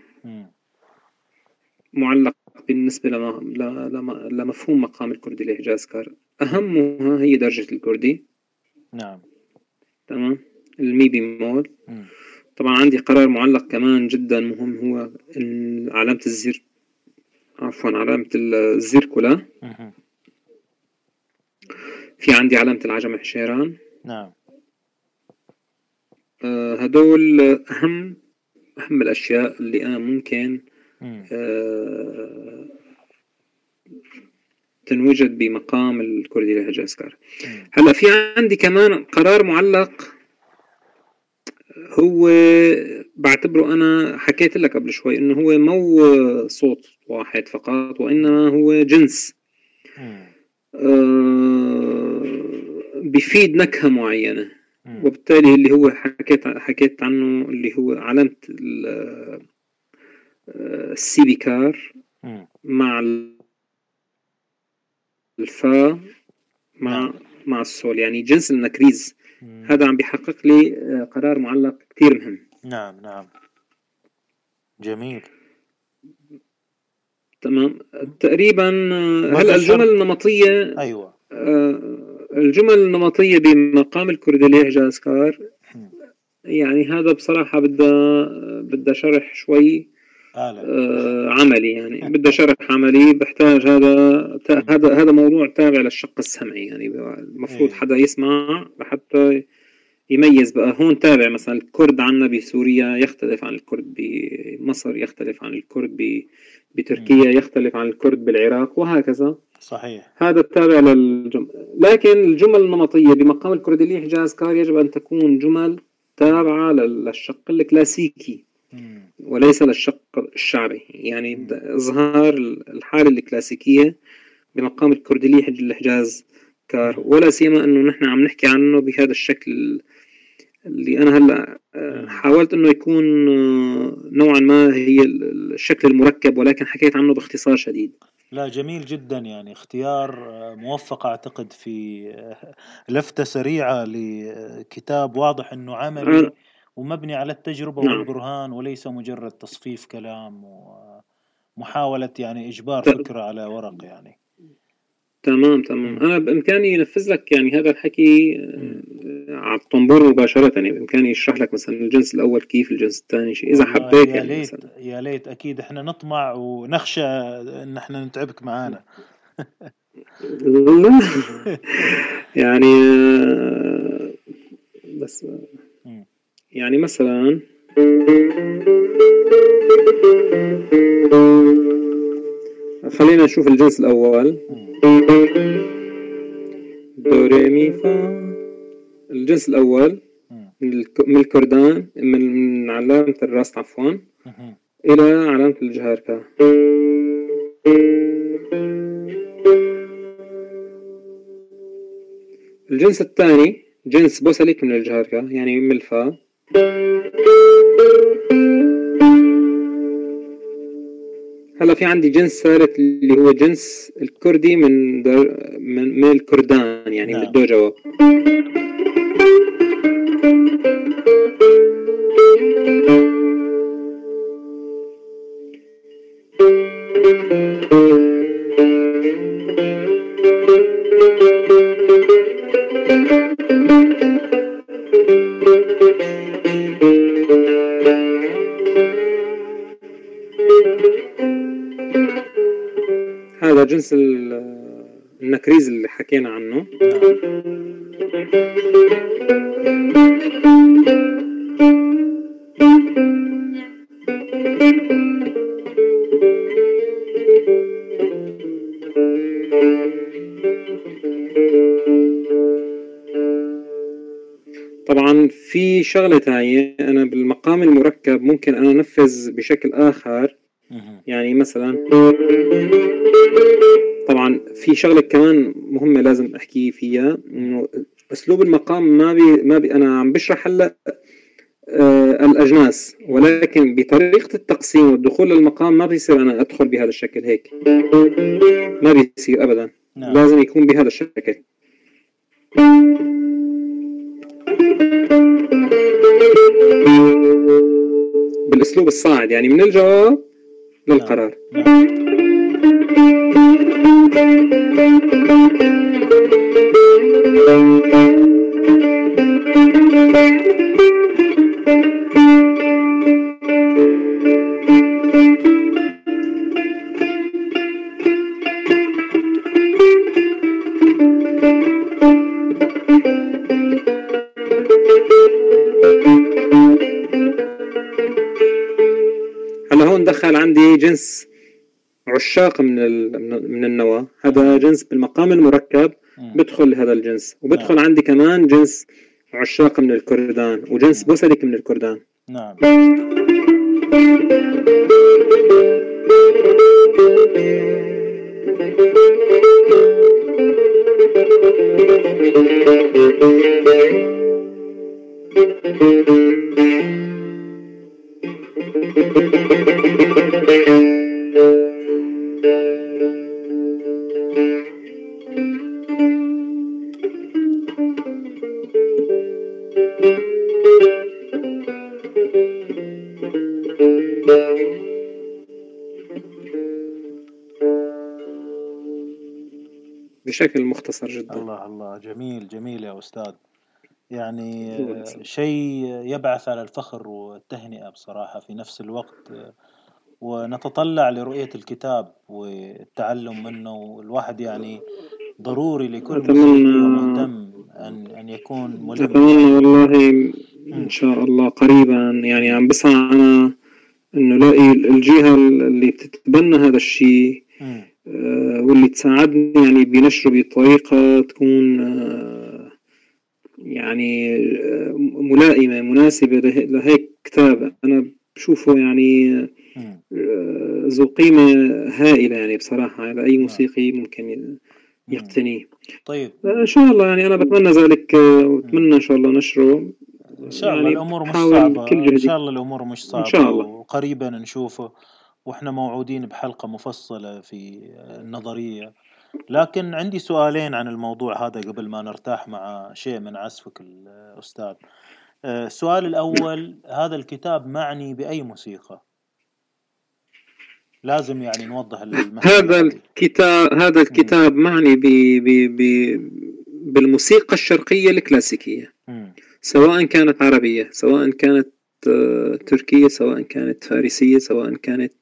معلق بالنسبة لما لمفهوم مقام الكردي لإحجازكار أهمها هي درجة الكردي. نعم. تمام المي بيمول مم. طبعا عندي قرار معلق كمان جدا مهم هو علامة الزر عفوا علامة الزيركولا مهم. في عندي علامة العجم حشيران نعم آه، هدول أهم أهم الأشياء اللي أنا ممكن مم. آه، تنوجد بمقام الكردي لهجة أسكار. هلا في عندي كمان قرار معلق هو بعتبره أنا حكيت لك قبل شوي إنه هو مو صوت واحد فقط وإنما هو جنس. آه، بيفيد نكهة معينة. وبالتالي اللي هو حكيت حكيت عنه اللي هو علامة آه، السي بيكار. مع الفا مع نعم. مع السول يعني جنس النكريز مم. هذا عم بيحقق لي آه، قرار معلق كثير مهم نعم نعم جميل تمام تقريبا آه، هلا الجمل شرط؟ النمطية أيوه آه، الجمل النمطية بمقام الكورديليه جاسكار مم. يعني هذا بصراحة بدها بدها شرح شوي عملي يعني. بدها شرح عملي. بحتاج هذا هذا هذا موضوع تابع للشق السمعي يعني. المفروض إيه. حدا يسمع لحتى يميز بقى. هون تابع مثلا الكرد عندنا بسوريا يختلف عن الكرد بمصر يختلف عن الكرد بتركيا يختلف عن الكرد بالعراق وهكذا. صحيح. هذا التابع للجمل لكن الجمل النمطية بمقام الكرديلية حجاز كار يجب أن تكون جمل تابعة لل- للشق الكلاسيكي. وليس للشق الشعبي. يعني إظهار الحالة الكلاسيكية بمقام الكرديلية حج الحجاز الافكار ولا سيما إنه نحن عم نحكي عنه بهذا الشكل اللي أنا هلأ آه، حاولت إنه يكون آه، نوعا ما هي الشكل المركب ولكن حكيت عنه باختصار شديد. لا جميل جدا. يعني اختيار آه، موفق أعتقد في لفتة سريعة لكتاب واضح إنه عملي ومبني على التجربة نعم. والبرهان وليس مجرد تصفيف كلام ومحاولة يعني إجبار فكرة على ورق يعني. تمام تمام. أنا بإمكاني انفذ لك يعني هذا الحكي آه، على الطنبور مباشرة. يعني بإمكاني اشرح لك مثلا الجنس الأول كيف الجنس الثاني شيء إذا حبيت يا يعني ليت مثلا. يا ليت أكيد إحنا نطمع ونخشى ان إحنا نتعبك معانا. يعني آه، بس يعني مثلا خلينا نشوف الجنس الأول. دو ري مي فا الجنس الأول من الكردان من علامة الراس عفوا. إلى علامة الجهاركة الجنس الثاني جنس بوسليك من الجهاركة يعني من الفا هلا في عندي جنس ثالث اللي هو جنس الكردي من من, من الكردان يعني نعم. من الدوجوا هذا جنس النكريز اللي حكينا عنه. طبعا في شغلة ثانية أنا بالمقام المركب ممكن أنا أنفذ بشكل آخر. مثلا. طبعا في شغلة كمان مهمة لازم أحكي فيها إنه أسلوب المقام ما بي ما بي أنا عم بشرح هلأ آه الأجناس ولكن بطريقة التقسيم والدخول للمقام ما بيصير أنا أدخل بهذا الشكل هيك. ما بيصير ابدا. نعم. لازم يكون بهذا الشكل. بالأسلوب الصاعد يعني من الجواب للقرار. دخل عندي جنس عشاق من من النواه هذا جنس بالمقام المركب بدخل هذا الجنس. وبدخل نعم. عندي كمان جنس عشاق من الكردان وجنس بوسلك من الكردان. نعم. بشكل مختصر جدا. الله الله. جميل جميل يا أستاذ. يعني شيء يبعث على الفخر والتهنئة بصراحة في نفس الوقت ونتطلع لرؤية الكتاب والتعلم منه والواحد يعني ضروري لكل مهتم أن أن يكون ملم أتمنى والله إن شاء الله قريبا يعني عم بسعى أنا إنه لاقي الجهة اللي بتتبنى هذا الشيء آه، واللي تساعدني يعني بنشره بطريقة تكون آه، يعني آه، ملائمة مناسبة لهيك كتاب. أنا بشوفه يعني ذو قيمة هائلة يعني بصراحة. على أي. موسيقي ممكن يقتنيه. طيب. إن شاء الله يعني أنا بتمنى ذلك وأتمنى إن شاء الله نشره. إن شاء الله يعني الأمور مش صعبة. إن شاء الله الأمور مش صعبة. ان شاء الله. وقريبا نشوفه. وإحنا موعودين بحلقة مفصلة في النظرية. لكن عندي سؤالين عن الموضوع هذا قبل ما نرتاح مع شيء من عزفك الأستاذ. آه، السؤال الأول هذا الكتاب معني بأي موسيقى؟ لازم يعني نوضح هذا الكتاب هذا الكتاب معني ب ب ب بالموسيقى الشرقية الكلاسيكية. م. سواء كانت عربية سواء كانت آه، تركية سواء كانت فارسية سواء كانت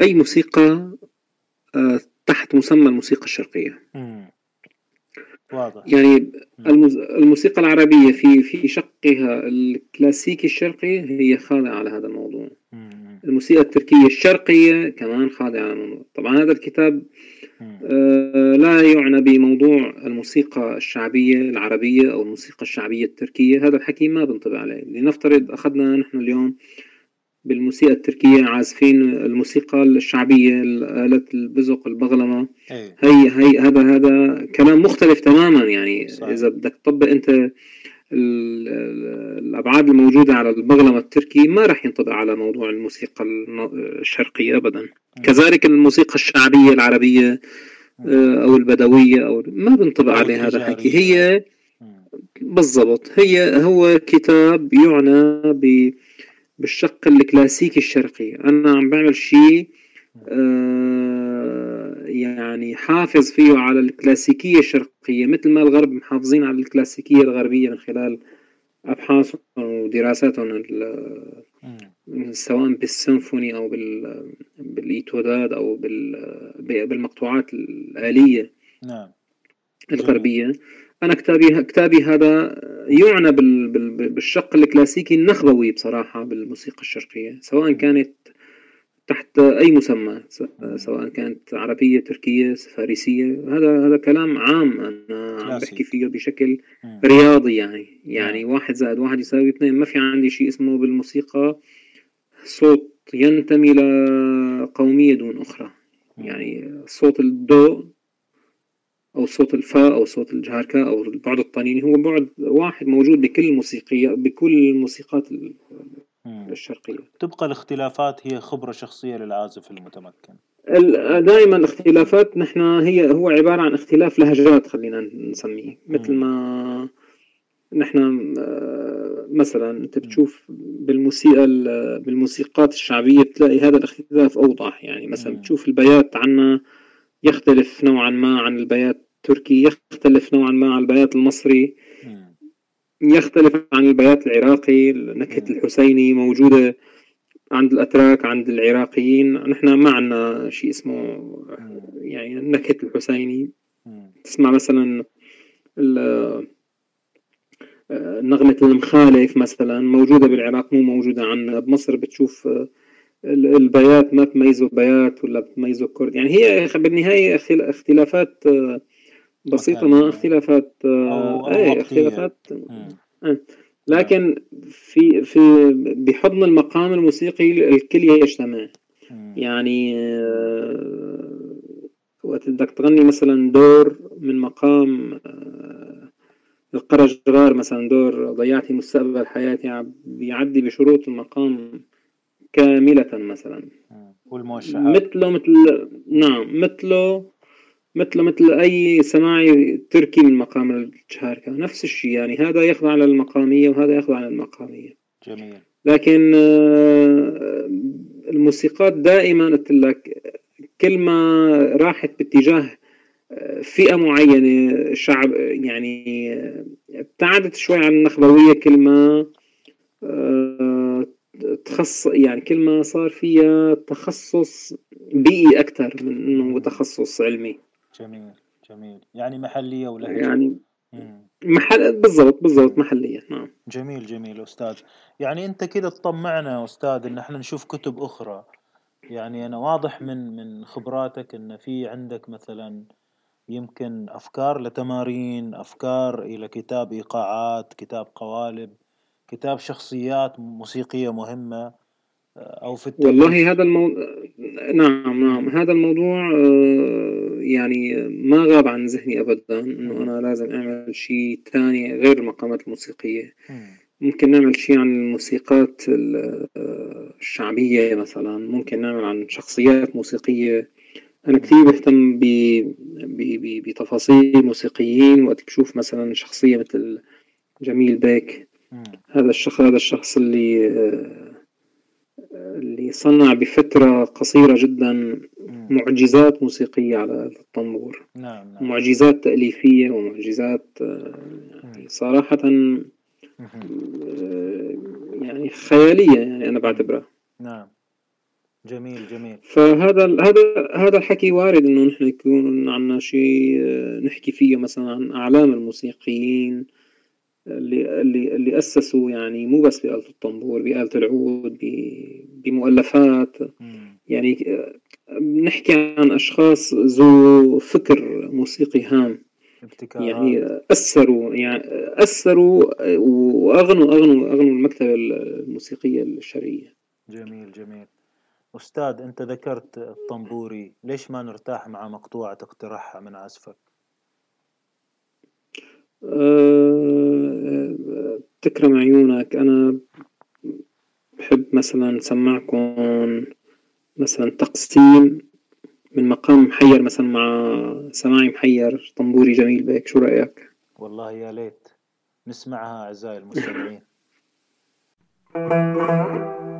أي موسيقى آه، تحت مسمى الموسيقى الشرقية. واضح. يعني الموسيقى العربية في في شقها الكلاسيكي الشرقي هي خاضعة على هذا الموضوع. الموسيقى التركية الشرقية كمان خاضعة على الموضوع. طبعا هذا الكتاب آه لا يعنى بموضوع الموسيقى الشعبية العربية أو الموسيقى الشعبية التركية. هذا الحكي ما بنطبق عليه. لنفترض أخذنا نحن اليوم بالموسيقى التركية عازفين الموسيقى الشعبية الآلة البزق البغلمة. إيه. هي هي هذا هذا كلام مختلف تماما يعني. صحيح. إذا بدك تطبق أنت الأبعاد الموجودة على البغلمة التركي ما راح ينطبق على موضوع الموسيقى الشرقية أبدا. كذلك الموسيقى الشعبية العربية آه، أو البدوية أو ما بنطبق عليه هذا الحكي. هي بالضبط. هي هو كتاب يعنى ب بالشق الكلاسيكي الشرقي. أنا عم بعمل شيء آه يعني حافظ فيه على الكلاسيكية الشرقية. مثل ما الغرب محافظين على الكلاسيكية الغربية من خلال أبحاثهم ودراساتهم سواء بالسيمفوني أو بالإيتوداد أو بالمقطوعات الآلية نعم. الغربية. أنا كتابي كتابي هذا يعنى بالشق الكلاسيكي النخبوي بصراحة بالموسيقى الشرقية سواء كانت تحت أي مسمى سواء كانت عربية تركية فارسية هذا هذا كلام عام أنا عم بحكي فيه بشكل رياضي يعني. يعني واحد زائد واحد يساوي اثنين. ما في عندي شيء اسمه بالموسيقى صوت ينتمي لقومية دون أخرى. يعني صوت الدو أو صوت الفاء أو صوت الجهاركا أو البعد الطنيني هو بعد واحد موجود بكل الموسيقية بكل الموسيقات الشرقية. تبقى الاختلافات هي خبرة شخصية للعازف المتمكن. دائما الاختلافات نحن هي هو عبارة عن اختلاف لهجات خلينا نسميه. مثل ما نحن آه، مثلا أنت بتشوف بالموسيقى بالموسيقات الشعبية بتلاقي هذا الاختلاف أوضح. يعني مثلا بتشوف البيات عنا يختلف نوعا ما عن البيات التركي يختلف نوعا ما عن البيات المصري. يختلف عن البيات العراقي نكهة الحسيني موجودة عند الأتراك عند العراقيين. نحن ما عندنا شيء اسمه يعني نكهة الحسيني. تسمع مثلا نغمة المخالف مثلا موجودة بالعراق مو موجودة عندنا. بمصر بتشوف البيات ما تميزوا بيات ولا بتميزوا كرد يعني هي بالنهاية اختلافات بسيطة ما اختلافات إيه اختلافات إيه. لكن في في بحضن المقام الموسيقي الكل يجتمع. يعني آه، وقت بدك تغني مثلا دور من مقام آه، القرجغار مثلا دور ضيعتي مستقبل حياتي بيعدي بشروط المقام. كاملة مثلا. والموشحات مثله مثل نعم مثله مثل مثل أي سماعي تركي من مقام الشهاركة نفس الشيء يعني هذا يخضع للمقامية وهذا يخضع للمقامية جميل. لكن آه، الموسيقات دائما قلت لك كل ما راحت باتجاه آه، فئة معينة شعب يعني آه، ابتعدت شوي عن النخبوية كل ما تخص يعني كل ما صار فيها تخصص بيئي أكثر من إنه تخصص علمي. جميل جميل. يعني محلية ولا يعني محل بالضبط بالضبط محلية نعم. جميل جميل أستاذ. يعني أنت كده تطمعنا أستاذ إن إحنا نشوف كتب أخرى. يعني أنا واضح من من خبراتك إن في عندك مثلا يمكن أفكار لتمارين أفكار إلى كتاب إيقاعات كتاب قوالب. كتاب شخصيات موسيقية مهمة أو في التاريخ. والله هذا الموضوع نعم نعم. هذا الموضوع آه، يعني ما غاب عن ذهني ابدا إنه أنا لازم أعمل شيء ثاني غير المقامات الموسيقية. ممكن نعمل شيء عن الموسيقات الشعبية مثلا. ممكن نعمل عن شخصيات موسيقية. أنا كثير بهتم بتفاصيل موسيقيين وقت بشوف مثلا شخصية مثل جميل بيك. هذا الشخص هذا الشخص اللي اللي صنع بفترة قصيرة جدا معجزات موسيقية على الطنبور نعم نعم. معجزات تأليفية ومعجزات يعني صراحة يعني خيالية يعني أنا بعتبرها. نعم. جميل جميل. فهذا هذا هذا الحكي وارد إنه نحن يكون عندنا شيء نحكي فيه مثلا عن أعلام الموسيقيين اللي اللي اللي أسسوا يعني مو بس بآلة الطنبور بآلة العود بمؤلفات. يعني بنحكي عن أشخاص ذو فكر موسيقي هام. ابتكارات. يعني اثروا يعني اثروا وأغنوا أغنوا أغنوا المكتبة الموسيقية الشرقية. جميل جميل. أستاذ أنت ذكرت الطنبوري. ليش ما نرتاح مع مقطوعة تقترحها من عزفك؟ أه تكرم عيونك. أنا بحب مثلا سمعكم مثلا تقسيم من مقام محير مثلا مع سماعي محير. طنبوري جميل بيك. شو رأيك؟ والله يا ليت. نسمعها أعزائي المستمعين.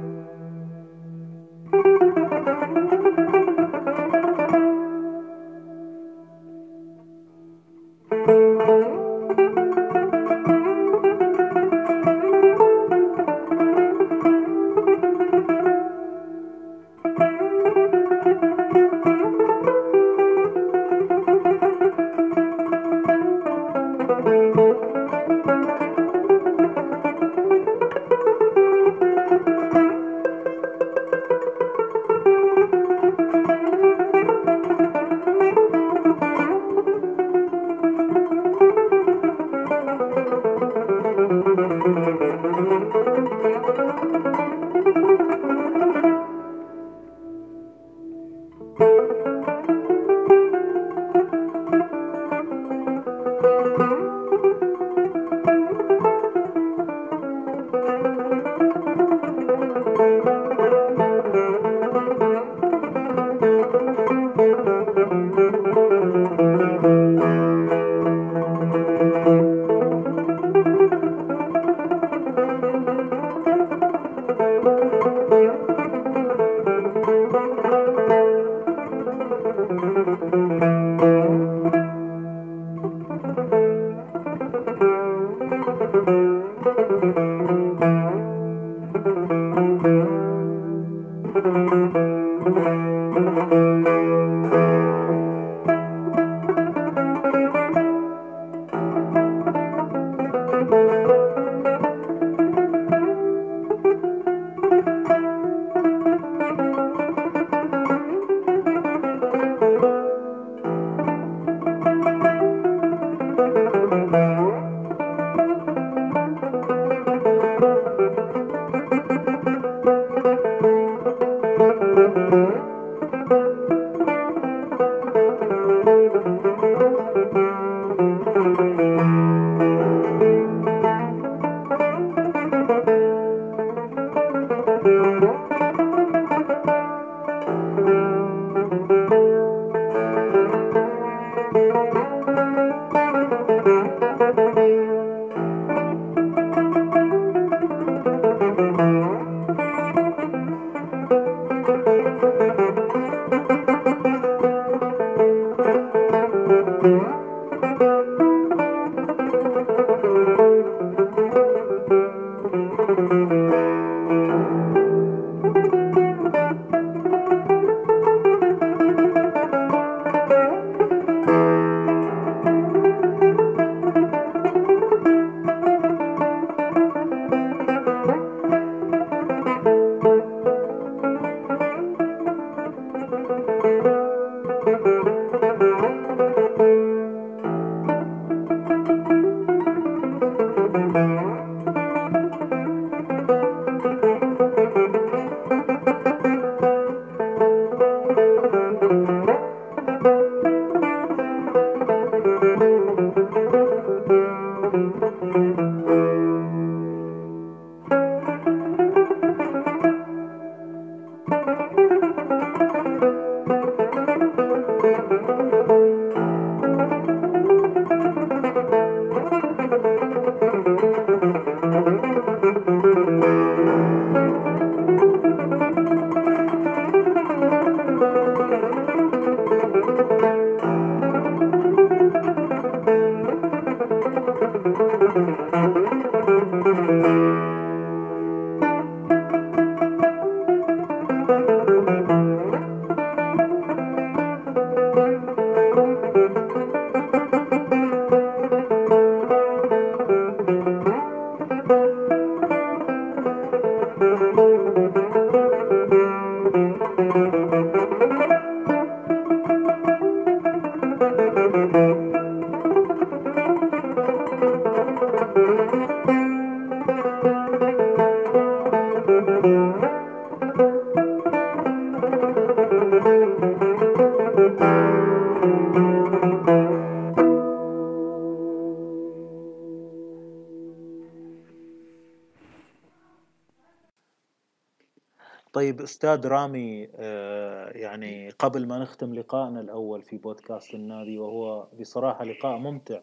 أستاذ رامي آه، يعني قبل ما نختم لقائنا الأول في بودكاست النادي وهو بصراحة لقاء ممتع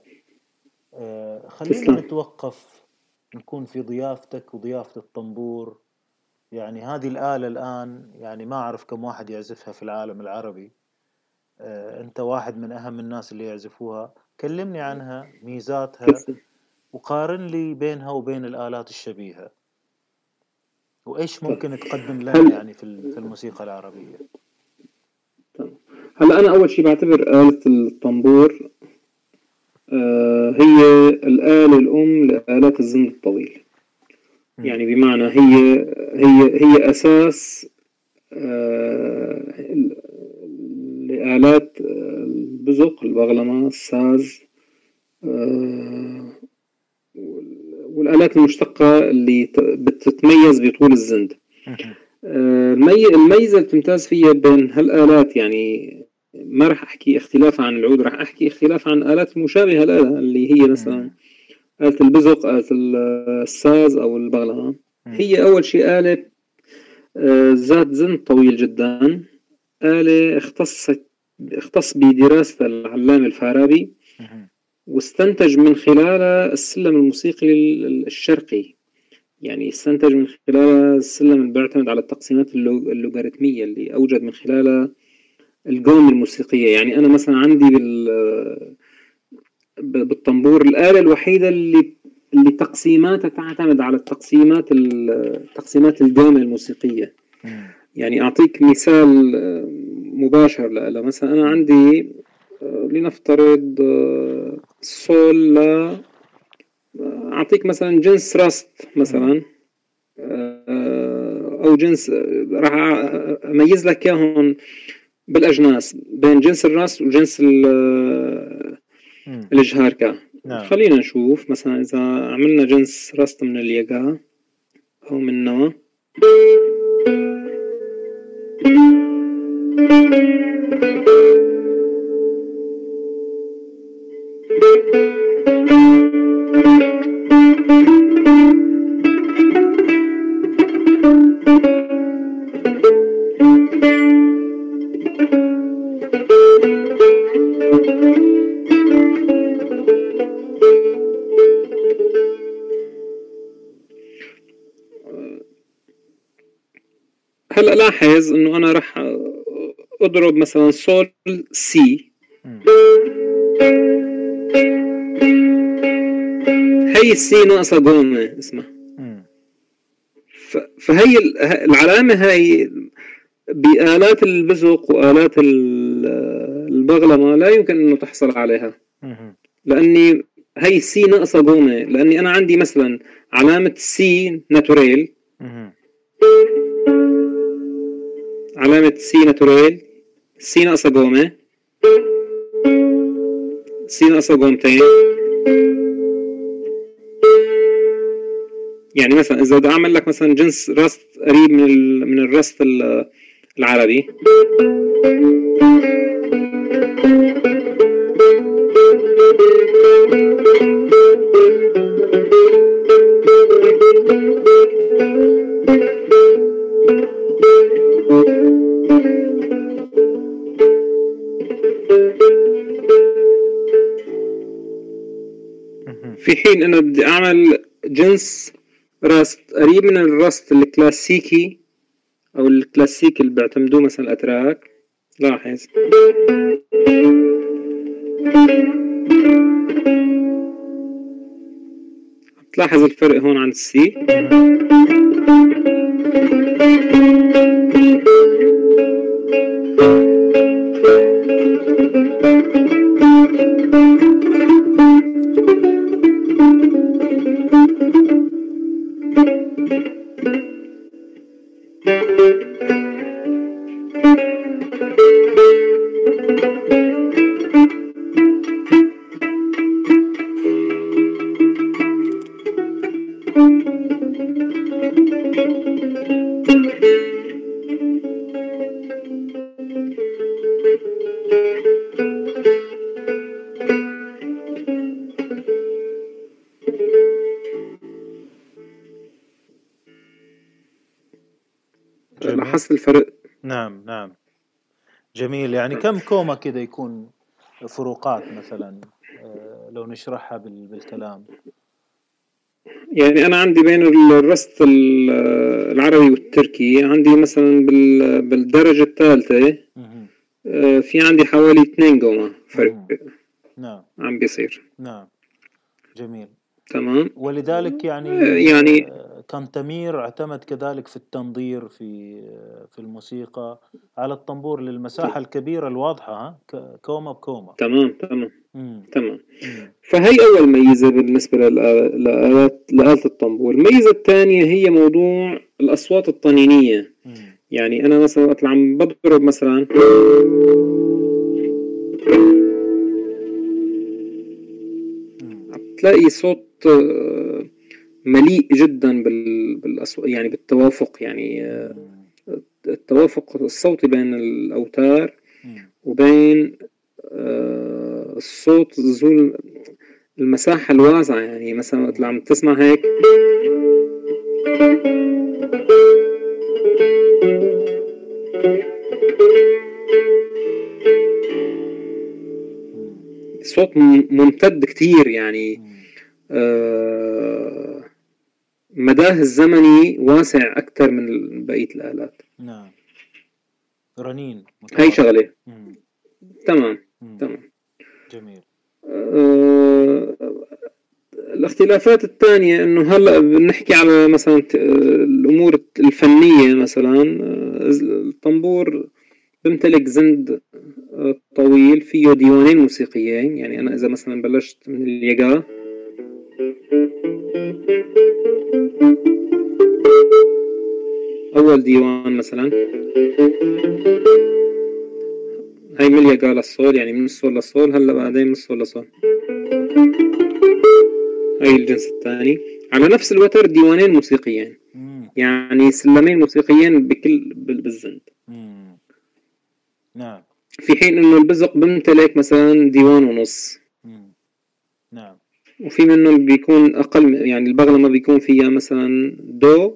آه، خلينا نتوقف نكون في ضيافتك وضيافة الطنبور. يعني هذه الآلة الآن يعني ما أعرف كم واحد يعزفها في العالم العربي. آه، أنت واحد من أهم الناس اللي يعزفوها. كلمني عنها ميزاتها وقارن لي بينها وبين الآلات الشبيهة. وإيش طيب. ممكن تقدم لنا يعني في الموسيقى العربية طيب. هلا أنا أول شيء بعتبر آلة الطنبور آه هي الآلة الأم لآلات الزند الطويل يعني بمعنى هي هي هي أساس آه لآلات البزق البغلمة الساز آه والآلات المشتقة اللي بتتميز بطول الزند. آه، الميزة اللي بتمتاز فيها بين هالآلات يعني ما راح أحكي اختلاف عن العود راح أحكي اختلاف عن آلات مشابهة لها اللي هي مثلا آلة البزق آلة الساز أو البغلة هي أول شيء آلة آه، ذات زند طويل جدا. آلة اختصت اختص بدراسة العلامة الفارابي. واستنتج من خلالها السلم الموسيقي الشرقي. يعني استنتج من خلالها السلم اللي بيعتمد على التقسيمات اللوغاريتمية اللي أوجد من خلالها القوم الموسيقية. يعني أنا مثلا عندي بال بالطنبور الآلة الوحيدة اللي اللي تقسيماتها تعتمد على التقسيمات تقسيمات القومة الموسيقية. يعني أعطيك مثال مباشر لها مثلا أنا عندي لنفترض سول لا أعطيك مثلا جنس راست مثلا آه، أو جنس راح أميز لك إياهم بالأجناس بين جنس الراست وجنس الجهاركا نعم. خلينا نشوف مثلا إذا عملنا جنس راست من الياقا أو من نوع. هلا لاحظ إنه أنا راح أضرب مثلا سول سي هي السي ناقصة كوما اسمها فهي العلامة هاي بآلات البزق وآلات البغلمة لا يمكن أنه تحصل عليها. لأني هي سي ناقصة كوما لأني أنا عندي مثلا علامة سي naturel علامة سي naturel سي ناقصة كوما سي ناقصة كومتين يعني مثلا إذا بدي أعمل لك مثلا جنس راست قريب من من الراست العربي. في حين أنا بدي أعمل جنس راست قريب من الراست الكلاسيكي أو الكلاسيك اللي بيعتمدوه مثلا الأتراك. لاحظ. تلاحظ الفرق هون عن السي. لاحظت جميل. يعني كم كومة كده يكون فروقات مثلا؟ آه، لو نشرحها بالكلام. يعني أنا عندي بين الرست العربي والتركي. عندي مثلا بالدرجة الثالثة آه، في عندي حوالي اثنين قومة فرق نعم. عم بيصير. نعم. جميل. تمام. ولذلك يعني آه، يعني كان تمير اعتمد كذلك في التنظير في في الموسيقى على الطنبور للمساحة الكبيرة الواضحة كومة بكومة. تمام تمام مم. تمام. مم. فهي أول ميزة بالنسبة لآلة الطنبور. الميزة الثانية هي موضوع الأصوات الطنينية. مم. يعني أنا مثلا وقت عم بضرب مثلا. تلاقي صوت مليء جدا بالأصوات يعني بالتوافق يعني التوافق الصوتي بين الأوتار وبين آه، الصوت ذو المساحة الواسعة يعني مثلا وقت عم تسمع هيك. صوت ممتد كتير يعني آه مداه الزمني واسع أكثر من بقية الآلات. نعم. رنين هاي شغلة. تمام مم. تمام. جميل. آه الاختلافات الثانية إنه هلأ بنحكي على مثلا الأمور الفنية مثلا آه، الطنبور بيمتلك زند آه، طويل فيه ديوانين موسيقيين. يعني أنا إذا مثلا بلشت من اليقا أول ديوان مثلا. هاي مليا قال الصول يعني من الصول للصول هلا بعدين من الصول لصول هاي الجنس الثاني. على نفس الوتر ديوانين موسيقيين. يعني سلمين موسيقيين بكل بالزند. نعم. في حين إنه البزق بيمتلك مثلا ديوان ونص. وفي منهم بيكون أقل يعني البغلة ما بيكون فيها مثلا دو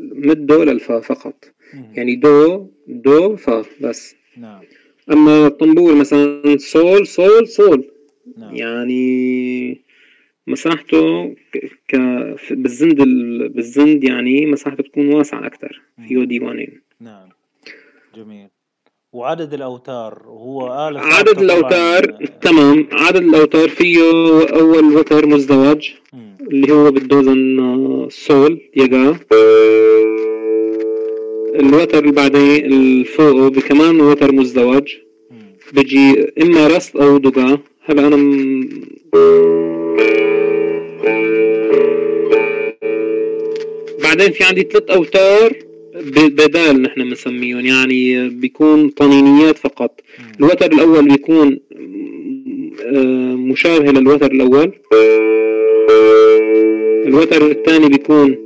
من دو للفا فقط. يعني دو دو فا بس. نعم. أما الطنبور مثلا صول صول صول نعم. يعني مساحته ك بالزند بالزند يعني مساحته بتكون واسعة أكثر. فيه ديوانين نعم. جميل. وعدد الأوتار هو آلة عدد الأوتار تمام. عدد الأوتار فيه أول وتر مزدوج مم. اللي هو بالدوزن آه، صول يكاه الوتر اللي بعدين الفوقه بكمان وتر مزدوج. بيجي إما رست أو دقا هلا أنا م... بعدين في عندي ثلاث أوتار. بدال نحن بنسميهم. يعني بيكون طنينيات فقط. الوتر الأول بيكون آه، مشابه للوتر الأول. الوتر الثاني بيكون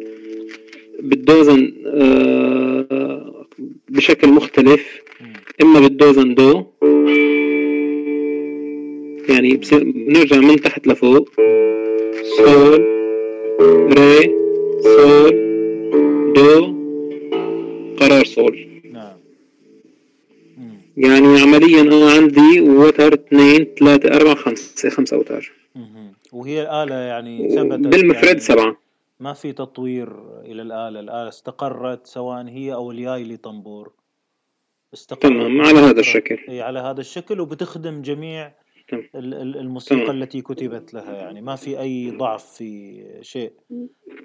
بالدوزن آه، بشكل مختلف. إما بالدوزن دو. يعني بنرجع من تحت لفوق. صول ري صول دو. قرار صول نعم. يعني عمليا أنا عندي وتر اثنين ثلاثة أربعة خمسة خمسة أوتار. وهي الآلة يعني ثبتت بالمفرد يعني سبعة. ما في تطوير إلى الآلة. الآلة استقرت سواء هي أو الياي لطنبور. استقرت تمام على هذا الشكل. هي على هذا الشكل وبتخدم جميع الموسيقى تمام. التي كتبت لها. يعني ما في أي ضعف في شيء.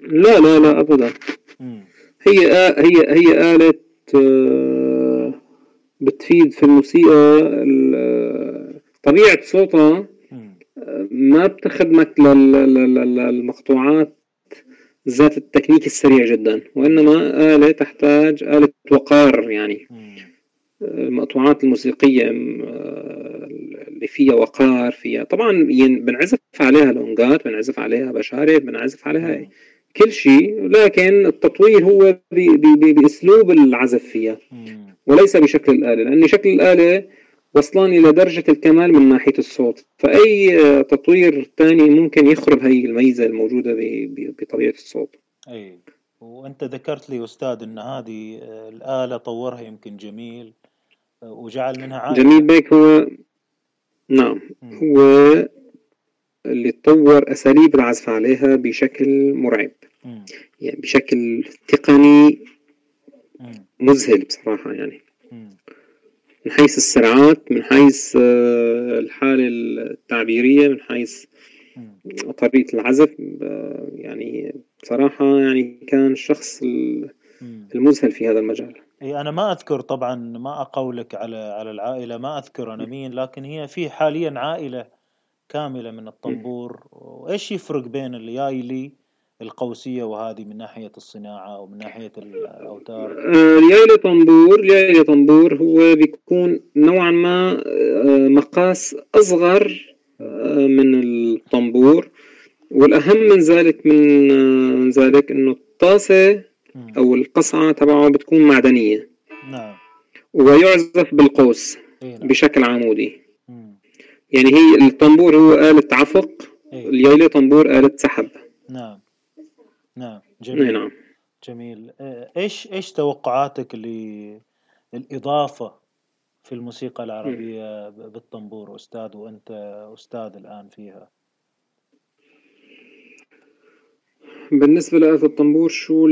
لا لا لا أبدا. مم. هي هي هي آلة آه، بتفيد في الموسيقى طبيعة صوتها ما بتخدمك للمقطوعات ذات التكنيك السريع جدا وإنما آلة تحتاج آلة وقار يعني. المقطوعات الموسيقية اللي فيها وقار فيها طبعا بنعزف عليها لونجات بنعزف عليها بشارف بنعزف عليها كل شيء لكن التطوير هو بأسلوب العزف فيها وليس بشكل الاله لأن شكل الاله وصلان إلى درجة الكمال من ناحية الصوت. فأي تطوير ثاني ممكن يخرب هي الميزة الموجودة بطبيعة الصوت. أي. وأنت ذكرت لي أستاذ إن هذه الآلة طورها يمكن جميل وجعل منها عائلة. جميل بيك هو نعم هو اللي طور أساليب العزف عليها بشكل مرعب. يعني بشكل تقني مذهل بصراحة يعني. من حيث السرعات من حيث آه، الحالة التعبيرية من حيث طريقة العزف يعني بصراحة يعني كان الشخص المذهل في هذا المجال. إي أنا ما أذكر طبعا ما أقولك على على العائلة ما أذكر أنا مين لكن هي في حاليا عائلة كاملة من الطنبور وإيش يفرق بين اليايلي القوسية وهذه من ناحية الصناعة ومن ناحية الأوتار؟ آه، اليايلي طنبور اليايلي طنبور هو بيكون نوعا ما آه، مقاس أصغر آه، من الطنبور. والأهم من ذلك من ذلك إنه الطاسة أو القصعة تبعه بتكون معدنية. نعم. ويعزف بالقوس إيه، نعم. بشكل عمودي. يعني هي الطنبور هو آلة عفق إيه؟ اليايلة طنبور آلة سحب. نعم. نعم. جميل. إيه، نعم. جميل. إيه، إيش إيش توقعاتك للإضافة في الموسيقى العربية بالطنبور أستاذ وأنت أستاذ الآن فيها. بالنسبة لآلة الطنبور شو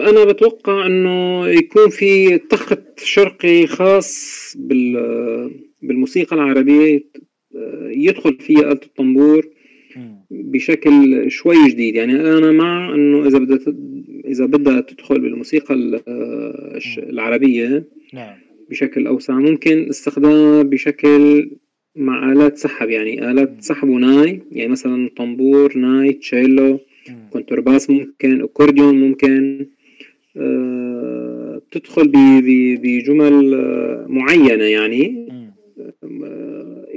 أنا بتوقع إنه يكون في تخت شرقي خاص بال بالموسيقى العربية يدخل فيها آلة الطنبور بشكل شوي جديد. يعني أنا مع إنه إذا بدها إذا بدها تدخل بالموسيقى العربية نعم. بشكل أوسع ممكن استخدامها بشكل مع آلات سحب. يعني آلات سحب وناي يعني مثلا طنبور ناي تشيلو كونترباس ممكن أكورديون ممكن آه، تدخل بجمل آه، معينة يعني. آه،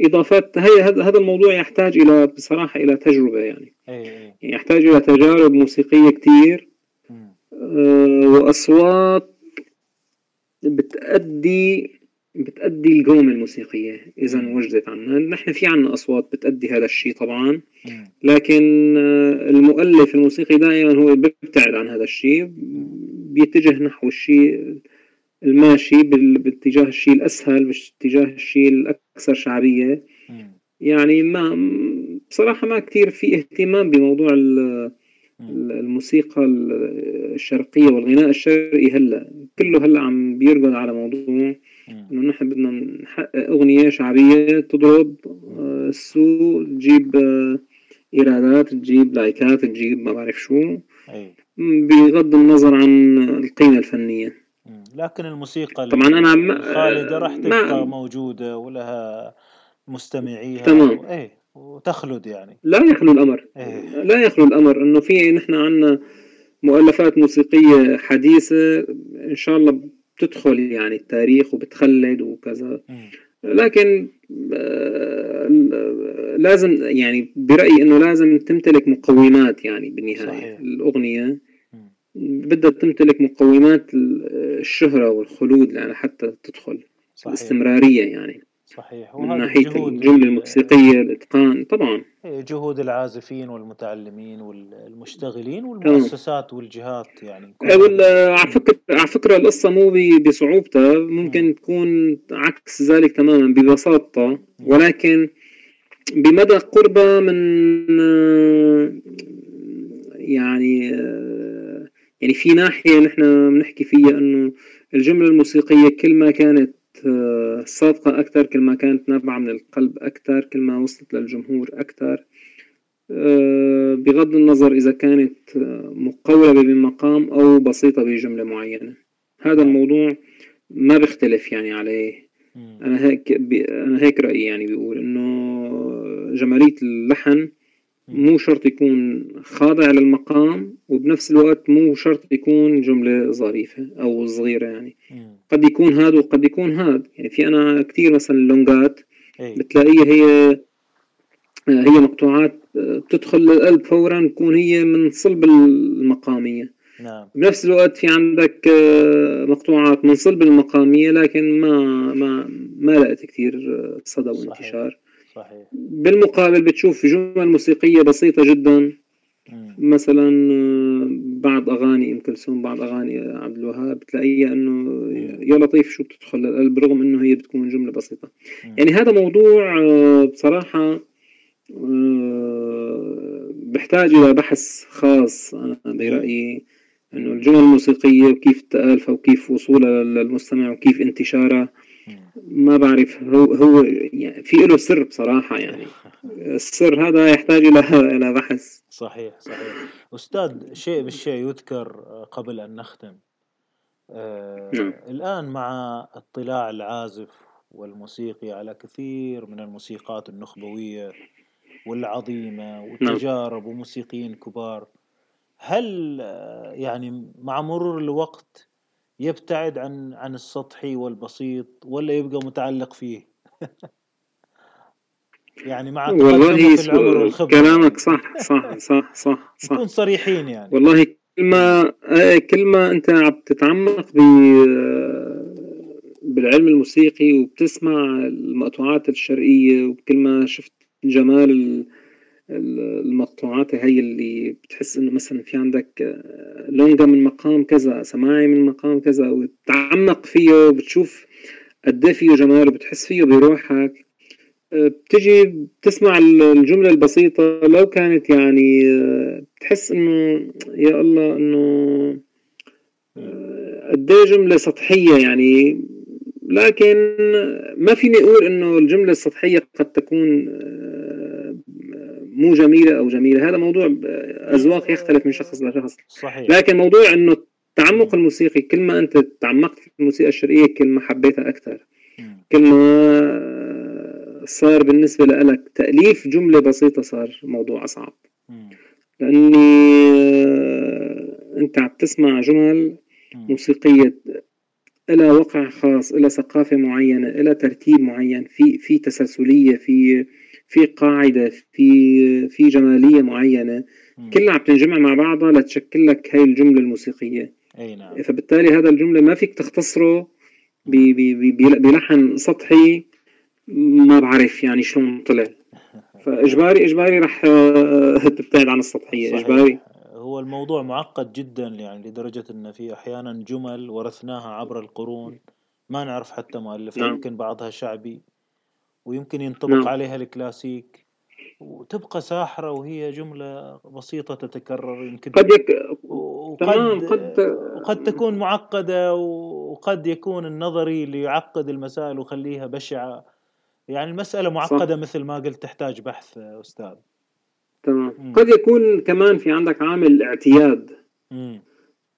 إضافات هي هذا الموضوع يحتاج إلى بصراحة إلى تجربة يعني. يحتاج إلى تجارب موسيقية كتير وأصوات بتأدي بتأدي القومة الموسيقية إذا وجدت عنا. نحن في عنا أصوات بتأدي هذا الشيء طبعا لكن آه، المؤلف الموسيقي دائما هو بيبتعد عن هذا الشيء بيتجه نحو الشيء الماشي باتجاه الشيء الأسهل باتجاه الشيء الأكثر شعبية يعني ما بصراحة ما كتير في اهتمام بموضوع الموسيقى الشرقية والغناء الشرقي هلأ. كله هلأ عم بيرقد على موضوع إنه نحن بدنا نحقق أغنية شعبيه تضرب آه، السوق تجيب آه، إيرادات تجيب لايكات تجيب ما بعرف شو. بغض النظر عن القيمة الفنية. لكن الموسيقى طبعا أنا الخالده راح تبقى موجودة ولها مستمعيها تمام. و... إيه وتخلد يعني. لا يخلو الأمر. إيه؟ لا يخلو الأمر إنه في نحن عندنا مؤلفات موسيقية حديثة إن شاء الله بتدخل يعني التاريخ وبتخلد وكذا. لكن آه، لازم يعني برأيي إنه لازم تمتلك مقومات يعني بالنهاية صحيح. الأغنية. بدها تمتلك مقومات الشهرة والخلود يعني حتى تدخل صحيح. الاستمرارية يعني. صحيح. من ناحية الجملة الموسيقية الإتقان طبعا. إيه، جهود العازفين والمتعلمين والمشتغلين والمؤسسات والجهات يعني. إيه، على فكرة على فكرة القصة مو بصعوبتها. ممكن تكون عكس ذلك تماما ببساطة. ولكن بمدى قربها من يعني يعني في ناحية نحن بنحكي فيها إنه الجملة الموسيقية كل ما كانت صادقة أكثر كل ما كانت نابعة من القلب أكثر كل ما وصلت للجمهور أكثر آه، بغض النظر إذا كانت مقولبة بمقام أو بسيطة بجملة معينة. هذا الموضوع ما بيختلف يعني عليه. أنا هيك أنا هيك رأيي يعني بيقول إنه جمالية اللحن مو شرط يكون خاضع للمقام وبنفس الوقت مو شرط يكون جملة ظريفة أو صغيرة يعني. قد يكون هاد وقد يكون هاد. يعني في أنا كثير مثلا اللونجات بتلاقيها هي هي مقطوعات بتدخل للقلب فورا تكون هي من صلب المقامية. نعم. بنفس الوقت في عندك مقطوعات من صلب المقامية لكن ما ما ما لقت كثير صدى وانتشار. صحيح. بالمقابل بتشوف جمل موسيقية بسيطة جدا. مثلا بعض أغاني ام كلثوم بعض أغاني عبد الوهاب بتلاقيها إنه يا لطيف شو بتدخل للقلب رغم إنه هي بتكون جملة بسيطة. يعني هذا موضوع بصراحة بحتاج إلى بحث خاص أنا برأيي. إنه الجمل الموسيقية وكيف تألفها وكيف وصولها للمستمع وكيف انتشارها. ما بعرف. هو هو يعني في له سر بصراحة يعني. السر هذا يحتاج إلى إلى بحث. صحيح صحيح. أستاذ شيء بالشيء يذكر قبل أن نختم. آه نعم. الآن مع اطلاع العازف والموسيقي على كثير من الموسيقات النخبوية والعظيمة نعم. والتجارب وموسيقيين كبار هل يعني مع مرور الوقت يبتعد عن عن السطحي والبسيط ولا يبقى متعلق فيه. يعني مع والله في العمر والخبرة. كلامك صح صح صح صح صح. نكون صريحين يعني. والله كل ما كل ما أنت عم تتعمق ب بالعلم الموسيقي وبتسمع المقطوعات الشرقية وكل ما شفت جمال المقطوعات هي اللي بتحس إنه مثلا في عندك آه، لونجا من مقام كذا سماعي من مقام كذا وتتعمق فيه وبتشوف قد إيه فيه جمال وبتحس فيه بروحك. آه، بتجي بتسمع الجملة البسيطة لو كانت يعني آه، بتحس إنه يا الله إنه قد إيه جملة سطحية يعني. لكن ما فيني أقول إنه الجملة السطحية قد تكون مو جميلة أو جميلة. هذا موضوع أذواق يختلف من شخص لشخص صحيح. لكن موضوع إنه التعمق الموسيقي كل ما أنت تعمقت في الموسيقى الشرقية كل ما حبيتها أكثر. كل ما صار بالنسبة لك تأليف جملة بسيطة صار موضوع أصعب. لأني أنت عم تسمع جمل موسيقية إلى وقع خاص إلى ثقافة معينة إلى ترتيب معين في في تسلسلية في في قاعدة في في جمالية معينة. كلها عم تنجمع مع بعضها لتشكل لك هاي الجملة الموسيقية. أي نعم. فبالتالي هذا الجملة ما فيك تختصره بلحن سطحي ما بعرف يعني شلون طلع. فإجباري إجباري رح تبتعد عن السطحية صحيح. إجباري. هو الموضوع معقد جدا يعني لدرجة إن في أحيانا جمل ورثناها عبر القرون. ما نعرف حتى مؤلفها نعم. يمكن بعضها شعبي. ويمكن ينطبق نعم. عليها الكلاسيك. وتبقى ساحرة وهي جملة بسيطة تتكرر يمكن. قد يك... وقد قد وقد تكون معقدة وقد يكون النظري اللي يعقد المسائل ويخليها بشعة. يعني المسألة معقدة صح. مثل ما قلت تحتاج بحث أستاذ. تمام. قد يكون كمان في عندك عامل اعتياد. مم.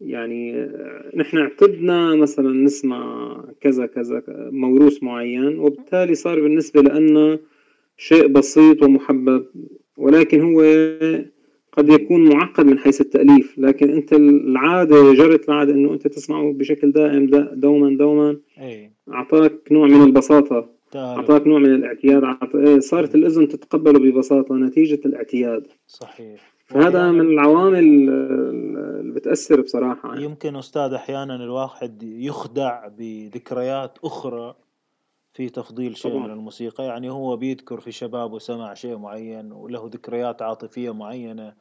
يعني نحن اعتدنا مثلا نسمع كذا كذا موروث معين وبالتالي صار بالنسبة لنا شيء بسيط ومحبب ولكن هو قد يكون معقد من حيث التأليف. لكن أنت العادة جرت العادة أنه أنت تسمعه بشكل دائم دوما دوما. أعطاك نوع من البساطة. أعطاك نوع من الاعتياد. إيه، صارت الأذن تتقبله ببساطة نتيجة الاعتياد. صحيح. فهذا من العوامل اللي بتأثر بصراحة يعني. يمكن أستاذ أحيانا الواحد يخدع بذكريات أخرى في تفضيل شيء طبعا. من الموسيقى يعني هو بيذكر في شبابه سمع شيء معين وله ذكريات عاطفية معينة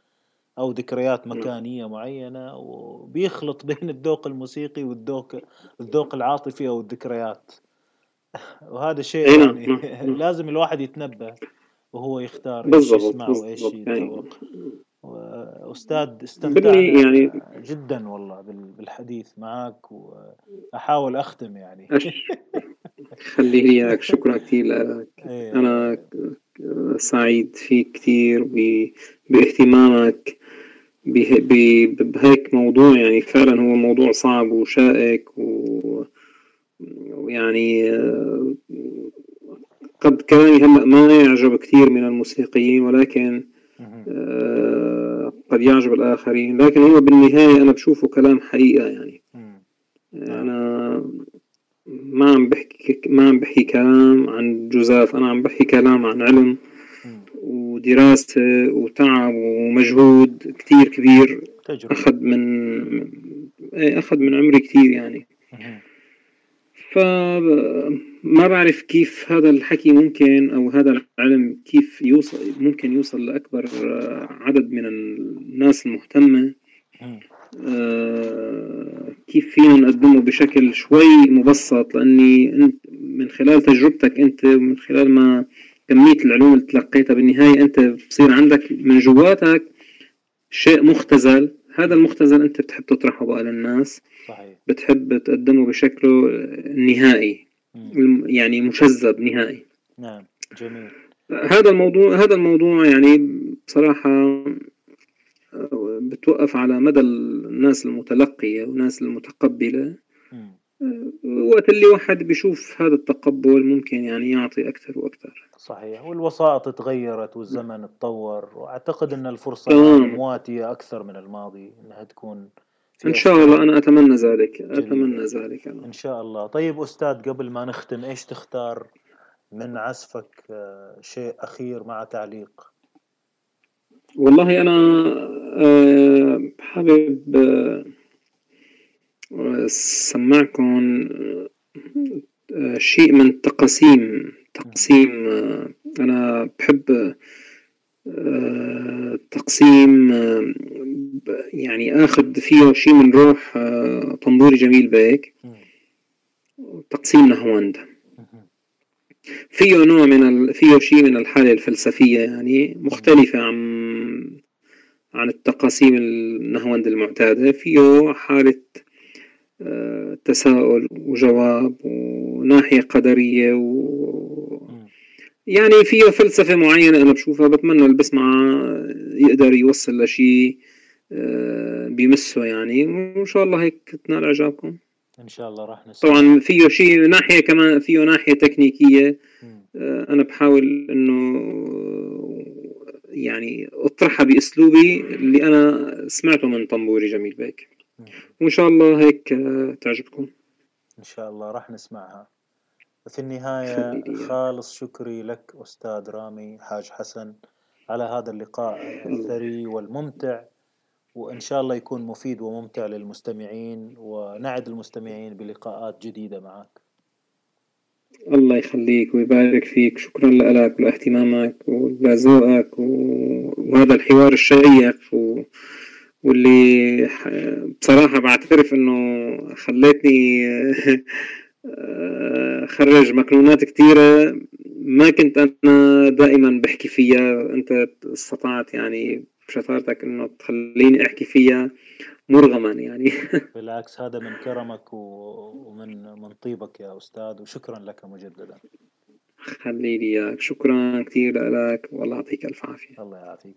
أو ذكريات نعم. مكانية معينة وبيخلط بين الذوق الموسيقي والذوق الذوق العاطفي أو الذكريات وهذا شيء نعم، يعني نعم. لازم الواحد يتنبه وهو يختار إيش يسمع وإيش يتذوق أستاذ استمتعت يعني جدا والله بالحديث معك وأحاول أختم يعني خلي لي إياك شكرا كثير لك إيه. أنا سعيد فيك كثير باهتمامك بهيك موضوع يعني فعلا هو موضوع صعب وشائك ويعني قد كلامي هلا ما يعجب كثير من الموسيقيين ولكن قد يعجب الآخرين. لكن هو بالنهاية أنا بشوفه كلام حقيقة يعني. أنا ما عم بحكي ما عم بحكي كلام عن جزاف. أنا عم بحكي كلام عن علم ودراسة وتعب ومجهود كتير كبير. أخذ من إيه، أخذ من عمري كتير يعني. فما بعرف كيف هذا الحكي ممكن أو هذا العلم كيف يوصل ممكن يوصل لأكبر عدد من الناس المهتمة. آه، كيف فينا نقدمه بشكل شوي مبسط؟ لأني أنت من خلال تجربتك أنت ومن خلال ما كمية العلوم اللي تلقيتها بالنهاية أنت بصير عندك من جواتك شيء مختزل. هذا المختزل أنت بتحب تطرحه بقى للناس. صحيح. بتحب تقدمه بشكله النهائي مم. يعني مشذب نهائي. نعم جميل. هذا الموضوع هذا الموضوع يعني بصراحة بتوقف على مدى الناس المتلقية والناس المتقبلة. وقت اللي واحد بيشوف هذا التقبل ممكن يعني يعطي أكثر وأكثر. صحيح. والوسائط تغيرت والزمن تطور. وأعتقد أن الفرصة. مواتية أكثر من الماضي أنها تكون إن شاء الله أنا أتمنى ذلك أتمنى ذلك. أنا. إن شاء الله. طيب أستاذ قبل ما نختم إيش تختار من عزفك آه، شيء أخير مع تعليق؟ والله أنا آه، حابب آه، سمعكم شيء من تقاسيم تقسيم أنا بحب تقسيم يعني آخذ فيه شيء من روح طنبوري جميل بيك تقسيم نهواند فيه نوع من ال... فيه شيء من الحالة الفلسفية يعني مختلفة عن عن التقاسيم النهواند المعتادة. فيه حالة تساؤل وجواب وناحية قدرية و يعني فيها فلسفة معينة أنا بشوفها بتمنى اللي بسمع يقدر يوصل لشيء آه، بيمسه يعني. وإن شاء الله هيك تنال إعجابكم. إن شاء الله راح نسمع طبعا فيه شيء ناحية كمان فيه ناحية تكنيكية. آه، أنا بحاول إنه يعني أطرحها بأسلوبي اللي أنا سمعته من طنبوري جميل بيك. وإن شاء الله هيك آه، تعجبكم. إن شاء الله راح نسمعها. في النهاية خالص شكري لك أستاذ رامي حاج حسن على هذا اللقاء الثري والممتع وإن شاء الله يكون مفيد وممتع للمستمعين ونعد المستمعين بلقاءات جديدة معك. الله يخليك ويبارك فيك. شكرا لك ولاهتمامك ولذوقك وهذا الحوار الشيق و... واللي بصراحة بعترف إنه خلتني خرج مكنونات كثيرة ما كنت أنا دائما بحكي فيها. أنت استطعت يعني بشطارتك إنه تخليني أحكي فيها مرغما يعني. بالعكس هذا من كرمك ومن من طيبك يا أستاذ وشكرا لك مجددا. خلي لي إياك. شكرا كثير لك والله يعطيك ألف عافية. الله يعافيك.